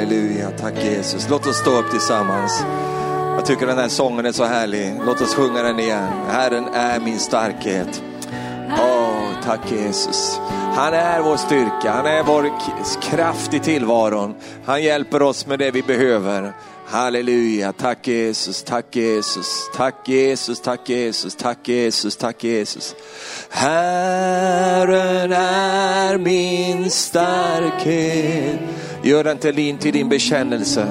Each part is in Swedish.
Halleluja, tack Jesus. Låt oss stå upp tillsammans. Jag tycker den här sången är så härlig. Låt oss sjunga den igen. Herren är min starkhet. Oh, tack Jesus. Han är vår styrka, han är vår kraft i tillvaron. Han hjälper oss med det vi behöver. Halleluja, tack Jesus, tack Jesus, tack Jesus, tack Jesus, tack Jesus, tack Jesus. Herren är min starkhet. Gör den till din, till din bekännelse.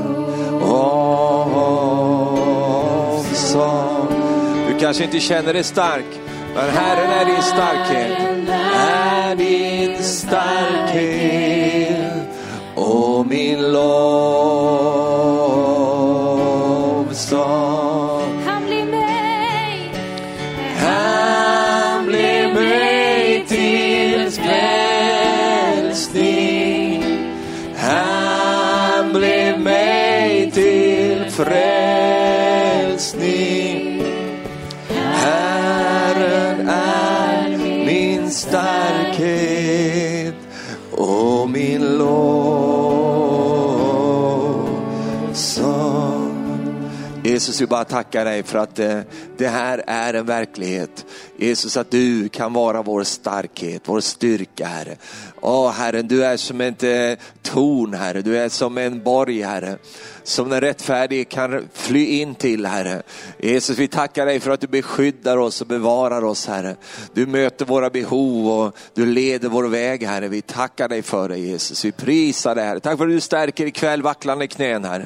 Du kanske inte känner dig stark, men Herren är din starkhet. Är din starkhet och min lov. Jesus, vi bara tackar dig för att eh, det här är en verklighet. Jesus, att du kan vara vår starkhet, vår styrka, Herre. Åh, Herre, du är som ett eh, torn, Herre. Du är som en borg, Herre. Som den rättfärdige kan fly in till, Herre. Jesus, vi tackar dig för att du beskyddar oss och bevarar oss, Herre. Du möter våra behov och du leder vår väg, Herre. Vi tackar dig för det, Jesus. Vi prisar dig, Herre. Tack för att du stärker ikväll vacklande knän, Herre.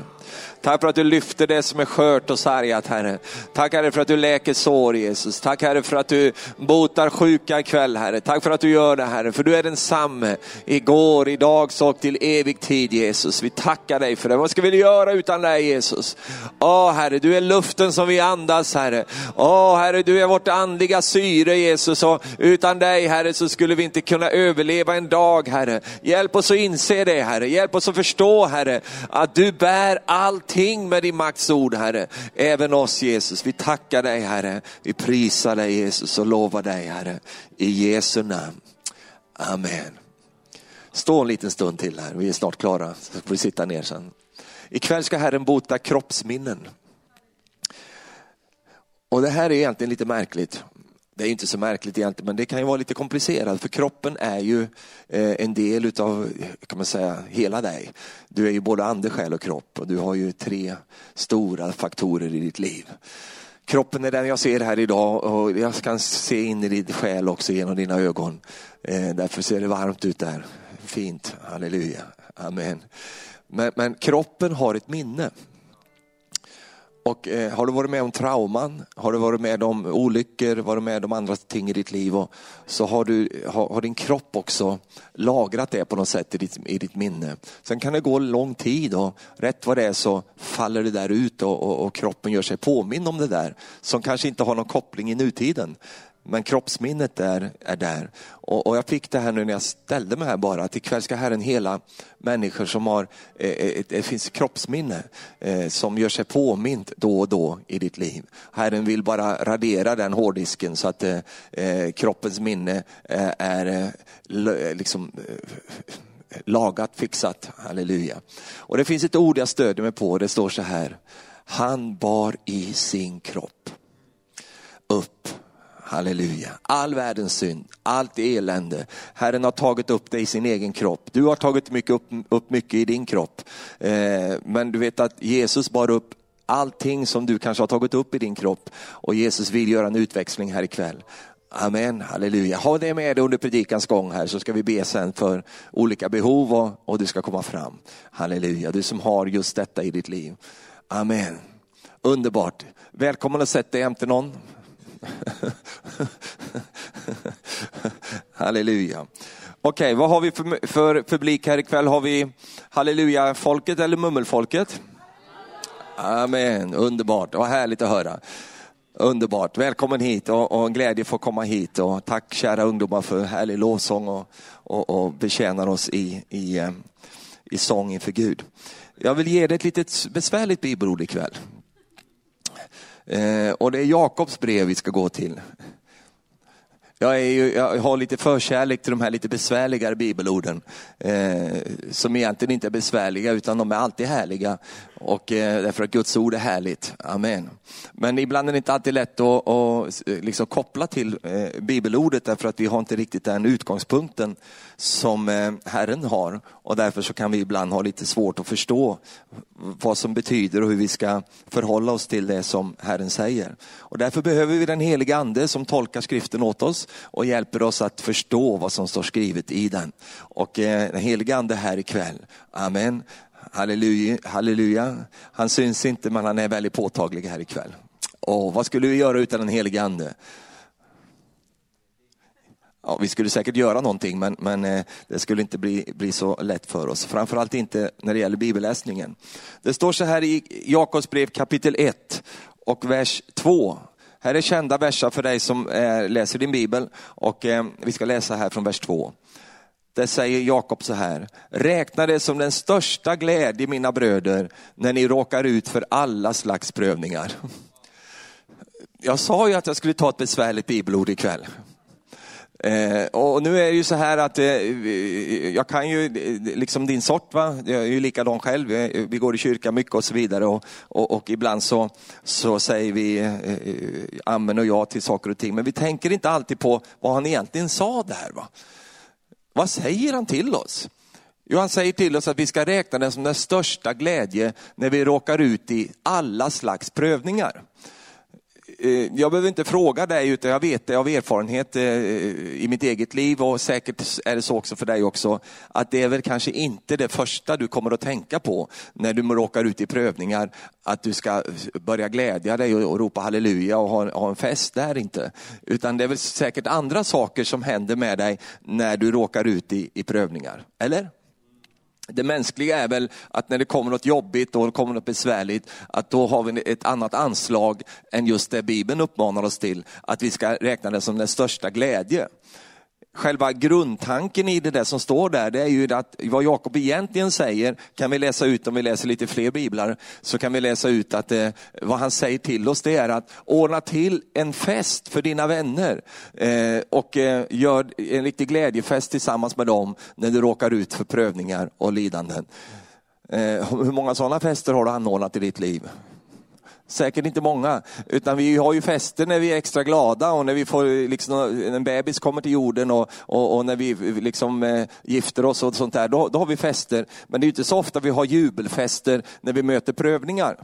Tack för att du lyfter det som är skört och sargat Herre. Tack Herre för att du läker sår Jesus. Tack Herre för att du botar sjuka ikväll Herre. Tack för att du gör det Herre. För du är densamme igår, idag och till evig tid Jesus. Vi tackar dig för det. Vad ska vi göra utan dig Jesus? Åh Herre, du är luften som vi andas Herre. Åh Herre, du är vårt andliga syre Jesus. Och utan dig Herre så skulle vi inte kunna överleva en dag Herre. Hjälp oss att inse det Herre. Hjälp oss att förstå Herre att du bär allting med din makts ord Herre. Även oss Jesus. Vi tackar dig Herre. Vi prisar dig Jesus och lovar dig Herre. I Jesu namn. Amen. Stå en liten stund till här. Vi är snart klara. Så får vi sitta ner sen. Ikväll ska Herren bota kroppsminnen. Och det här är egentligen lite märkligt. Det är inte så märkligt egentligen, men det kan ju vara lite komplicerat för kroppen är ju eh, en del utav, kan man säga, hela dig. Du är ju både ande, själ och kropp och du har ju tre stora faktorer i ditt liv. Kroppen är den jag ser här idag och jag kan se in i din själ också genom dina ögon. Eh, därför ser det varmt ut där. Fint, halleluja, amen. Men, men kroppen har ett minne. Och eh, har du varit med om trauman, har du varit med om olyckor, varit med om andra ting i ditt liv och, så har, du, har, har, din kropp också lagrat det på något sätt i ditt, i ditt minne. Sen kan det gå lång tid och rätt vad det är så faller det där ut och, och, och kroppen gör sig påminn om det där som kanske inte har någon koppling i nutiden. Men kroppsminnet är, är där. Och, och, jag fick det här nu när jag ställde mig här bara, att ikväll ska Herren hela människor som har, eh, eh det finns kroppsminne eh, som gör sig påmint då och då i ditt liv. Herren vill bara radera den hårddisken så att eh, eh kroppens minne eh, är eh, liksom eh, lagat, fixat, halleluja. Och det finns ett ord jag stödjer mig på, det står så här, han bar i sin kropp upp Halleluja. All världens synd, allt elände. Herren har tagit upp det i sin egen kropp. Du har tagit mycket upp, upp mycket i din kropp. Eh, men du vet att Jesus bar upp allting som du kanske har tagit upp i din kropp. Och Jesus vill göra en utväxling här ikväll. Amen, halleluja. Ha det med dig under predikans gång här så ska vi be sen för olika behov och, och du ska komma fram. Halleluja, du som har just detta i ditt liv. Amen. Underbart. Välkommen att sätta dig jämte någon. Halleluja. Okej, okay, vad har vi för, för publik här ikväll? Har vi halleluja-folket eller mummelfolket? Amen, underbart, vad härligt att höra. Underbart, välkommen hit och, och en glädje att få komma hit. Och tack kära ungdomar för härlig lovsång och, och, och betjänar oss i, i, eh, i sång inför Gud. Jag vill ge dig ett litet besvärligt bibelord ikväll. Eh, och det är Jakobs brev vi ska gå till. Jag, är ju, jag har lite förkärlek till de här lite besvärligare bibelorden. Eh, som egentligen inte är besvärliga utan de är alltid härliga. Och eh, därför att Guds ord är härligt. Amen. Men ibland är det inte alltid lätt att, att eh, liksom koppla till eh, bibelordet därför att vi har inte riktigt den utgångspunkten som eh, Herren har. Och därför så kan vi ibland ha lite svårt att förstå vad som betyder och hur vi ska förhålla oss till det som Herren säger. Och därför behöver vi den heliga ande som tolkar skriften åt oss och hjälper oss att förstå vad som står skrivet i den. Och eh, den heliga ande här ikväll. Amen. Halleluja, halleluja. Han syns inte men han är väldigt påtaglig här ikväll. Och vad skulle vi göra utan den helige ande? Ja, vi skulle säkert göra någonting men, men eh, det skulle inte bli, bli så lätt för oss. Framförallt inte när det gäller bibelläsningen. Det står så här i Jakobs brev kapitel 1 och vers 2. Här är kända verser för dig som eh, läser din bibel och eh, vi ska läsa här från vers 2. Där säger Jakob så här, räkna det som den största glädje mina bröder när ni råkar ut för alla slags prövningar. Jag sa ju att jag skulle ta ett besvärligt bibelord ikväll. Eh, och nu är det ju så här att eh, jag kan ju eh, liksom din sort, va? jag är ju likadan själv, eh, vi går i kyrka mycket och så vidare och, och, och ibland så, så säger vi eh, eh, amen och ja till saker och ting, men vi tänker inte alltid på vad han egentligen sa där. Va? Vad säger han till oss? Jo, han säger till oss att vi ska räkna det som den största glädje när vi råkar ut i alla slags prövningar. Eh, jag behöver inte fråga dig, utan jag vet det av erfarenhet eh, i mitt eget liv och säkert är det så också för dig också, att det är väl kanske inte det första du kommer att tänka på när du råkar ut i prövningar, att du ska börja glädja dig och ropa halleluja och ha en fest, där inte. Utan det är väl säkert andra saker som händer med dig när du råkar ut i, i prövningar, eller? Det mänskliga är väl att när det kommer något jobbigt och det kommer något besvärligt, att då har vi ett annat anslag än just det Bibeln uppmanar oss till, att vi ska räkna det som den största glädje själva grundtanken i det där som står där, det är ju att vad Jakob egentligen säger, kan vi läsa ut om vi läser lite fler biblar, så kan vi läsa ut att eh, vad han säger till oss det är att ordna till en fest för dina vänner eh, och eh, gör en riktig glädjefest tillsammans med dem när du råkar ut för prövningar och lidanden. Eh, hur många sådana fester har du anordnat i ditt liv? Säkert inte många, utan vi har ju fester när vi är extra glada och när vi får, liksom, en bebis kommer till jorden och, och, och när vi liksom, eh, gifter oss och sånt där, då, då har vi fester. Men det är inte så ofta vi har jubelfester när vi möter prövningar.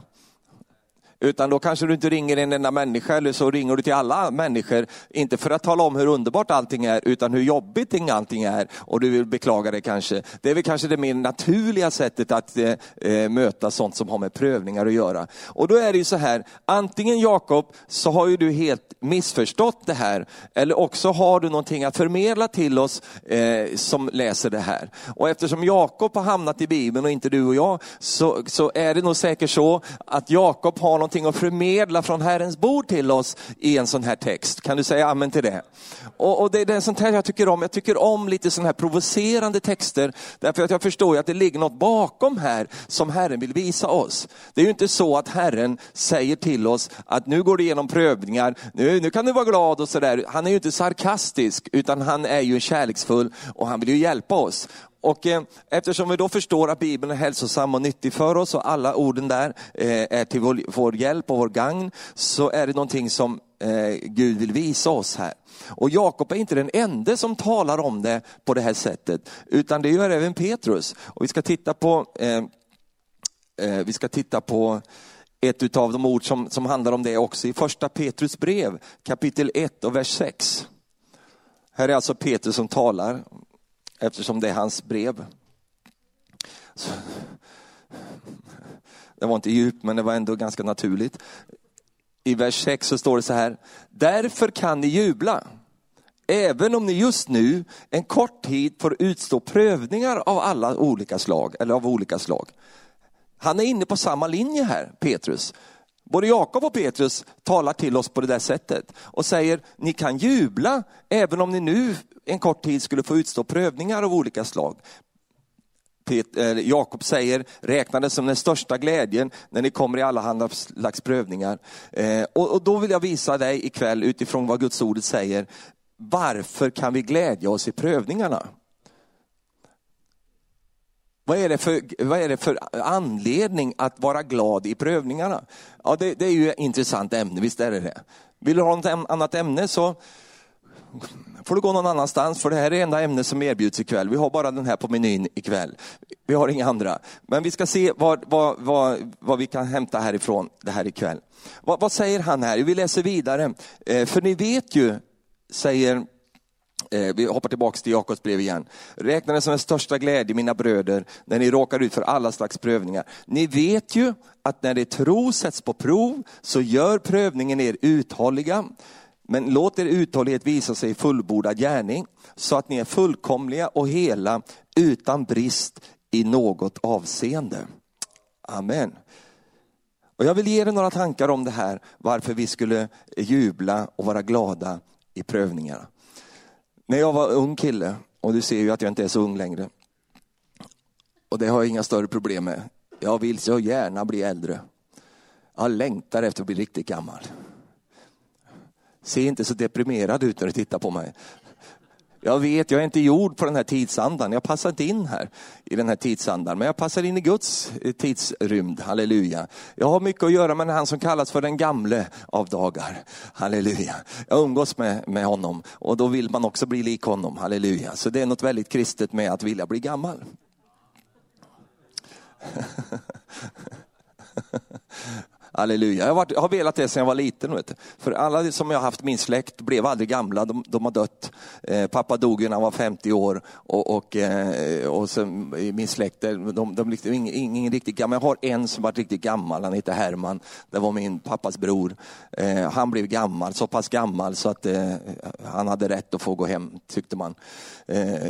Utan då kanske du inte ringer en enda människa eller så ringer du till alla människor, inte för att tala om hur underbart allting är, utan hur jobbigt allting är och du vill beklaga det kanske. Det är väl kanske det mer naturliga sättet att eh, eh, möta sånt som har med prövningar att göra. Och då är det ju så här, antingen Jakob så har ju du helt missförstått det här, eller också har du någonting att förmedla till oss eh, som läser det här. Och eftersom Jakob har hamnat i Bibeln och inte du och jag, så, så är det nog säkert så att Jakob har något någonting att förmedla från Herrens bord till oss i en sån här text. Kan du säga amen till det? Och, och det, det är sånt här jag tycker om. Jag tycker om lite sån här provocerande texter, därför att jag förstår att det ligger något bakom här som Herren vill visa oss. Det är ju inte så att Herren säger till oss att nu går du igenom prövningar, nu, nu kan du vara glad och sådär. Han är ju inte sarkastisk, utan han är ju kärleksfull och han vill ju hjälpa oss. Och eh, eftersom vi då förstår att Bibeln är hälsosam och nyttig för oss och alla orden där eh, är till vår, vår, hjälp och vår gagn, så är det någonting som eh, Gud vill visa oss här. Och Jakob är inte den enda som talar om det på det här sättet, utan det gör även Petrus. Och vi ska titta på, eh, eh, vi ska titta på ett av de ord som, som handlar om det också i första Petrus brev, kapitel 1 och vers 6. Här är alltså Petrus som talar eftersom det är hans brev. Så, det var inte djupt, men det var ändå ganska naturligt. I vers 6 så står det så här, därför kan ni jubla, även om ni just nu en kort tid får utstå prövningar av alla olika slag, eller av olika slag. Han är inne på samma linje här, Petrus. Både Jakob och Petrus talar till oss på det där sättet och säger, ni kan jubla även om ni nu en kort tid skulle få utstå prövningar av olika slag. Eh, Jakob säger, räkna det som den största glädjen när ni kommer i alla slags prövningar. Eh, och då vill jag visa dig ikväll utifrån vad Guds ordet säger, varför kan vi glädja oss i prövningarna? Vad är, det för, vad är det för anledning att vara glad i prövningarna? Ja, det, det är ju ett intressant ämne, visst är det det. Vill du ha något annat ämne så får du gå någon annanstans, för det här är det enda ämne som erbjuds ikväll. Vi har bara den här på menyn ikväll. Vi har inga andra. Men vi ska se vad, vad, vad, vad vi kan hämta härifrån det här ikväll. Vad, vad säger han här? Vi läser vidare. Eh, för ni vet ju, säger eh, vi hoppar tillbaka till Jakobs brev igen. Räkna det som den största glädje, mina bröder, när ni råkar ut för alla slags prövningar. Ni vet ju att när er tro sätts på prov så gör prövningen er uthålliga. Men låt er uthållighet visa sig i fullbordad gärning, så att ni är fullkomliga och hela utan brist i något avseende. Amen. Och jag vill ge er några tankar om det här, varför vi skulle jubla och vara glada i prövningarna. När jag var ung kille, och du ser ju att jag inte är så ung längre, och det har jag inga större problem med. Jag vill så gärna bli äldre. Jag längtar efter att bli riktigt gammal. Se inte så deprimerad ut när du tittar på mig. Jag vet, jag är inte gjord på den här tidsandan. Jag passar inte in här i den här tidsandan, men jag passar in i Guds eh, tidsrymd. Halleluja. Jag har mycket att göra med han som kallas för den gamle av dagar. Halleluja. Jag umgås med, med honom och då vill man också bli lik honom. Halleluja. Så det är något väldigt kristet med att vilja bli gammal. Halleluja. Jag har, varit, jag har velat det sedan jag var liten. Vet du. För alla som jag har haft min släkt blev aldrig gamla, de, de har dött. Eh, pappa dog när han var 50 år och, och, eh, och sen, i min släkt, de, de, de liksom, ingen, ingen riktigt gammal. Jag har en som varit riktigt gammal, han heter Herman. Det var min pappas bror. Eh, han blev gammal, så pass gammal så att eh, han hade rätt att få gå hem, tyckte man. Eh,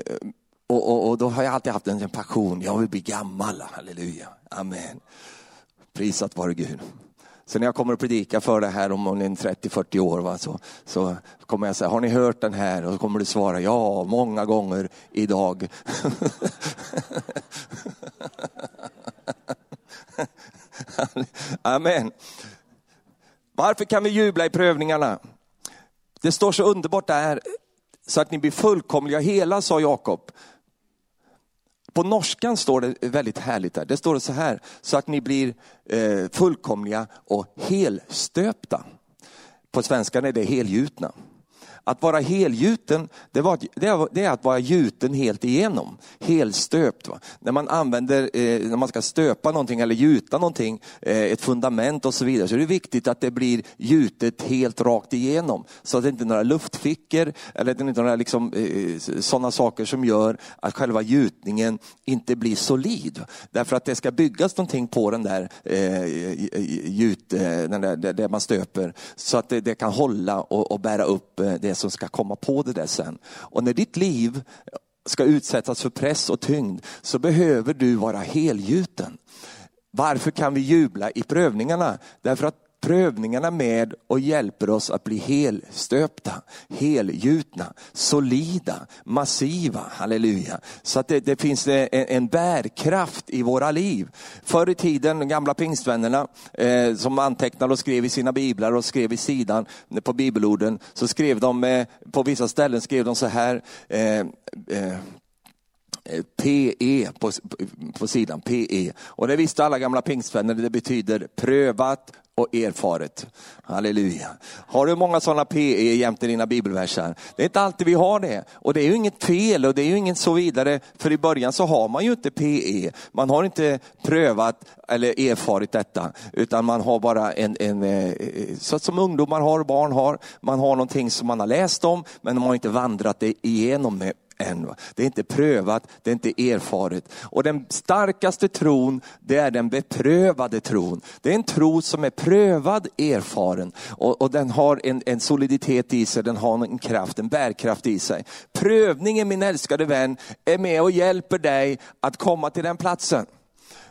och, och, och, då har jag alltid haft en passion, jag vill bli gammal, halleluja, amen. Prisat vare Gud. Så när jag kommer att predika för det här om 30-40 år va, så, så kommer jag säga, har ni hört den här? Och så kommer du svara, ja, många gånger idag. Amen. Varför kan vi jubla i prövningarna? Det står så underbart där, så att ni blir fullkomliga hela, sa Jakob. På norskan står det väldigt härligt där. Det står så här, så att ni blir eh, fullkomliga och helstöpta. På svenskan är det helgjutna. Att vara helgjuten, det, var, det, är att vara gjuten helt igenom. Helstöpt. Va? När man använder, eh, när man ska stöpa någonting eller gjuta någonting, eh, ett fundament och så vidare, så är det viktigt att det blir gjutet helt rakt igenom. Så att det inte är några luftfickor eller det är inte några liksom, eh, sådana saker som gör att själva gjutningen inte blir solid. Därför att det ska byggas någonting på den där eh, gjut, eh, den där, där man stöper, så att det, det kan hålla och, och bära upp eh, det som ska komma på det där sen. Och när ditt liv ska utsättas för press och tyngd så behöver du vara helgjuten. Varför kan vi jubla i prövningarna? Därför att prövningarna med och hjälper oss att bli helstöpta, helgjutna, solida, massiva, halleluja. Så att det, det finns en, en, bärkraft i våra liv. Förr i tiden, de gamla pingstvännerna eh, som antecknade och skrev i sina biblar och skrev i sidan på bibelorden, så skrev de eh, på vissa ställen skrev de så här, eh, eh PE på, på sidan, PE. Och det visste alla gamla pingstvänner, det betyder prövat, och erfaret. Halleluja. Har du många sådana PE jämte dina bibelverser? Det är inte alltid vi har det. Och det är ju inget fel och det är ju inget så vidare. För i början så har man ju inte PE. Man har inte prövat eller erfarit detta. Utan man har bara en, en eh, så som ungdomar har, barn har. Man har någonting som man har läst om men man har inte vandrat det igenom med än. Det är inte prövat, det är inte erfaret. Och den starkaste tron, det är den beprövade tron. Det är en tro som är prövad, erfaren och, och den har en, en, soliditet i sig, den har en kraft, en bärkraft i sig. Prövningen min älskade vän är med och hjälper dig att komma till den platsen.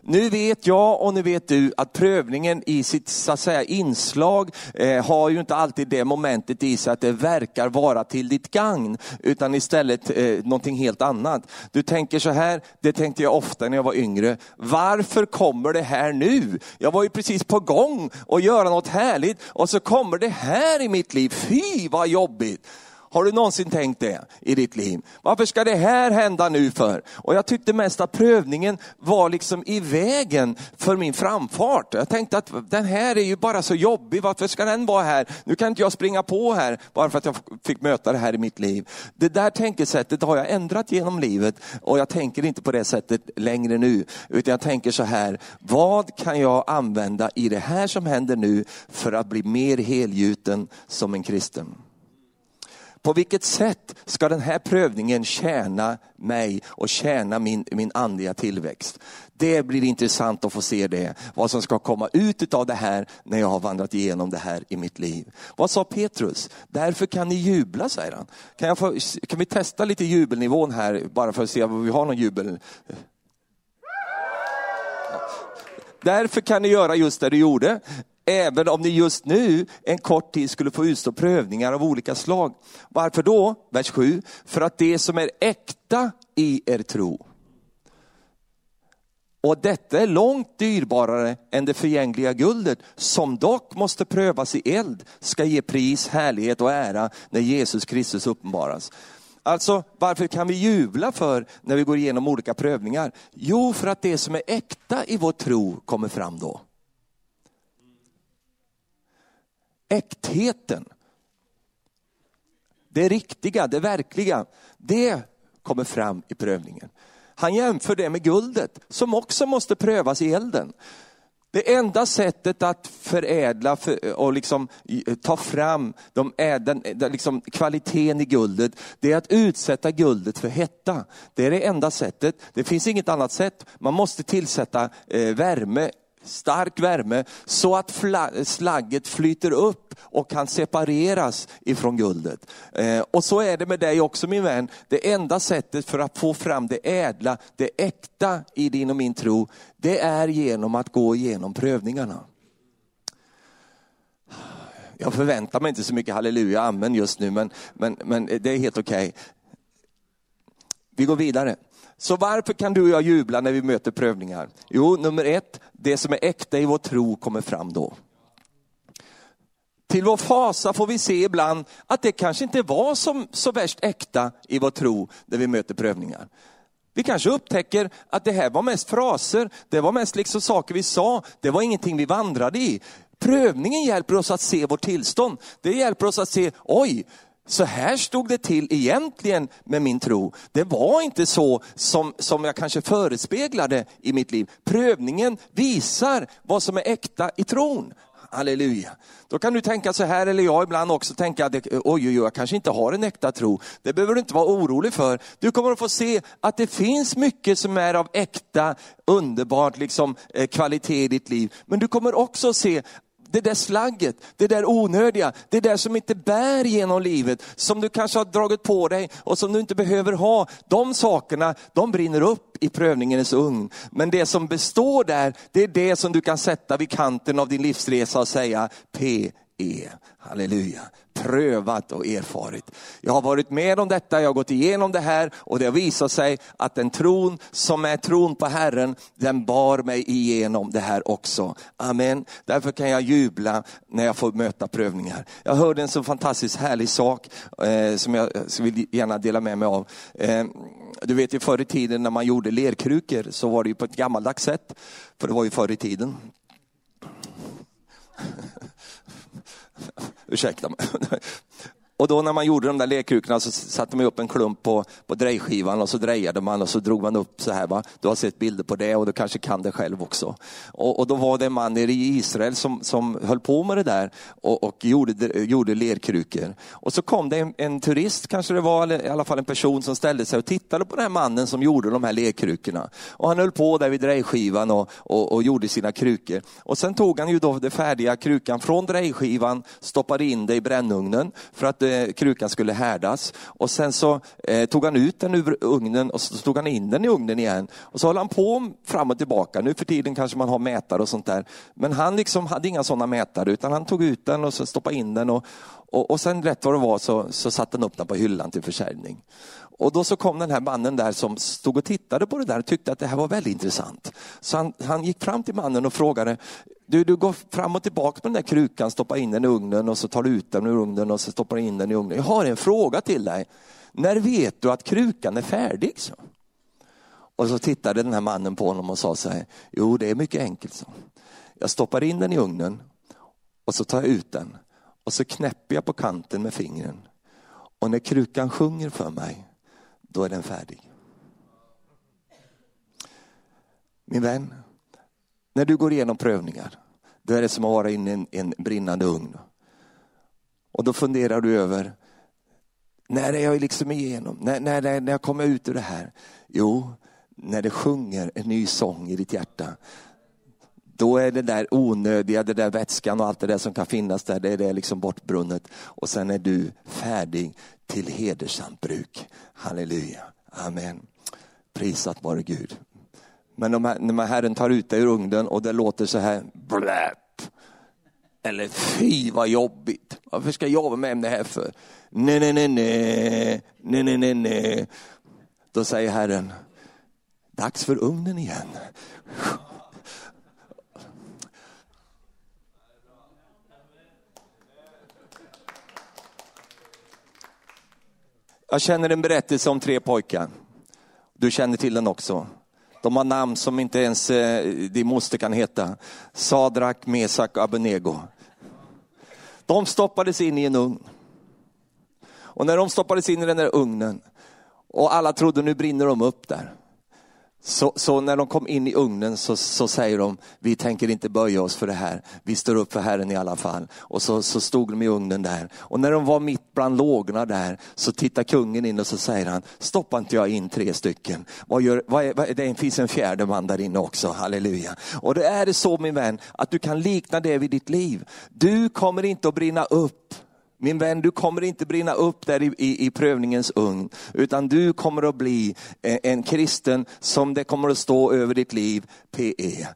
Nu vet jag och nu vet du att prövningen i sitt så att säga, inslag eh, har ju inte alltid det momentet i sig att det verkar vara till ditt gagn, utan istället eh, någonting helt annat. Du tänker så här, det tänkte jag ofta när jag var yngre, varför kommer det här nu? Jag var ju precis på gång att göra något härligt och så kommer det här i mitt liv, fy vad jobbigt. Har du någonsin tänkt det i ditt liv? Varför ska det här hända nu för? Och jag tyckte mest att prövningen var liksom i vägen för min framfart. Jag tänkte att den här är ju bara så jobbig, varför ska den vara här? Nu kan inte jag springa på här bara för att jag fick möta det här i mitt liv. Det där tänkesättet har jag ändrat genom livet och jag tänker inte på det sättet längre nu. Utan jag tänker så här, vad kan jag använda i det här som händer nu för att bli mer helgjuten som en kristen? På vilket sätt ska den här prövningen tjäna mig och tjäna min, min andliga tillväxt? Det blir intressant att få se det, vad som ska komma ut av det här när jag har vandrat igenom det här i mitt liv. Vad sa Petrus? Därför kan ni jubla, säger han. Kan, jag få, kan vi testa lite jubelnivån här, bara för att se om vi har någon jubel? Därför kan ni göra just det du gjorde även om ni just nu en kort tid skulle få utstå prövningar av olika slag. Varför då? Vers 7. För att det som är äkta i er tro. Och detta är långt dyrbarare än det förgängliga guldet, som dock måste prövas i eld, ska ge pris, härlighet och ära när Jesus Kristus uppenbaras. Alltså, varför kan vi jubla för när vi går igenom olika prövningar? Jo, för att det som är äkta i vår tro kommer fram då. Äktheten, det riktiga, det verkliga, det kommer fram i prövningen. Han jämför det med guldet som också måste prövas i elden. Det enda sättet att förädla och liksom eh, ta fram de äden, eh, liksom kvaliteten i guldet, det är att utsätta guldet för hetta. Det är det enda sättet. Det finns inget annat sätt. Man måste tillsätta eh, värme stark värme så att slagget flyter upp och kan separeras ifrån guldet. Eh, och så är det med dig också min vän. Det enda sättet för att få fram det ädla, det äkta i din och min tro, det är genom att gå igenom prövningarna. Jag förväntar mig inte så mycket halleluja, amen just nu, men, men, men det är helt okej. Okay. Vi går vidare. Så varför kan du och jag jubla när vi möter prövningar? Jo, nummer ett, det som är äkta i vår tro kommer fram då. Till vår fasa får vi se ibland att det kanske inte var som, så värst äkta i vår tro när vi möter prövningar. Vi kanske upptäcker att det här var mest fraser, det var mest liksom saker vi sa, det var ingenting vi vandrade i. Prövningen hjälper oss att se vårt tillstånd. Det hjälper oss att se, oj, så här stod det till egentligen med min tro. Det var inte så som, som jag kanske förespeglade i mitt liv. Prövningen visar vad som är äkta i tron. Halleluja. Då kan du tänka så här, eller jag ibland också tänka, att oj, oj, oj, jag kanske inte har en äkta tro. Det behöver du inte vara orolig för. Du kommer att få se att det finns mycket som är av äkta, underbart liksom, eh, kvalitet i ditt liv. Men du kommer också se det där slagget, det där onödiga, det där som inte bär genom livet, som du kanske har dragit på dig och som du inte behöver ha. De sakerna, de brinner upp i prövningens ugn. Men det som består där, det är det som du kan sätta vid kanten av din livsresa och säga P E halleluja, prövat och erfarit. Jag har varit med om detta, jag har gått igenom det här och det har visat sig att den tron som är tron på Herren, den bar mig igenom det här också. Amen. Därför kan jag jubla när jag får möta prövningar. Jag hörde en så fantastiskt härlig sak eh, som jag vill gärna dela med mig av. Eh, du vet ju förr i tiden när man gjorde lerkrukor så var det ju på ett gammaldags sätt, för det var ju förr i tiden. Ursäkta mig. Och då när man gjorde de där lekkrukorna så satte man upp en klump på, på drejskivan och så drejade man och så drog man upp så här. Va? Du har sett bilder på det och du kanske kan det själv också. Och, och då var det en man nere i Israel som, som höll på med det där och, och gjorde, gjorde lerkrukor. Och så kom det en, en, turist, kanske det var, eller i alla fall en person som ställde sig och tittade på den här mannen som gjorde de här lerkrukorna. Och han höll på där vid drejskivan och, och, och gjorde sina krukor. Och sen tog han ju då den färdiga krukan från drejskivan, stoppade in det i brännugnen för att eh, Eh, krukan skulle härdas. Och sen så eh, tog han ut den ur ugnen och så tog han in den i ugnen igen. Och så höll han på fram och tillbaka. Nu för tiden kanske man har mätare och sånt där. Men han liksom hade inga sådana mätare utan han tog ut den och så stoppade in den. Och, Och, och sen rätt vad det var så, så satte han upp den på hyllan till försäljning. Och då så kom den här mannen där som stod och tittade på det där och tyckte att det här var väldigt intressant. Så han, han gick fram till mannen och frågade, du, du går fram och tillbaka med den där krukan, stoppar in den i ugnen och så tar du ut den ur ugnen och så stoppar du in den i ugnen. Jag har en fråga till dig. När vet du att krukan är färdig? Så. Och så tittade den här mannen på honom och sa så här, jo det är mycket enkelt. Så. Jag stoppar in den i ugnen och så tar jag ut den och så knäpper jag på kanten med fingren. Och när krukan sjunger för mig, då är den färdig. Min vän, när du går igenom prövningar, då är det som att vara inne i en, en brinnande ugn. Och då funderar du över, när är jag liksom igenom? När, när, när jag kommer ut ur det här? Jo, när det sjunger en ny sång i ditt hjärta. Då är det där onödiga, det där vätskan och allt det där som kan finnas där, det är det liksom bortbrunnet. Och sen är du färdig till hedersamt bruk. Halleluja, amen. Prisat vare Gud. Men de här, när Herren tar ut dig ur ugnen och det låter så här, bläpp. Eller fy vad jobbigt, varför ska jag vara med om det här för? Nej, nej, nej, nej, nej, nej, nej, nej. Då säger Herren, dags för ugnen igen. Jag känner en berättelse om tre pojkar. Du känner till den också. De har namn som inte ens eh, din moster kan heta. Sadrak, Mesak och Abenego. De stoppades in i en ugn. Och när de stoppades in i den där ugnen och alla trodde nu brinner de upp där. Så, så, när de kom in i ugnen så, så, säger de, vi tänker inte böja oss för det här, vi står upp för Herren i alla fall. Och så, så stod de i ugnen där. Och när de var mitt bland lågorna där så tittar kungen in och så säger han, stoppa inte jag in tre stycken. Vad gör, vad är, vad, det finns en fjärde man där inne också, halleluja. Och det är det så min vän, att du kan likna det vid ditt liv. Du kommer inte att brinna upp min vän, du kommer inte brinna upp där i, i, i prövningens ugn, utan du kommer att bli en, en kristen som det kommer att stå över ditt liv, PE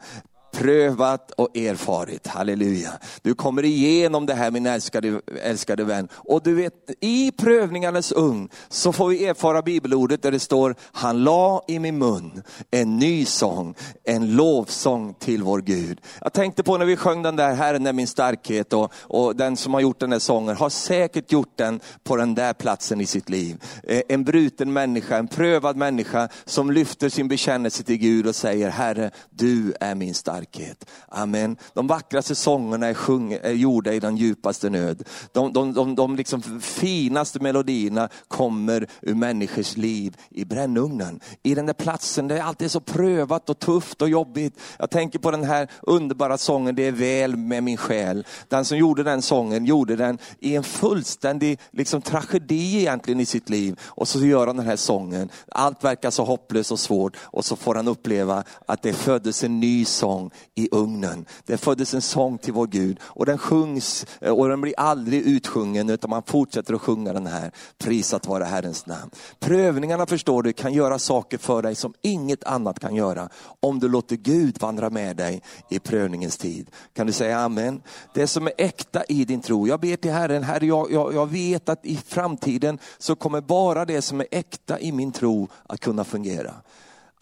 prövat och erfarit. Halleluja. Du kommer igenom det här min älskade, älskade vän. Och du vet, i prövningarnas ugn så får vi erfara bibelordet där det står, han la i min mun en ny sång, en lovsång till vår Gud. Jag tänkte på när vi sjöng den där, Herren är min starkhet och, och den som har gjort den där sången har säkert gjort den på den där platsen i sitt liv. Eh, en bruten människa, en prövad människa som lyfter sin bekännelse till Gud och säger, Herre, du är min starkhet starkhet. Amen. De vackraste sångerna är, sjung, är gjorda i den djupaste nöd. De, de, de, de liksom finaste melodierna kommer ur människors liv i brännugnen. I den där platsen där allt är så prövat och tufft och jobbigt. Jag tänker på den här underbara sången, Det är väl med min själ. Den som gjorde den sången gjorde den i en fullständig liksom, tragedi egentligen i sitt liv. Och så gör han den här sången. Allt verkar så hopplöst och svårt och så får han uppleva att det föddes en ny sång i ugnen. Det föddes en sång till vår Gud och den sjungs eh, och den blir aldrig utsjungen utan man fortsätter att sjunga den här. Prisat vare Herrens namn. Prövningarna förstår du kan göra saker för dig som inget annat kan göra om du låter Gud vandra med dig i prövningens tid. Kan du säga amen? Det som är äkta i din tro. Jag ber till Herren, Herre jag, jag, jag vet att i framtiden så kommer bara det som är äkta i min tro att kunna fungera.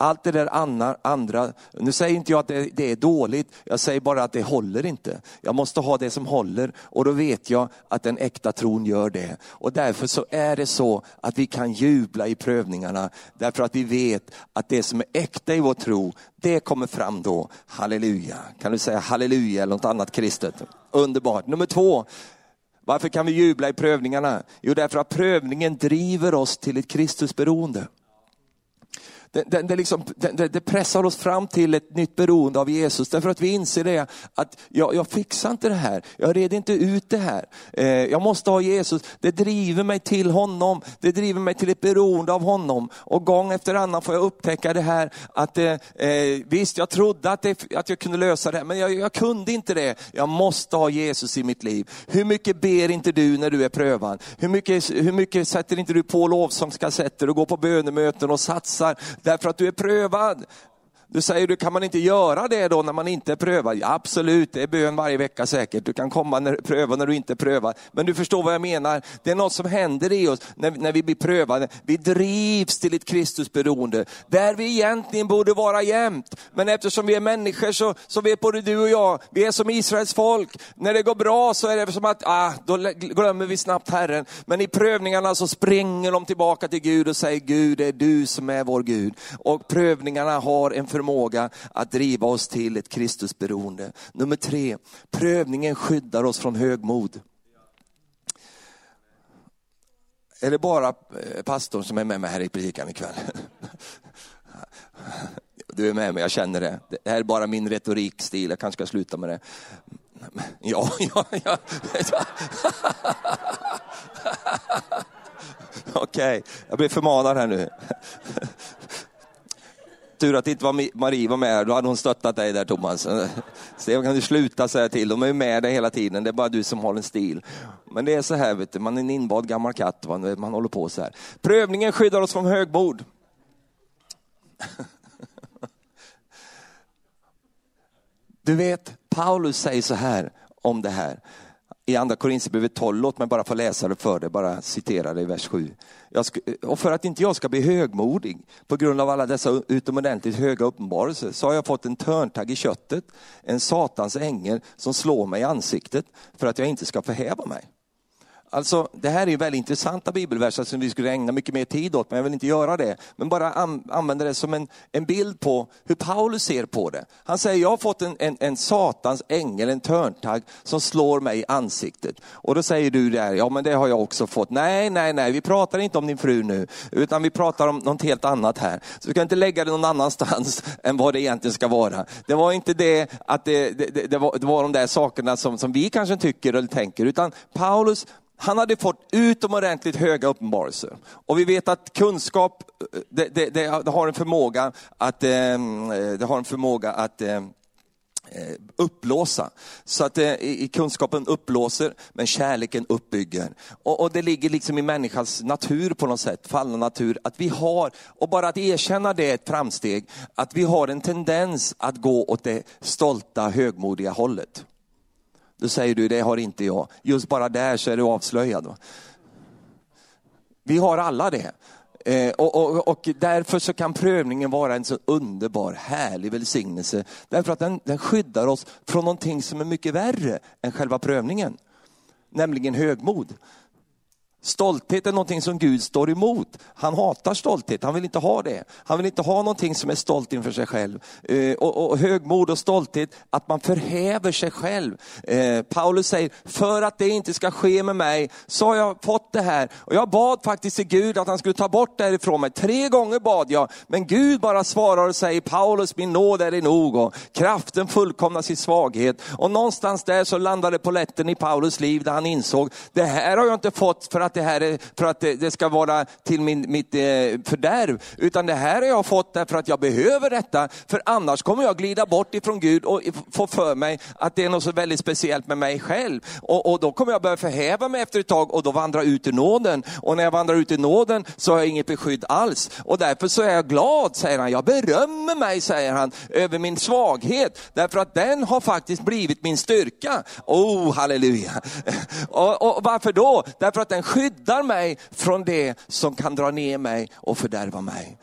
Allt det där andra, nu säger inte jag att det, det, är dåligt, jag säger bara att det håller inte. Jag måste ha det som håller och då vet jag att den äkta tron gör det. Och därför så är det så att vi kan jubla i prövningarna, därför att vi vet att det som är äkta i vår tro, det kommer fram då. Halleluja, kan du säga halleluja eller något annat kristet? Underbart. Nummer två, varför kan vi jubla i prövningarna? Jo, därför att prövningen driver oss till ett Kristusberoende. Det, det, det, liksom, det, det, pressar oss fram till ett nytt beroende av Jesus. Därför att vi inser det att jag, jag fixar inte det här. Jag reder inte ut det här. Eh, jag måste ha Jesus. Det driver mig till honom. Det driver mig till ett beroende av honom. Och gång efter annan får jag upptäcka det här att eh, eh, visst, jag trodde att, det, att jag kunde lösa det, här men jag, jag kunde inte det. Jag måste ha Jesus i mitt liv. Hur mycket ber inte du när du är prövad? Hur mycket, hur mycket sätter inte du på lovsångskassetter och går på bönemöten och satsar därför att du är prövad. Du säger, du kan man inte göra det då när man inte är prövad? Ja, absolut, det är bön varje vecka säkert. Du kan komma när, pröva när du inte är prövad. Men du förstår vad jag menar. Det är något som händer i oss när, när vi blir prövade. Vi drivs till ett Kristusberoende, där vi egentligen borde vara jämt. Men eftersom vi är människor så, så vet både du och jag, vi är som Israels folk. När det går bra så är det som att, ah, då glömmer vi snabbt Herren. Men i prövningarna så springer de tillbaka till Gud och säger, Gud det är du som är vår Gud. Och prövningarna har en förmåga att driva oss till ett Kristusberoende. Nummer tre, prövningen skyddar oss från högmod. Är det bara eh, pastorn som är med mig här i predikan ikväll? Du är med mig, jag känner det. Det här är bara min retorikstil, jag kanske ska sluta med det. Ja, ja, ja. Okej, okay. jag blir förmanad här nu. Tur att inte var Marie var med, då hade hon stöttat dig där Thomas. Stefan kan du sluta säga till, de är ju med dig hela tiden, det är bara du som har en stil. Men det är så här, vet du, man är en invald gammal katt, man håller på så här. Prövningen skyddar oss från högmod. Du vet, Paulus säger så här om det här i andra Korinthierbrevet 12, låt mig bara få läsa det för dig, bara citera det i vers 7. Och för att inte jag ska bli högmodig på grund av alla dessa utomordentligt höga uppenbarelser så har jag fått en törntagg i köttet, en satans ängel som slår mig i ansiktet för att jag inte ska förhäva mig. Alltså, det här är väldigt intressanta bibelverser som vi skulle ägna mycket mer tid åt, men jag vill inte göra det. Men bara an, använda det som en, en bild på hur Paulus ser på det. Han säger, jag har fått en, en, en satans ängel, en törntagg, som slår mig i ansiktet. Och då säger du där, ja men det har jag också fått. Nej, nej, nej, vi pratar inte om din fru nu, utan vi pratar om något helt annat här. Så du kan inte lägga det någon annanstans än vad det egentligen ska vara. Det var inte det att det, det, det, var, det var de där sakerna som, som vi kanske tycker eller tänker, utan Paulus han hade fått utomordentligt höga uppenbarelser. Och vi vet att kunskap, det, det, det, det har en förmåga att, ehm, det har en förmåga att ehm, eh, uppblåsa. upplåsa. Så att eh, i kunskapen upplåser, men kärleken uppbygger. Och, och, det ligger liksom i människans natur på något sätt, fallna natur, att vi har, och bara att erkänna det är ett framsteg, att vi har en tendens att gå åt det stolta, högmodiga hållet. Då säger du, det har inte jag. Just bara där så är du avslöjad. Vi har alla det. Eh, och, och, och, därför så kan prövningen vara en så underbar, härlig välsignelse. Därför att den, den skyddar oss från någonting som är mycket värre än själva prövningen. Nämligen högmod. Stolthet är någonting som Gud står emot. Han hatar stolthet, han vill inte ha det. Han vill inte ha någonting som är stolt inför sig själv. Eh, och, och, högmod och stolthet, att man förhäver sig själv. Eh, Paulus säger, för att det inte ska ske med mig så har jag fått det här. Och jag bad faktiskt till Gud att han skulle ta bort det här ifrån mig. Tre gånger bad jag, men Gud bara svarar och säger, Paulus min nåd är dig nog och kraften fullkomnas i svaghet. Och någonstans där så landade poletten i Paulus liv där han insåg, det här har jag inte fått för att att det här är för att det, ska vara till min, mitt eh, fördärv, utan det här har jag fått därför att jag behöver detta, för annars kommer jag glida bort ifrån Gud och få för mig att det är något så väldigt speciellt med mig själv. Och, och då kommer jag börja förhäva mig efter ett tag och då vandra ut i nåden. Och när jag vandrar ut i nåden så har jag inget beskydd alls. Och därför så är jag glad, säger han. Jag berömmer mig, säger han, över min svaghet. Därför att den har faktiskt blivit min styrka. Oh, halleluja. Och, och varför då? Därför att den skyddar skyddar mig från det som kan dra ner mig och fördärva mig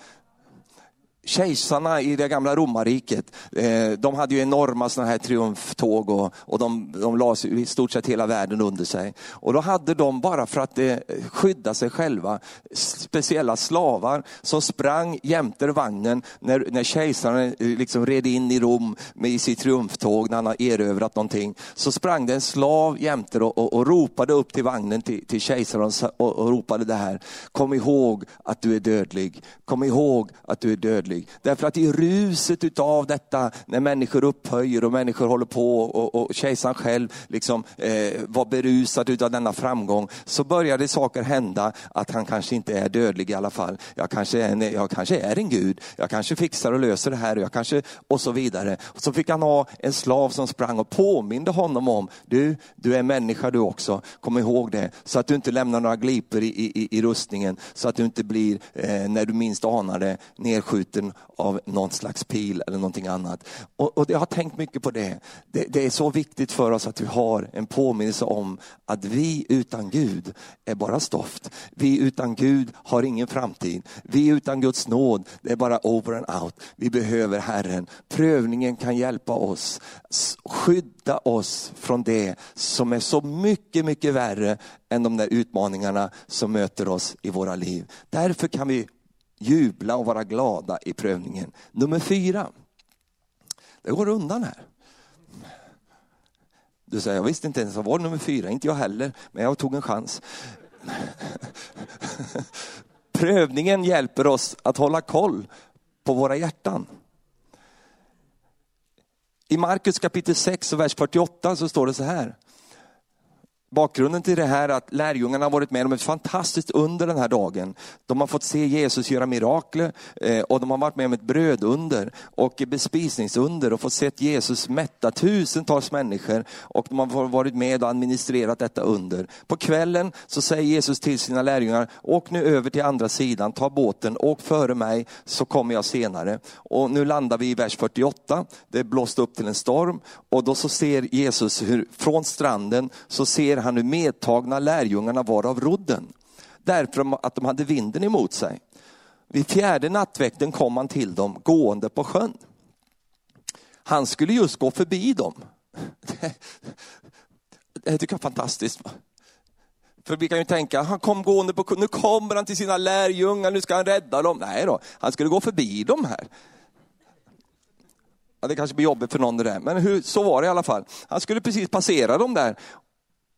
kejsarna i det gamla romarriket, eh, de hade ju enorma såna här triumftåg och, och de, de la i stort sett hela världen under sig. Och då hade de, bara för att eh, skydda sig själva, speciella slavar som sprang jämte vagnen när, när kejsaren eh, liksom red in i Rom med sitt triumftåg när han har erövrat någonting. Så sprang det en slav jämte och, och, och ropade upp till vagnen till, till kejsaren och, och ropade det här. Kom ihåg att du är dödlig. Kom ihåg att du är dödlig dödlig. Därför att i ruset utav detta, när människor upphöjer och människor håller på och, och kejsaren själv liksom, eh, var berusad utav denna framgång, så började saker hända att han kanske inte är dödlig i alla fall. Jag kanske är en, jag kanske är en gud, jag kanske fixar och löser det här och, jag kanske, och så vidare. Och så fick han ha en slav som sprang och påminde honom om, du, du är människa du också, kom ihåg det, så att du inte lämnar några glipor i, i, i rustningen, så att du inte blir, eh, när du minst anar det, nedskjuten av någon slags pil eller någonting annat. Och, och jag har tänkt mycket på det. det. Det är så viktigt för oss att vi har en påminnelse om att vi utan Gud är bara stoft. Vi utan Gud har ingen framtid. Vi utan Guds nåd, det är bara over and out. Vi behöver Herren. Prövningen kan hjälpa oss, skydda oss från det som är så mycket, mycket värre än de där utmaningarna som möter oss i våra liv. Därför kan vi jubla och vara glada i prövningen. Nummer fyra. Det går undan här. Du säger, jag visste inte ens vad var nummer fyra, inte jag heller, men jag tog en chans. Prövningen hjälper oss att hålla koll på våra hjärtan. I Markus kapitel 6 och vers 48 så står det så här. Bakgrunden till det här är att lärjungarna har varit med om ett fantastiskt under den här dagen. De har fått se Jesus göra mirakler eh, och de har varit med om ett brödunder och bespisningsunder och fått se Jesus mätta tusentals människor och de har varit med och administrerat detta under. På kvällen så säger Jesus till sina lärjungar, åk nu över till andra sidan, ta båten, åk före mig så kommer jag senare. Och nu landar vi i vers 48, det blåste upp till en storm och då så ser Jesus hur från stranden så ser han nu medtagna lärjungarna var av rodden. Därför att de hade vinden emot sig. Vid fjärde nattväkten kom han till dem gående på sjön. Han skulle just gå förbi dem. Det tycker jag är fantastiskt. För vi kan ju tänka, han kom gående på nu kommer han till sina lärjungar, nu ska han rädda dem. Nej då, han skulle gå förbi dem här. Ja, det kanske blir jobbigt för någon det där, men hur, så var det i alla fall. Han skulle precis passera dem där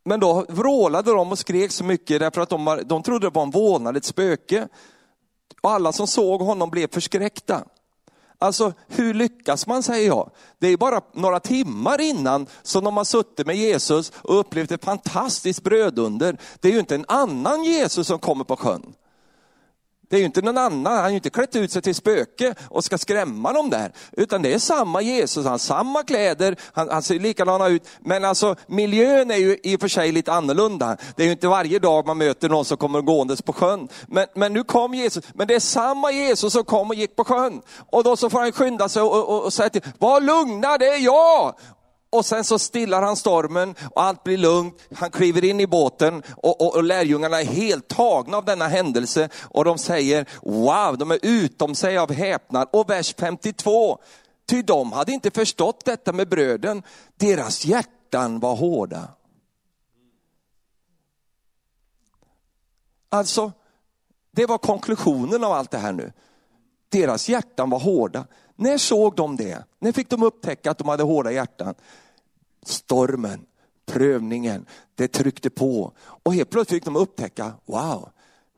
men då vrålade de och skrek så mycket därför att de, de trodde det var en vålnad, ett spöke. Och alla som såg honom blev förskräckta. Alltså hur lyckas man säger jag? Det är bara några timmar innan som de har suttit med Jesus och upplevt ett fantastiskt brödunder. Det är ju inte en annan Jesus som kommer på sjön. Det är ju inte någon annan, han har ju inte klätt ut sig till spöke och ska skrämma dem där. Utan det är samma Jesus, han har samma kläder, han, han ser likadana ut. Men alltså miljön är ju i och för sig lite annorlunda. Det är ju inte varje dag man möter någon som kommer gåendes på sjön. Men, men nu kom Jesus, men det är samma Jesus som kom och gick på sjön. Och då så får han skynda sig och, och, och säga till, var lugna, det är jag! Och sen så stillar han stormen och allt blir lugnt. Han kliver in i båten och, och, och, lärjungarna är helt tagna av denna händelse och de säger wow, de är utom sig av häpnad. Och vers 52, ty de hade inte förstått detta med bröden, deras hjärtan var hårda. Alltså, det var konklusionen av allt det här nu. Deras hjärtan var hårda. När såg de det? När fick de upptäcka att de hade hårda hjärtan? Stormen, prövningen, det tryckte på. Och helt plötsligt fick de upptäcka, wow,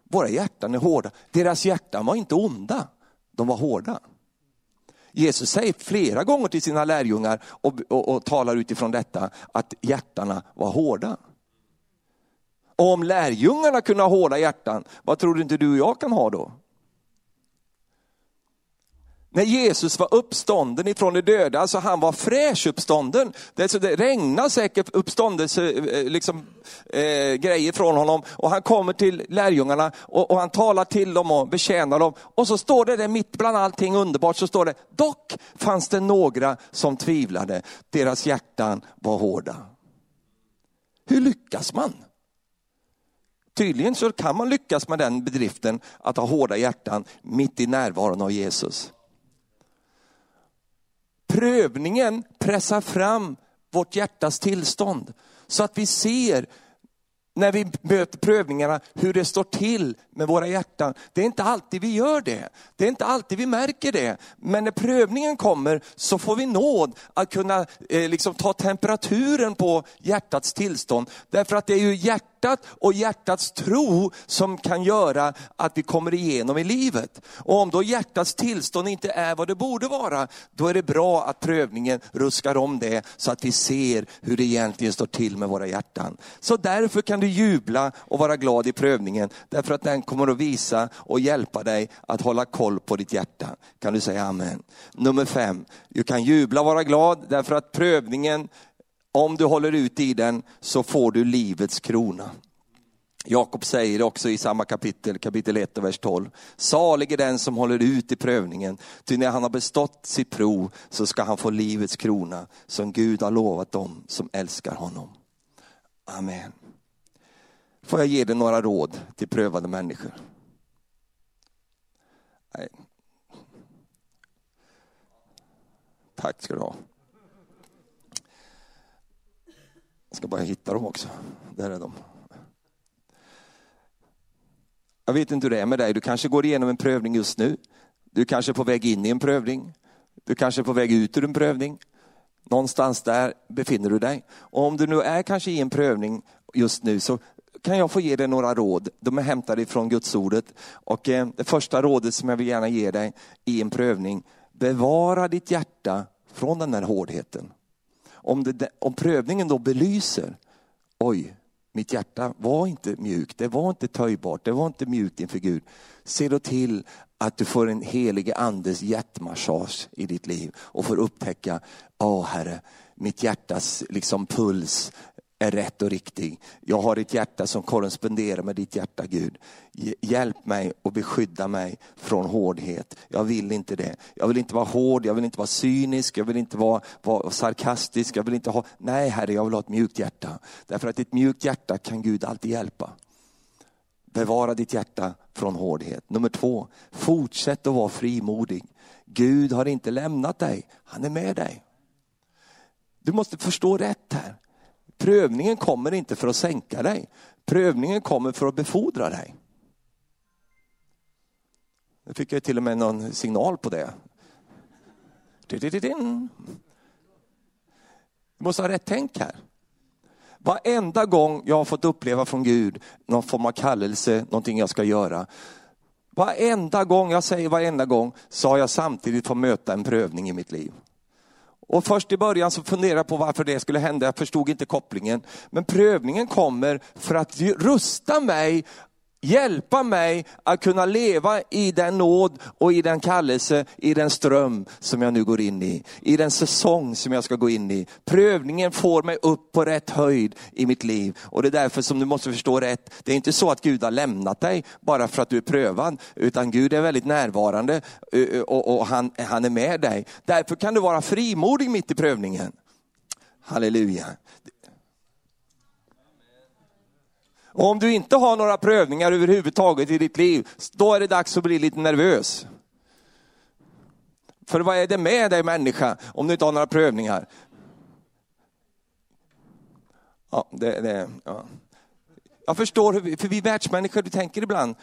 våra hjärtan är hårda. Deras hjärtan var inte onda, de var hårda. Jesus säger flera gånger till sina lärjungar och, och, och talar utifrån detta att hjärtana var hårda. Och om lärjungarna kunde ha hårda hjärtan, vad tror du inte du och jag kan ha då? När Jesus var uppstånden ifrån de döda, alltså han var fräsch uppstånden. Det, det regnar säkert uppståndelse, eh, liksom, eh, grejer från honom och han kommer till lärjungarna och, och, han talar till dem och betjänar dem. Och så står det där mitt bland allting underbart, så står det, dock fanns det några som tvivlade, deras hjärtan var hårda. Hur lyckas man? Tydligen så kan man lyckas med den bedriften att ha hårda hjärtan mitt i närvaron av Jesus. Prövningen pressar fram vårt hjärtas tillstånd så att vi ser när vi möter prövningarna hur det står till med våra hjärtan. Det är inte alltid vi gör det. Det är inte alltid vi märker det. Men när prövningen kommer så får vi nåd att kunna eh, liksom ta temperaturen på hjärtats tillstånd. Därför att det är ju hjärtat hjärtat och hjärtats tro som kan göra att vi kommer igenom i livet. Och om då hjärtats tillstånd inte är vad det borde vara, då är det bra att prövningen ruskar om det så att vi ser hur det egentligen står till med våra hjärtan. Så därför kan du jubla och vara glad i prövningen, därför att den kommer att visa och hjälpa dig att hålla koll på ditt hjärta. Kan du säga amen? Nummer fem, du kan jubla och vara glad därför att prövningen om du håller ut i den så får du livets krona. Jakob säger också i samma kapitel, kapitel 1 och vers 12. Salig är den som håller ut i prövningen, ty när han har bestått sitt prov så ska han få livets krona som Gud har lovat dem som älskar honom. Amen. Får jag ge dig några råd till prövade människor? Nej. Tack ska du ha. Jag ska bara hitta dem också. Där är de. Jag vet inte hur det är med dig, du kanske går igenom en prövning just nu. Du kanske är på väg in i en prövning. Du kanske är på väg ut ur en prövning. Någonstans där befinner du dig. Och om du nu är kanske i en prövning just nu så kan jag få ge dig några råd. De är hämtade ifrån Gudsordet. Och eh, det första rådet som jag vill gärna ge dig i en prövning, bevara ditt hjärta från den här hårdheten. Om, det, om prövningen då belyser, oj, mitt hjärta var inte mjukt, det var inte töjbart, det var inte mjukt inför Gud. Se då till att du får en helig andes hjärtmassage i ditt liv och får upptäcka, åh Herre, mitt hjärtas liksom puls är rätt och riktig. Jag har ett hjärta som korresponderar med ditt hjärta Gud. Hjälp mig och beskydda mig från hårdhet. Jag vill inte det. Jag vill inte vara hård, jag vill inte vara cynisk, jag vill inte vara, vara sarkastisk. Jag vill inte ha, nej Herre, jag vill ha ett mjukt hjärta. Därför att ett mjukt hjärta kan Gud alltid hjälpa. Bevara ditt hjärta från hårdhet. Nummer två, fortsätt att vara frimodig. Gud har inte lämnat dig, han är med dig. Du måste förstå rätt här. Prövningen kommer inte för att sänka dig. Prövningen kommer för att befordra dig. Nu fick jag till och med någon signal på det. Du måste ha rätt tänk här. Varenda gång jag har fått uppleva från Gud någon form av kallelse, någonting jag ska göra. Varenda gång, jag säger varenda gång, så har jag samtidigt fått möta en prövning i mitt liv. Och först i början så funderade jag på varför det skulle hända, jag förstod inte kopplingen. Men prövningen kommer för att rusta mig hjälpa mig att kunna leva i den nåd och i den kallelse, i den ström som jag nu går in i. I den säsong som jag ska gå in i. Prövningen får mig upp på rätt höjd i mitt liv. Och det är därför som du måste förstå rätt. Det är inte så att Gud har lämnat dig bara för att du är prövad, utan Gud är väldigt närvarande och, och han, han är med dig. Därför kan du vara frimodig mitt i prövningen. Halleluja. Och om du inte har några prövningar överhuvudtaget i ditt liv, då är det dags att bli lite nervös. För vad är det med dig människa om du inte har några prövningar? Ja, det, det, ja. Jag förstår, hur, för vi världsmänniskor, vi tänker ibland,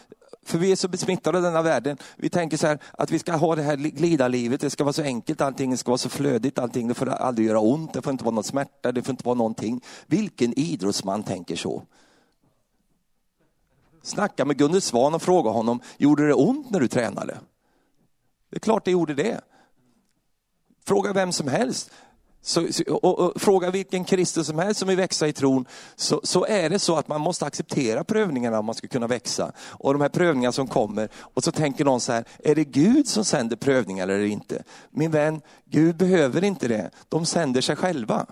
för vi är så besmittade av denna världen. Vi tänker så här att vi ska ha det här glidarlivet, det ska vara så enkelt, allting det ska vara så flödigt, allting, det får aldrig göra ont, det får inte vara någon smärta, det får inte vara någonting. Vilken idrottsman tänker så? Snacka med Gunde Svan och fråga honom, gjorde det ont när du tränade? Det är klart det gjorde det. Fråga vem som helst. Så, och, och, fråga vilken kristen som helst som vill växa i tron, så, så, är det så att man måste acceptera prövningarna om man ska kunna växa. Och de här prövningarna som kommer, och så tänker någon så här, är det Gud som sänder prövningar eller inte? Min vän, Gud behöver inte det, de sänder sig själva.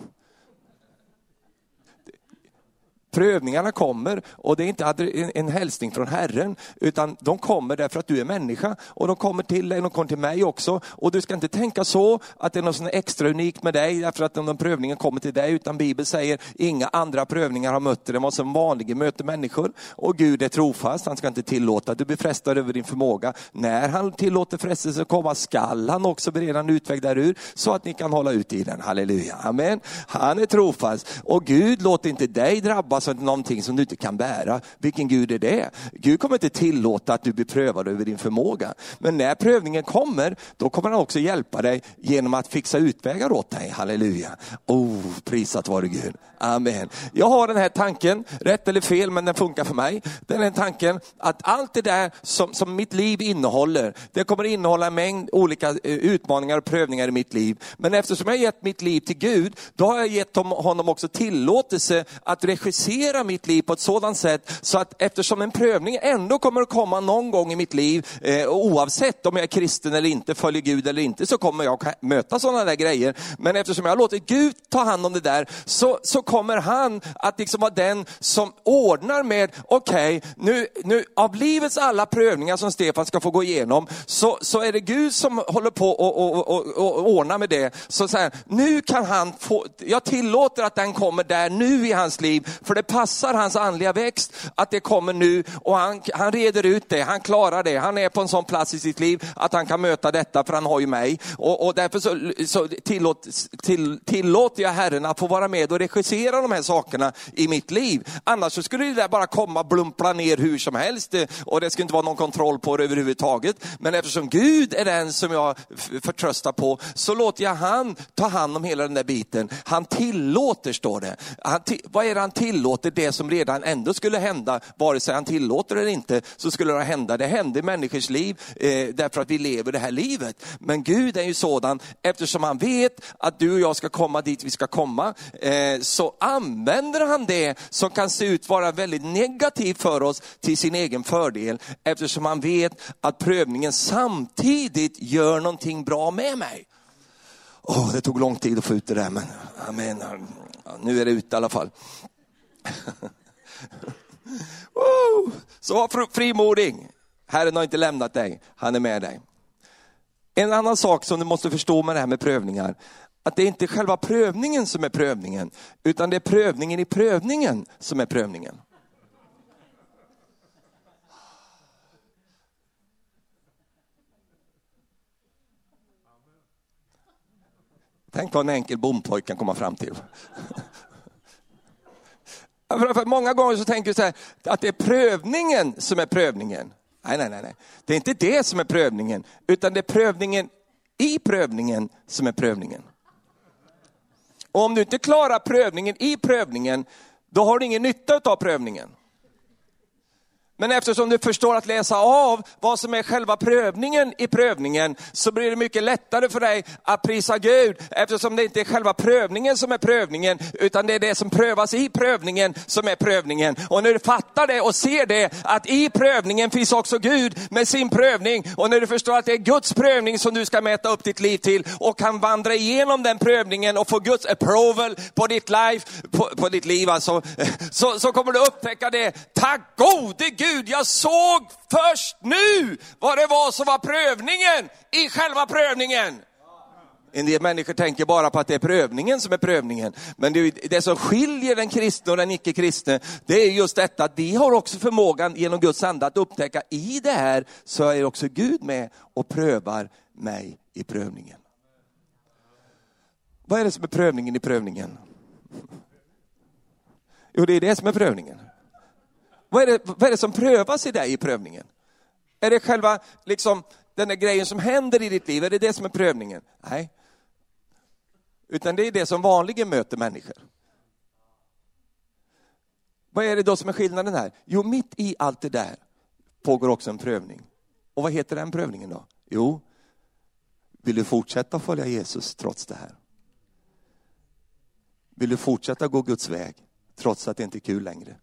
Prövningarna kommer och det är inte en hälsning från Herren, utan de kommer därför att du är människa och de kommer till dig, de kommer till mig också. Och du ska inte tänka så att det är något extra unikt med dig därför att den prövningen kommer till dig, utan Bibeln säger inga andra prövningar har mött dig, än vad som vanligen möter människor. Och Gud är trofast, han ska inte tillåta att du blir frestad över din förmåga. När han tillåter frestelse komma skall han också bereda en utväg därur så att ni kan hålla ut i den. Halleluja, amen. Han är trofast och Gud låter inte dig drabbas alltså någonting som du inte kan bära. Vilken Gud är det? Gud kommer inte tillåta att du blir prövad över din förmåga. Men när prövningen kommer, då kommer han också hjälpa dig genom att fixa utvägar åt dig. Halleluja. Oh, prisat vare Gud. Amen. Jag har den här tanken, rätt eller fel, men den funkar för mig. Den här tanken att allt det där som, som mitt liv innehåller, det kommer innehålla en mängd olika eh, utmaningar och prövningar i mitt liv. Men eftersom jag har gett mitt liv till Gud, då har jag gett honom också tillåtelse att regissera organisera mitt liv på ett sådant sätt så att eftersom en prövning ändå kommer att komma någon gång i mitt liv, eh, oavsett om jag är kristen eller inte, följer Gud eller inte, så kommer jag möta sådana där grejer. Men eftersom jag har låtit Gud ta hand om det där, så, så kommer han att liksom vara den som ordnar med, okej, okay, nu, nu av livets alla prövningar som Stefan ska få gå igenom, så, så är det Gud som håller på och, och, och, och ordnar med det. Så, så här, nu kan han få, jag tillåter att den kommer där nu i hans liv, för det passar hans andliga växt att det kommer nu och han, han reder ut det, han klarar det, han är på en sån plats i sitt liv att han kan möta detta för han har ju mig. Och, och därför så, så tillåt, till, tillåter jag Herren att få vara med och regissera de här sakerna i mitt liv. Annars så skulle det där bara komma blumpla ner hur som helst och det skulle inte vara någon kontroll på det överhuvudtaget. Men eftersom Gud är den som jag förtröstar på så låter jag han ta hand om hela den där biten. Han tillåter, står det. Han, vad är det han tillåter? Det som redan ändå skulle hända, vare sig han tillåter det eller inte, så skulle det hända. Det hände i människors liv eh, därför att vi lever det här livet. Men Gud är ju sådan, eftersom han vet att du och jag ska komma dit vi ska komma, eh, så använder han det som kan se ut vara väldigt negativt för oss till sin egen fördel, eftersom han vet att prövningen samtidigt gör någonting bra med mig. Oh, det tog lång tid att få ut det där, men amen. nu är det ute i alla fall. Så var frimodig. Herren har inte lämnat dig, han är med dig. En annan sak som du måste förstå med det här med prövningar, att det är inte själva prövningen som är prövningen, utan det är prövningen i prövningen som är prövningen. Tänk vad en enkel bompojk kan komma fram till. För många gånger så tänker du så här, att det är prövningen som är prövningen. Nej, nej, nej, nej. Det är inte det som är prövningen, utan det är prövningen i prövningen som är prövningen. Och om du inte klarar prövningen i prövningen, då har du ingen nytta av prövningen. Men eftersom du förstår att läsa av vad som är själva prövningen i prövningen, så blir det mycket lättare för dig att prisa Gud, eftersom det inte är själva prövningen som är prövningen, utan det är det som prövas i prövningen som är prövningen. Och när du fattar det och ser det, att i prövningen finns också Gud med sin prövning, och när du förstår att det är Guds prövning som du ska mäta upp ditt liv till, och kan vandra igenom den prövningen och få Guds approval på ditt liv, på, på ditt liv alltså, så, så kommer du upptäcka det. Tack gode Gud Gud, jag såg först nu vad det var som var prövningen i själva prövningen. En del människor tänker bara på att det är prövningen som är prövningen. Men det, det som skiljer den kristne och den icke-kristne, det är just detta att vi har också förmågan genom Guds ande att upptäcka i det här så är också Gud med och prövar mig i prövningen. Vad är det som är prövningen i prövningen? Jo, det är det som är prövningen. Vad är, det, vad är det som prövas i dig i prövningen? Är det själva liksom, den där grejen som händer i ditt liv, är det det som är prövningen? Nej. Utan det är det som vanligen möter människor. Vad är det då som är skillnaden här? Jo, mitt i allt det där pågår också en prövning. Och vad heter den prövningen då? Jo, vill du fortsätta följa Jesus trots det här? Vill du fortsätta gå Guds väg trots att det inte är kul längre?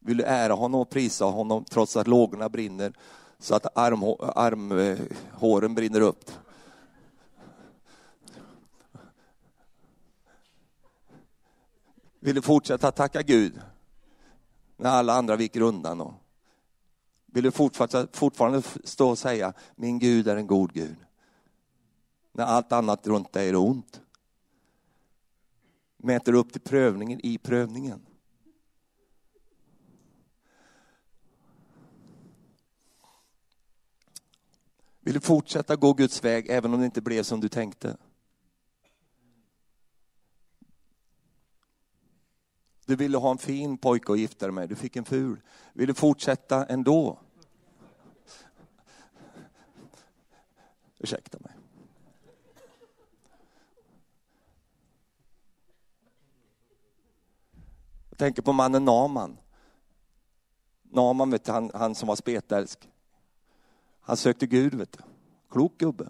Vill du ära honom och prisa honom trots att lågorna brinner så att armhåren eh, brinner upp? Vill du fortsätta tacka Gud när alla andra viker undan? Och vill du fortfarande stå och säga, min Gud är en god Gud? När allt annat runt dig är ont. Mäter upp till prövningen i prövningen. Vill du fortsätta gå Guds väg även om det inte blev som du tänkte? Du ville ha en fin pojke att gifta dig med, du fick en ful. Vill du fortsätta ändå? Ursäkta mig. Jag tänker på mannen Naman. Naman, vet du, han, han som var spetälsk. Han sökte Gud, vet du. Klok gubbe.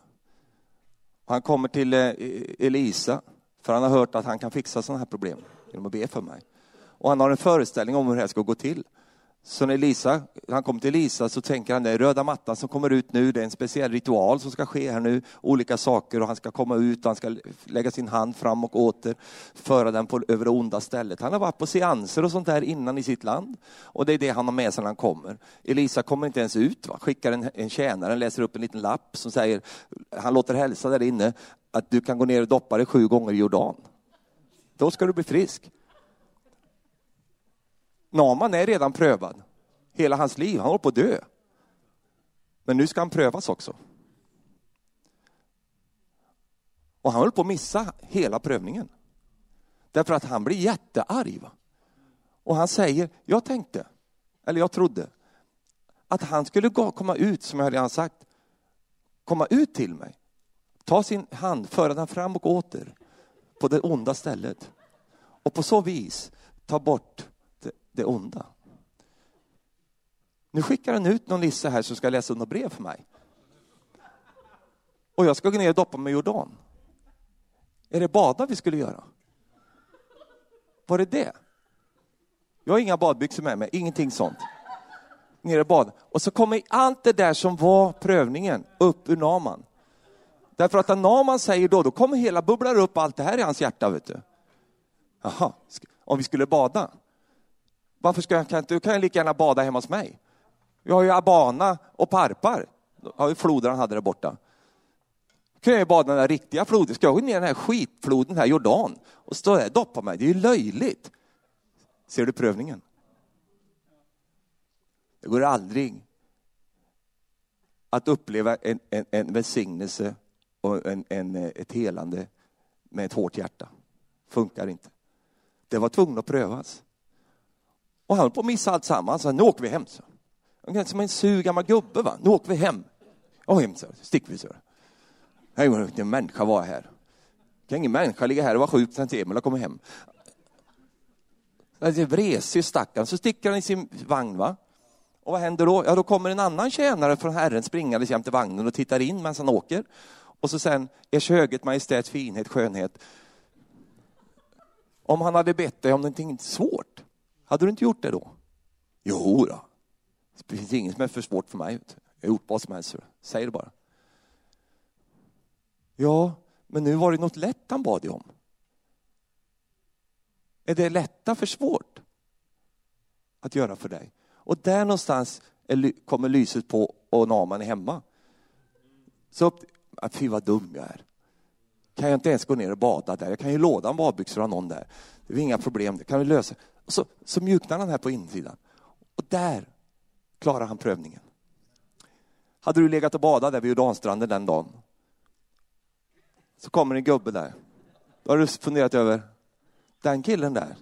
Han kommer till eh, e-, Elisa, för han har hört att han kan fixa sådana här problem genom att be för mig. Och han har en föreställning om hur det här ska gå till. Så när Lisa, han kommer till Lisa så tänker han den röda mattan som kommer ut nu, det är en speciell ritual som ska ske här nu, olika saker och han ska komma ut och han ska lägga sin hand fram och åter, föra den på, över det onda stället. Han har varit på seanser och sånt där innan i sitt land och det är det han har med sig när han kommer. Elisa kommer inte ens ut, va? skickar en, en tjänare, läser upp en liten lapp som säger, han låter hälsa där inne, att du kan gå ner och doppa dig sju gånger i Jordan. Då ska du bli frisk. Naman är redan prövad. Hela hans liv, han håller på att dö. Men nu ska han prövas också. Och han håller på att missa hela prövningen. Därför att han blir jättearg. Va? Och han säger, jag tänkte, eller jag trodde, att han skulle gå, komma ut, som jag redan sagt, komma ut till mig. Ta sin hand, föra den fram och åter på det onda stället. Och på så vis ta bort det onda. Nu skickar han ut någon Nisse här som ska läsa något brev för mig. Och jag ska gå ner och doppa mig i Jordan. Är det bada vi skulle göra? Var det det? Jag har inga badbyxor med mig, ingenting sånt. Ner och bada. Och så kommer allt det där som var prövningen upp ur Naman. Därför att när Naman säger då, då kommer hela bubblar upp allt det här i hans hjärta. Vet du. Jaha, om vi skulle bada. Varför ska jag, kan, du kan jag lika gärna bada hemma hos mig. Vi har ju Abana och Parpar, har han hade där borta. Då kan jag ju bada den där riktiga floden. Ska jag gå ner i den här skitfloden, här Jordan, och stå där och doppa mig? Det är ju löjligt. Ser du prövningen? Det går aldrig att uppleva en, en, en välsignelse och en, en, ett helande med ett hårt hjärta. Funkar inte. Det var tvungen att prövas. Och han höll på att missa allt sammans. Nu åker vi hem. Så. Som en sur gammal gubbe. Va? Nu åker vi hem. Och hem så sticker vi. Så. Här är inte en människa var här. Kan ingen människa ligga här och vara sjuk sen Emil har kommit hem. Det är vresig stackaren. Så sticker han i sin vagn. Va? Och vad händer då? Ja, då kommer en annan tjänare från Herren springandes jämte vagnen och tittar in medan han åker. Och så sen, ers höghet, majestät, finhet, skönhet. Om han hade bett dig om någonting svårt, hade du inte gjort det då? Jo då. Det finns inget som är för svårt för mig. Jag har gjort vad som helst. Säg det bara. Ja, men nu var det något lätt han bad dig om. Är det lätta för svårt att göra för dig? Och där någonstans kommer lyset på och Naman är hemma. Så upp, fy vad dum jag är. Kan jag inte ens gå ner och bada där? Jag kan ju låda en badbyxor av någon där. Det är inga problem, det kan vi lösa. Och så, så mjuknar han här på insidan. Och där klarar han prövningen. Hade du legat och badat där vid Jordanstranden den dagen, så kommer en gubbe där. Då har du funderat över, den killen där,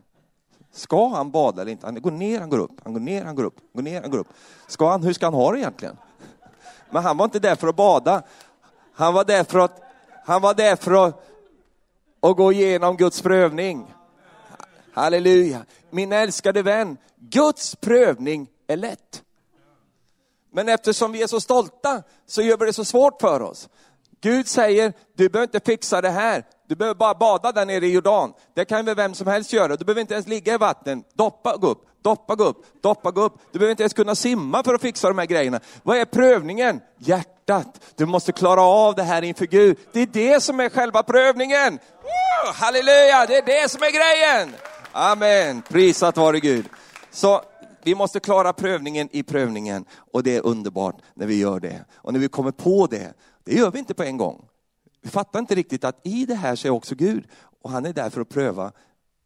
ska han bada eller inte? Han går ner, han går upp, han går ner, han går upp, går ner, han går upp. Ska han, hur ska han ha det egentligen? Men han var inte där för att bada. Han var där för att, han var där för att, att gå igenom Guds prövning. Halleluja. Min älskade vän, Guds prövning är lätt. Men eftersom vi är så stolta så gör vi det så svårt för oss. Gud säger, du behöver inte fixa det här. Du behöver bara bada där nere i Jordan. Det kan väl vem som helst göra. Du behöver inte ens ligga i vattnet. Doppa, gå upp, doppa, gå upp, doppa, gå upp. Du behöver inte ens kunna simma för att fixa de här grejerna. Vad är prövningen? Hjärtat. Du måste klara av det här inför Gud. Det är det som är själva prövningen. Oh, halleluja, det är det som är grejen. Amen, prisat vare Gud. Så vi måste klara prövningen i prövningen och det är underbart när vi gör det. Och när vi kommer på det, det gör vi inte på en gång. Vi fattar inte riktigt att i det här så är också Gud och han är där för att pröva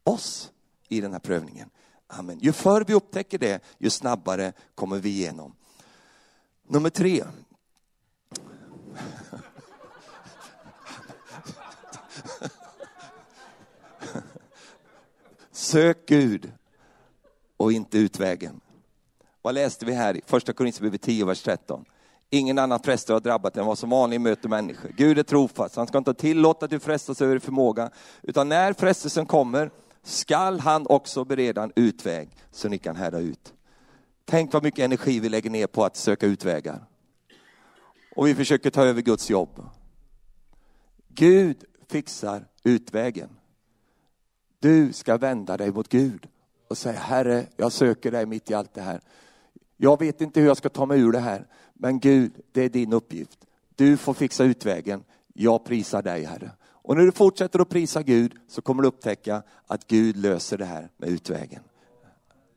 oss i den här prövningen. Amen. Ju förr vi upptäcker det, ju snabbare kommer vi igenom. Nummer tre. Sök Gud och inte utvägen. Vad läste vi här i första Korinthierbrevet 10, vers 13? Ingen annan frestelse har drabbat än vad som vanligen möter människor. Gud är trofast, han ska inte tillåta att du frestas över förmåga, utan när frestelsen kommer skall han också bereda en utväg så ni kan härda ut. Tänk vad mycket energi vi lägger ner på att söka utvägar. Och vi försöker ta över Guds jobb. Gud fixar utvägen. Du ska vända dig mot Gud och säga, Herre, jag söker dig mitt i allt det här. Jag vet inte hur jag ska ta mig ur det här, men Gud, det är din uppgift. Du får fixa utvägen. Jag prisar dig, Herre. Och när du fortsätter att prisa Gud så kommer du upptäcka att Gud löser det här med utvägen.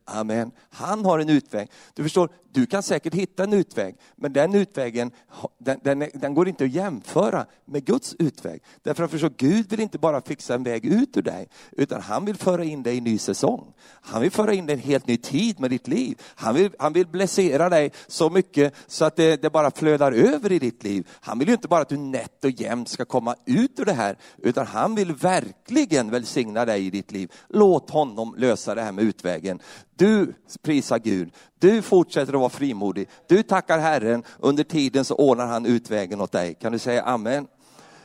Amen. Han har en utväg. Du förstår, du kan säkert hitta en utväg, men den utvägen den, den, den, går inte att jämföra med Guds utväg. Därför att förstår, Gud vill inte bara fixa en väg ut ur dig, utan han vill föra in dig i en ny säsong. Han vill föra in dig i en helt ny tid med ditt liv. Han vill, han vill blessera dig så mycket så att det, det bara flödar över i ditt liv. Han vill ju inte bara att du nätt och jämnt ska komma ut ur det här, utan han vill verkligen välsigna dig i ditt liv. Låt honom lösa det här med utvägen. Du prisar Gud, du fortsätter att vara frimodig. Du tackar Herren, under tiden så ordnar han utvägen åt dig. Kan du säga amen?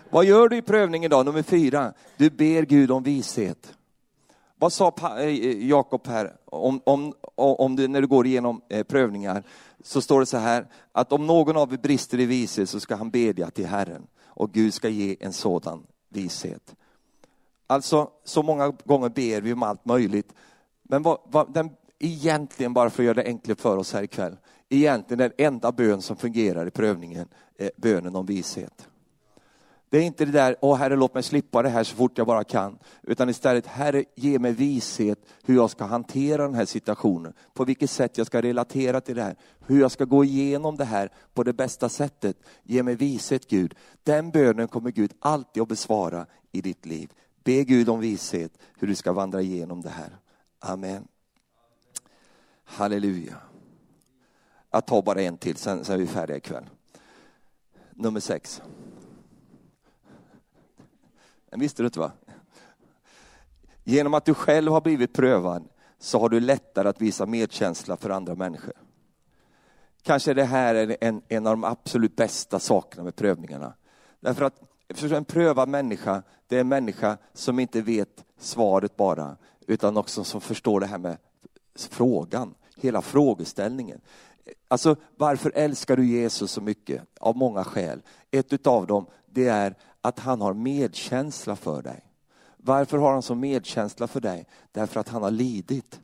Vad gör du i prövningen idag? Nummer fyra, du ber Gud om vishet. Vad sa eh, Jakob här om, om, om du, när du går igenom eh, prövningar? Så står det så här, att om någon av er brister i vishet så ska han bedja till Herren och Gud ska ge en sådan vishet. Alltså, så många gånger ber vi om allt möjligt. Men vad, vad, den egentligen, bara för att göra det enkelt för oss här ikväll, egentligen den enda bön som fungerar i prövningen är bönen om vishet. Det är inte det där, åh Herre låt mig slippa det här så fort jag bara kan, utan istället, Herre ge mig vishet hur jag ska hantera den här situationen, på vilket sätt jag ska relatera till det här, hur jag ska gå igenom det här på det bästa sättet. Ge mig vishet Gud. Den bönen kommer Gud alltid att besvara i ditt liv. Be Gud om vishet hur du ska vandra igenom det här. Amen. Halleluja. Jag tar bara en till, sen, sen är vi färdiga ikväll. Nummer sex. Den visste du inte va? Genom att du själv har blivit prövad så har du lättare att visa medkänsla för andra människor. Kanske det här är en, en av de absolut bästa sakerna med prövningarna. Därför att en prövad människa, det är en människa som inte vet svaret bara, utan också som förstår det här med frågan hela frågeställningen. Alltså varför älskar du Jesus så mycket? Av många skäl. Ett utav dem det är att han har medkänsla för dig. Varför har han så medkänsla för dig? Därför att han har lidit.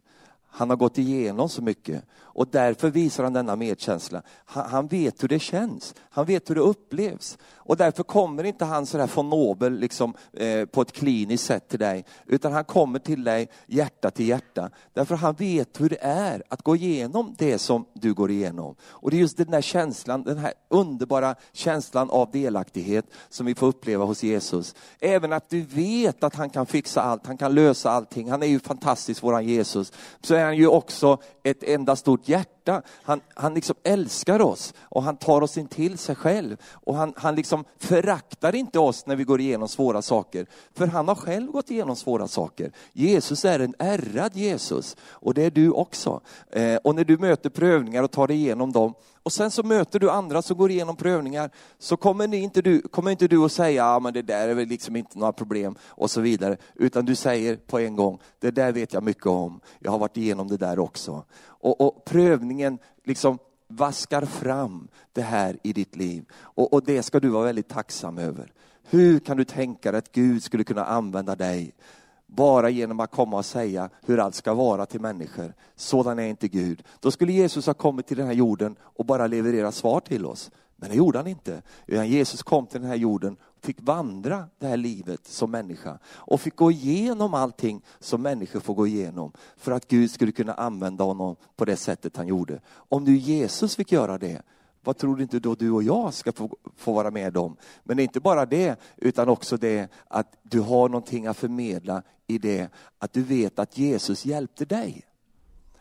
Han har gått igenom så mycket och därför visar han denna medkänsla. Han, han, vet hur det känns, han vet hur det upplevs. Och därför kommer inte han sådär von Nobel liksom, eh, på ett kliniskt sätt till dig, utan han kommer till dig hjärta till hjärta. Därför han vet hur det är att gå igenom det som du går igenom. Och det är just den där känslan, den här underbara känslan av delaktighet som vi får uppleva hos Jesus. Även att du vet att han kan fixa allt, han kan lösa allting. Han är ju fantastisk, våran Jesus. Så är han ju också ett enda stort hjärta. Han, han liksom älskar oss och han tar oss in till sig själv. Och han, han liksom föraktar inte oss när vi går igenom svåra saker. För han har själv gått igenom svåra saker. Jesus är en ärrad Jesus och det är du också. Eh, och när du möter prövningar och tar dig igenom dem och sen så möter du andra som går igenom prövningar, så kommer, ni inte, du, kommer inte du att säga, ja men det där är väl liksom inte några problem och så vidare. Utan du säger på en gång, det där vet jag mycket om, jag har varit igenom det där också. Och, och prövningen liksom vaskar fram det här i ditt liv. Och, och det ska du vara väldigt tacksam över. Hur kan du tänka dig att Gud skulle kunna använda dig bara genom att komma och säga hur allt ska vara till människor. Sådan är inte Gud. Då skulle Jesus ha kommit till den här jorden och bara leverera svar till oss. Men det gjorde han inte. Utan Jesus kom till den här jorden fick vandra det här livet som människa och fick gå igenom allting som människor får gå igenom för att Gud skulle kunna använda honom på det sättet han gjorde. Om nu Jesus fick göra det, vad tror du inte då du och jag ska få, få vara med om? Men inte bara det, utan också det att du har någonting att förmedla i det att du vet att Jesus hjälpte dig.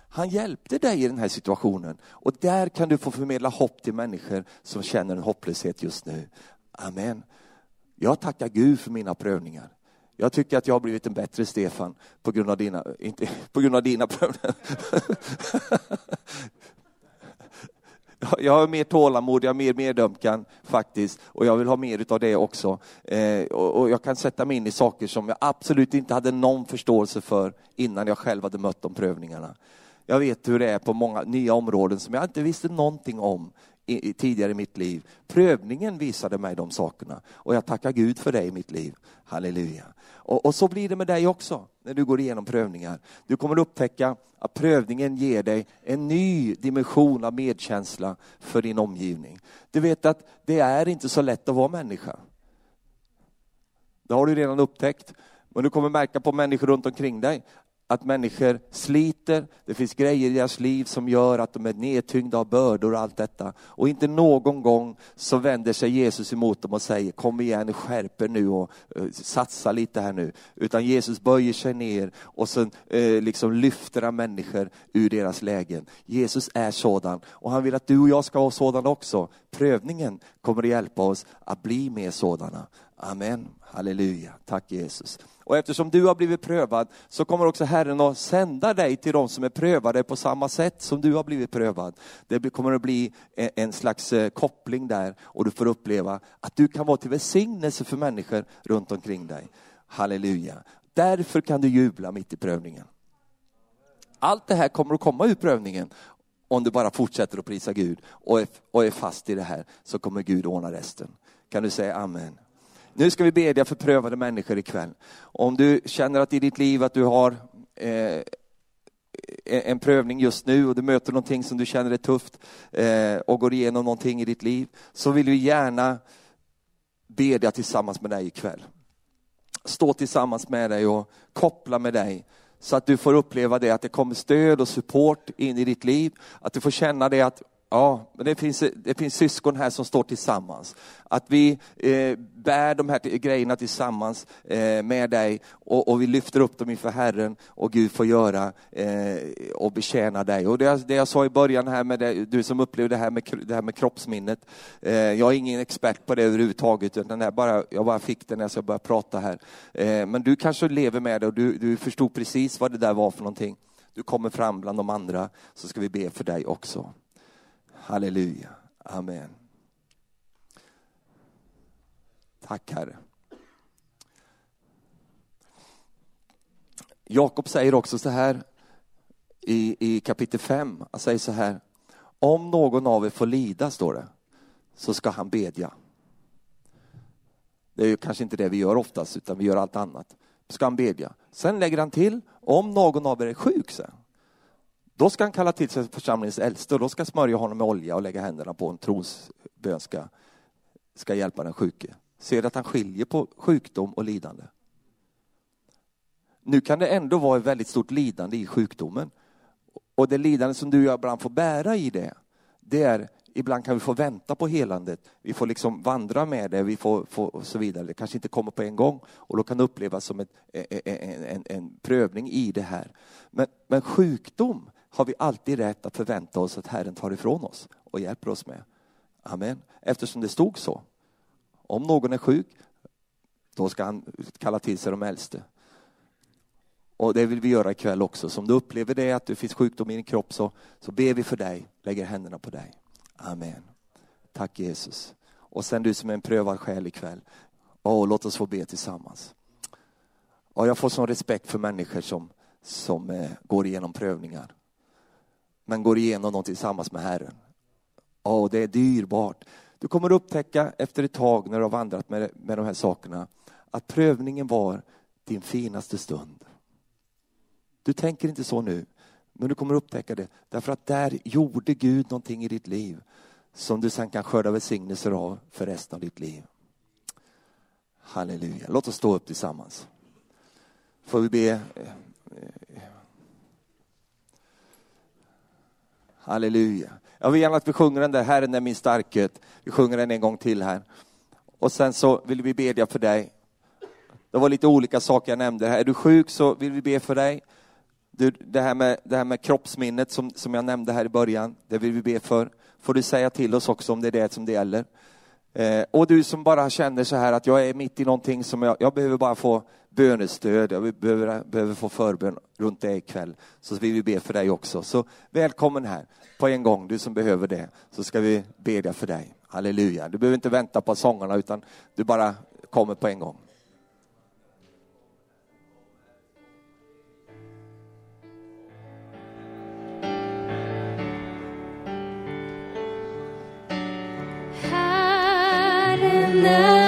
Han hjälpte dig i den här situationen och där kan du få förmedla hopp till människor som känner en hopplöshet just nu. Amen. Jag tackar Gud för mina prövningar. Jag tycker att jag har blivit en bättre Stefan på grund av dina, inte på grund av dina prövningar. Jag har mer tålamod, jag har mer medömkan faktiskt och jag vill ha mer av det också. Eh, och, och, jag kan sätta mig in i saker som jag absolut inte hade någon förståelse för innan jag själv hade mött de prövningarna. Jag vet hur det är på många nya områden som jag inte visste någonting om i, i, tidigare i mitt liv. Prövningen visade mig de sakerna och jag tackar Gud för det i mitt liv. Halleluja. Och, och så blir det med dig också när du går igenom prövningar. Du kommer upptäcka att prövningen ger dig en ny dimension av medkänsla för din omgivning. Du vet att det är inte så lätt att vara människa. Det har du redan upptäckt. Men du kommer märka på människor runt omkring dig att människor sliter, det finns grejer i deras liv som gör att de är nedtyngda av bördor och allt detta. Och inte någon gång så vänder sig Jesus emot dem och säger kom igen, skärp er nu och uh, satsa lite här nu. Utan Jesus böjer sig ner och sen uh, liksom lyfter han människor ur deras lägen. Jesus är sådan och han vill att du och jag ska vara sådana också. Prövningen kommer att hjälpa oss att bli mer sådana. Amen. Halleluja. Tack Jesus. Och eftersom du har blivit prövad så kommer också Herren att sända dig till de som är prövade på samma sätt som du har blivit prövad. Det kommer att bli en slags eh, koppling där och du får uppleva att du kan vara till välsignelse för människor runt omkring dig. Halleluja. Därför kan du jubla mitt i prövningen. Allt det här kommer att komma ur prövningen om du bara fortsätter att prisa Gud och är, och är fast i det här så kommer Gud ordna resten. Kan du säga amen? Nu ska vi bedja för prövade människor ikväll. Om du känner att i ditt liv att du har eh, en prövning just nu och du möter någonting som du känner är tufft eh, och går igenom någonting i ditt liv, så vill vi gärna bedja tillsammans med dig ikväll. Stå tillsammans med dig och koppla med dig så att du får uppleva det, att det kommer stöd och support in i ditt liv. Att du får känna det att Ja, men det finns, det finns syskon här som står tillsammans. Att vi eh, bär de här grejerna tillsammans eh, med dig och, och, vi lyfter upp dem inför Herren och Gud får göra eh, och betjäna dig. Och det, det jag sa i början här med det, du som upplevde det här med, det här med kroppsminnet. Eh, jag är ingen expert på det överhuvudtaget, utan det bara, jag bara fick det när jag började prata här. Eh, men du kanske lever med det och du, du förstod precis vad det där var för någonting. Du kommer fram bland de andra, så ska vi be för dig också. Halleluja. Amen. Tack Herre. Jakob säger också så här i, i kapitel 5, han säger så här, om någon av er får lida, står det, så ska han bedja. Det är ju kanske inte det vi gör oftast, utan vi gör allt annat. Ska han bedja. Sen lägger han till, om någon av er är sjuk, sen, då ska han kalla till sig församlingens äldste och då ska smörja honom med olja och lägga händerna på en trosbön ska, ska hjälpa den sjuke. Ser att han skiljer på sjukdom och lidande. Nu kan det ändå vara ett väldigt stort lidande i sjukdomen. Och det lidande som du och jag ibland får bära i det, det är ibland kan vi få vänta på helandet. Vi får liksom vandra med det, vi får, får och så vidare. Det kanske inte kommer på en gång och då kan det upplevas som ett, en, en, en prövning i det här. Men, men sjukdom, har vi alltid rätt att förvänta oss att Herren tar ifrån oss och hjälper oss med. Amen. Eftersom det stod så. Om någon är sjuk, då ska han kalla till sig de äldste. Och det vill vi göra ikväll också. Så om du upplever det, att det finns sjukdom i din kropp, så, så ber vi för dig, lägger händerna på dig. Amen. Tack Jesus. Och sen du som är en prövad själ ikväll, oh, låt oss få be tillsammans. Och jag får sån respekt för människor som, som eh, går igenom prövningar men går igenom dem tillsammans med Herren. Oh, det är dyrbart. Du kommer upptäcka efter ett tag när du har vandrat med, med de här sakerna att prövningen var din finaste stund. Du tänker inte så nu, men du kommer upptäcka det därför att där gjorde Gud någonting i ditt liv som du sen kan skörda välsignelser av för resten av ditt liv. Halleluja. Låt oss stå upp tillsammans. Får vi be eh, Halleluja. Jag vill gärna att vi sjunger den där, Herren är min starkhet. Vi sjunger den en gång till här. Och sen så vill vi bedja för dig. Det var lite olika saker jag nämnde här. Är du sjuk så vill vi be för dig. Du, det, här med, det här med kroppsminnet som, som jag nämnde här i början, det vill vi be för. Får du säga till oss också om det är det som det gäller. Eh, och du som bara känner så här att jag är mitt i någonting som jag, jag behöver bara få bönestöd, jag behöver, behöver få förbön runt dig ikväll. Så vill vi be för dig också. Så välkommen här på en gång, du som behöver det, så ska vi bedja för dig. Halleluja. Du behöver inte vänta på sångarna utan du bara kommer på en gång. Herren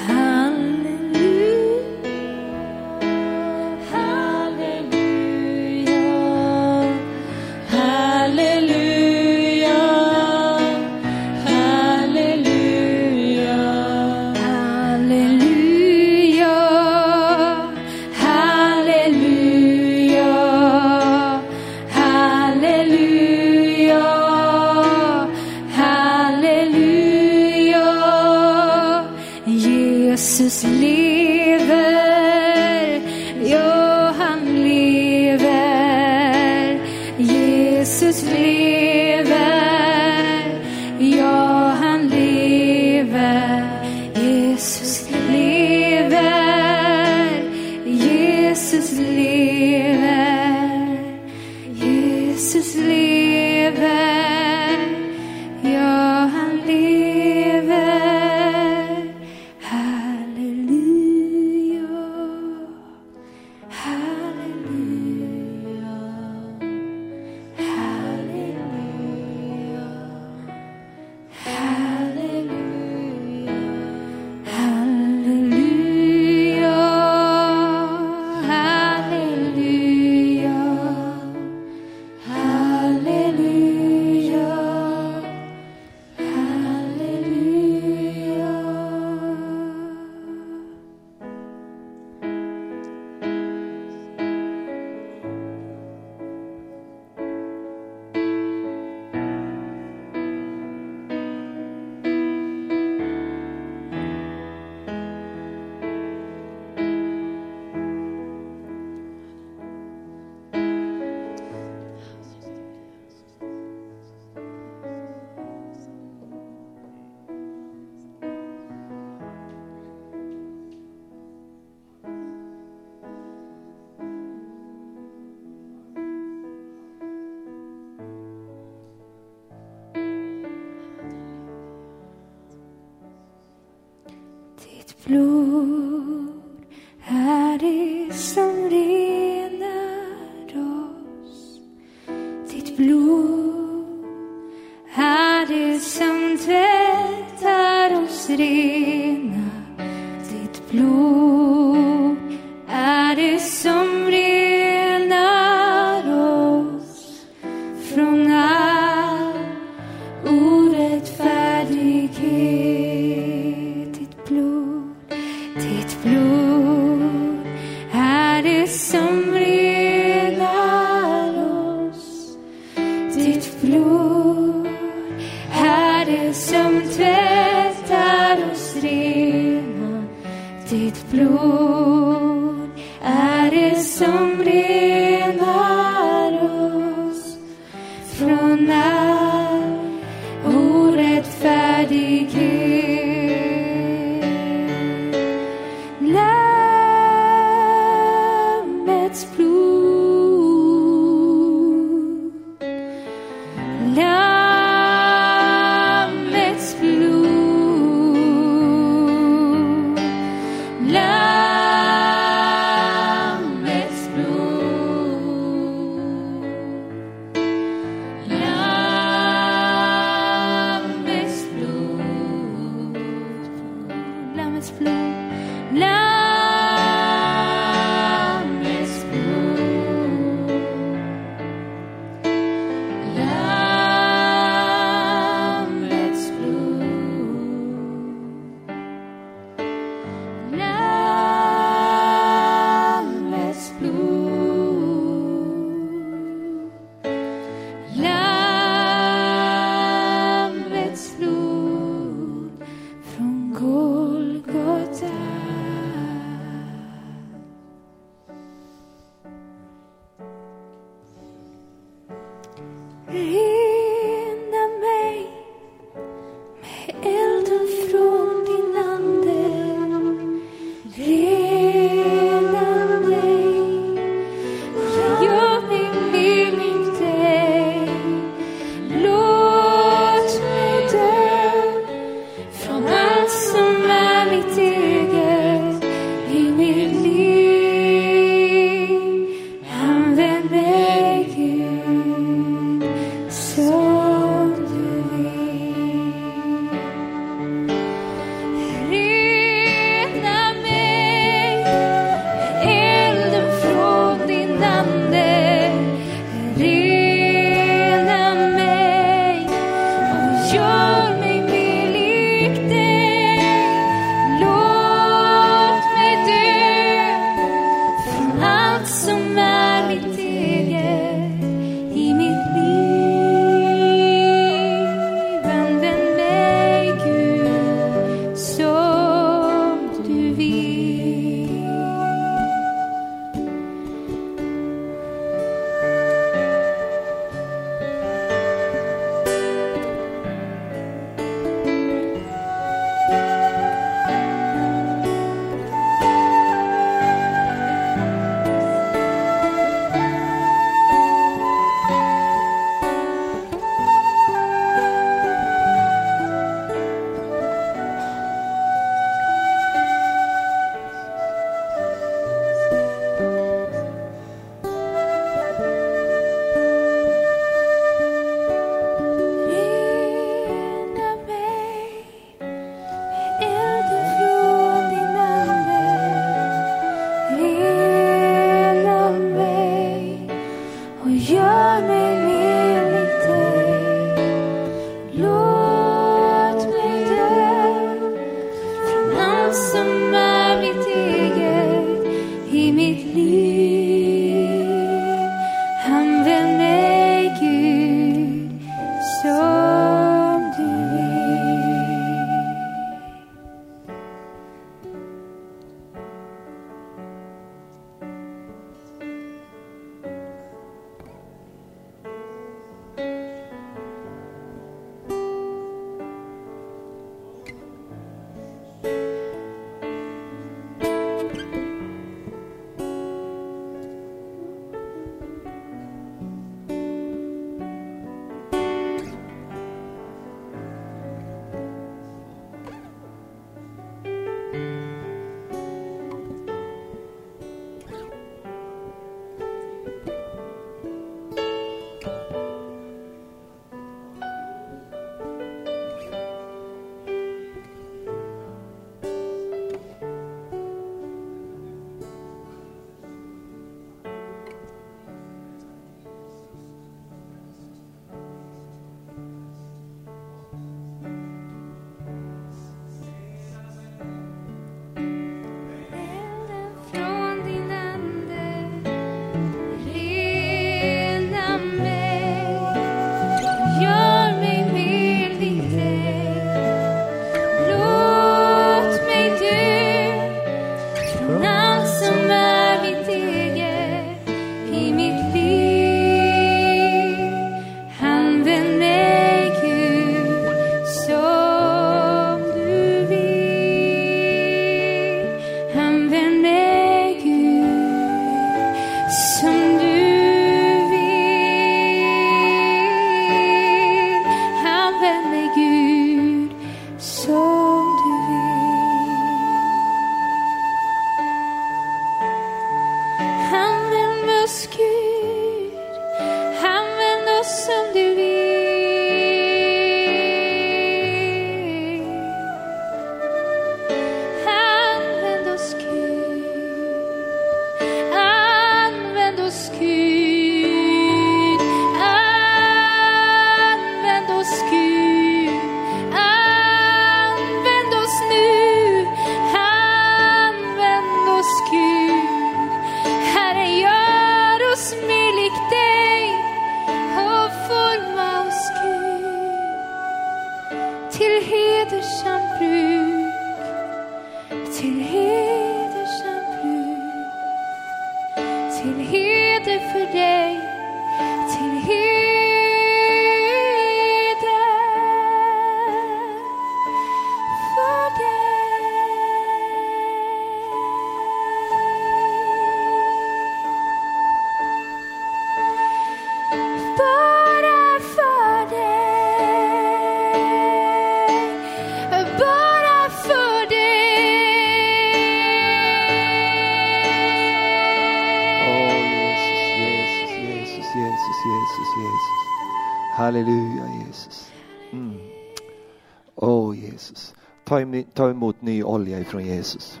olja ifrån Jesus.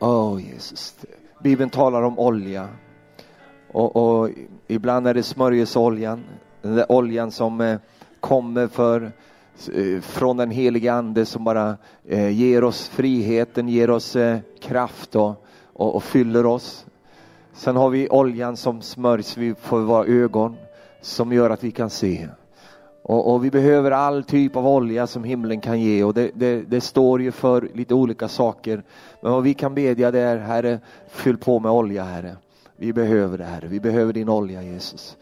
Åh Jesus. Bibeln talar om olja. Och, och ibland är det smörjelseoljan. Den där oljan som eh, kommer för, eh, från den helige ande som bara eh, ger oss friheten, ger oss eh, kraft och, och, och fyller oss. Sen har vi oljan som smörjs för våra ögon som gör att vi kan se. Och, och vi behöver all typ av olja som himlen kan ge och det, det, det står ju för lite olika saker. Men vad vi kan bedja det är, Herre, fyll på med olja Herre. Vi behöver det Herre, vi behöver din olja Jesus.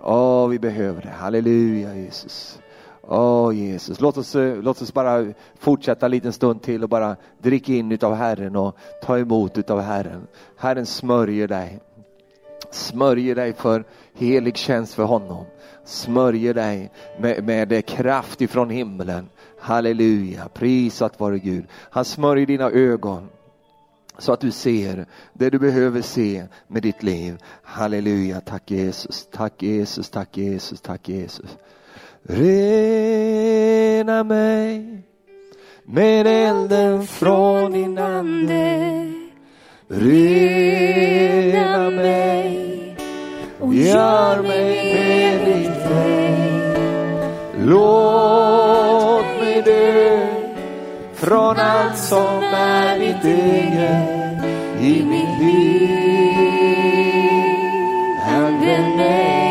Åh, vi behöver det, halleluja Jesus. Åh Jesus, låt oss, eh, låt oss bara fortsätta en liten stund till och bara dricka in utav Herren och ta emot utav Herren. Herren smörjer dig. Smörjer dig för helig tjänst för honom. Smörjer dig med, med kraft ifrån himlen. Halleluja, prisat vare Gud. Han smörjer dina ögon så att du ser det du behöver se med ditt liv. Halleluja, tack Jesus, tack Jesus, tack Jesus, tack Jesus. Rena mig med elden från din ande. Rena mig och gör mig helig dig. Låt mig dö från allt som är mitt eget i mitt liv. Använd mig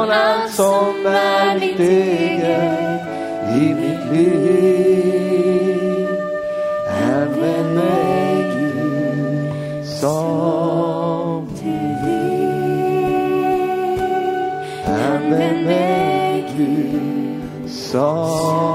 från allt som är mitt eget i mitt liv. Använd mig Gud som du vill. Använd mig Gud som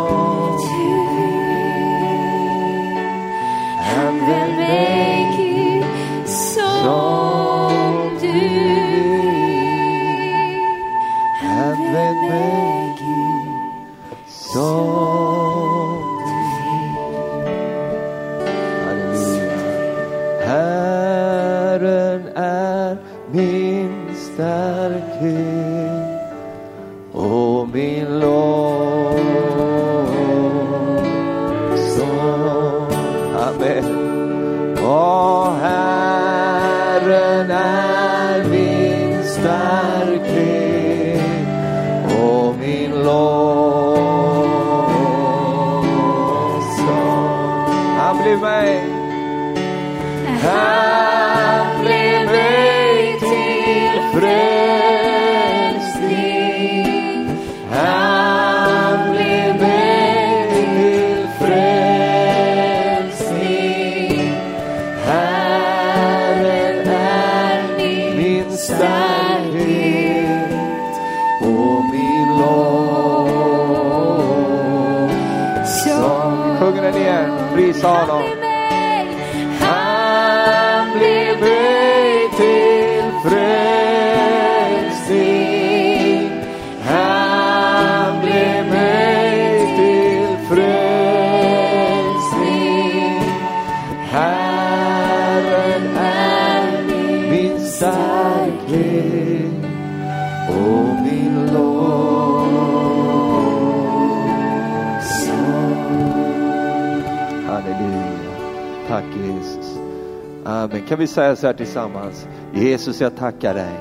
säga så här tillsammans? Jesus, jag tackar dig.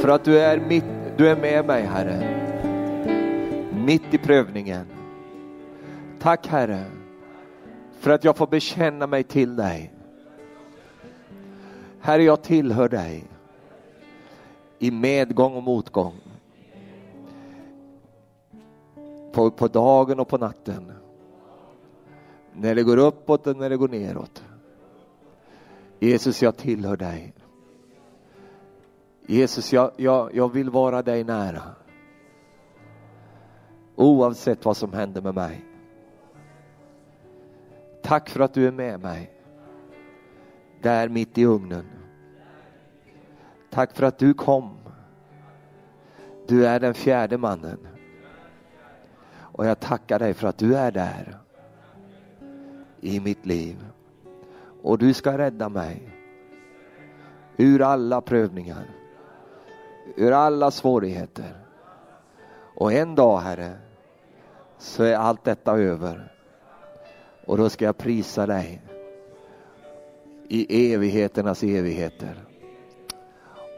För att du är mitt, Du är med mig Herre. Mitt i prövningen. Tack Herre för att jag får bekänna mig till dig. Herre, jag tillhör dig i medgång och motgång. På, på dagen och på natten. När det går uppåt och när det går neråt. Jesus, jag tillhör dig. Jesus, jag, jag, jag vill vara dig nära. Oavsett vad som händer med mig. Tack för att du är med mig. Där mitt i ugnen. Tack för att du kom. Du är den fjärde mannen. Och jag tackar dig för att du är där. I mitt liv. Och du ska rädda mig. Ur alla prövningar. Ur alla svårigheter. Och en dag, Herre, så är allt detta över. Och då ska jag prisa dig i evigheternas evigheter.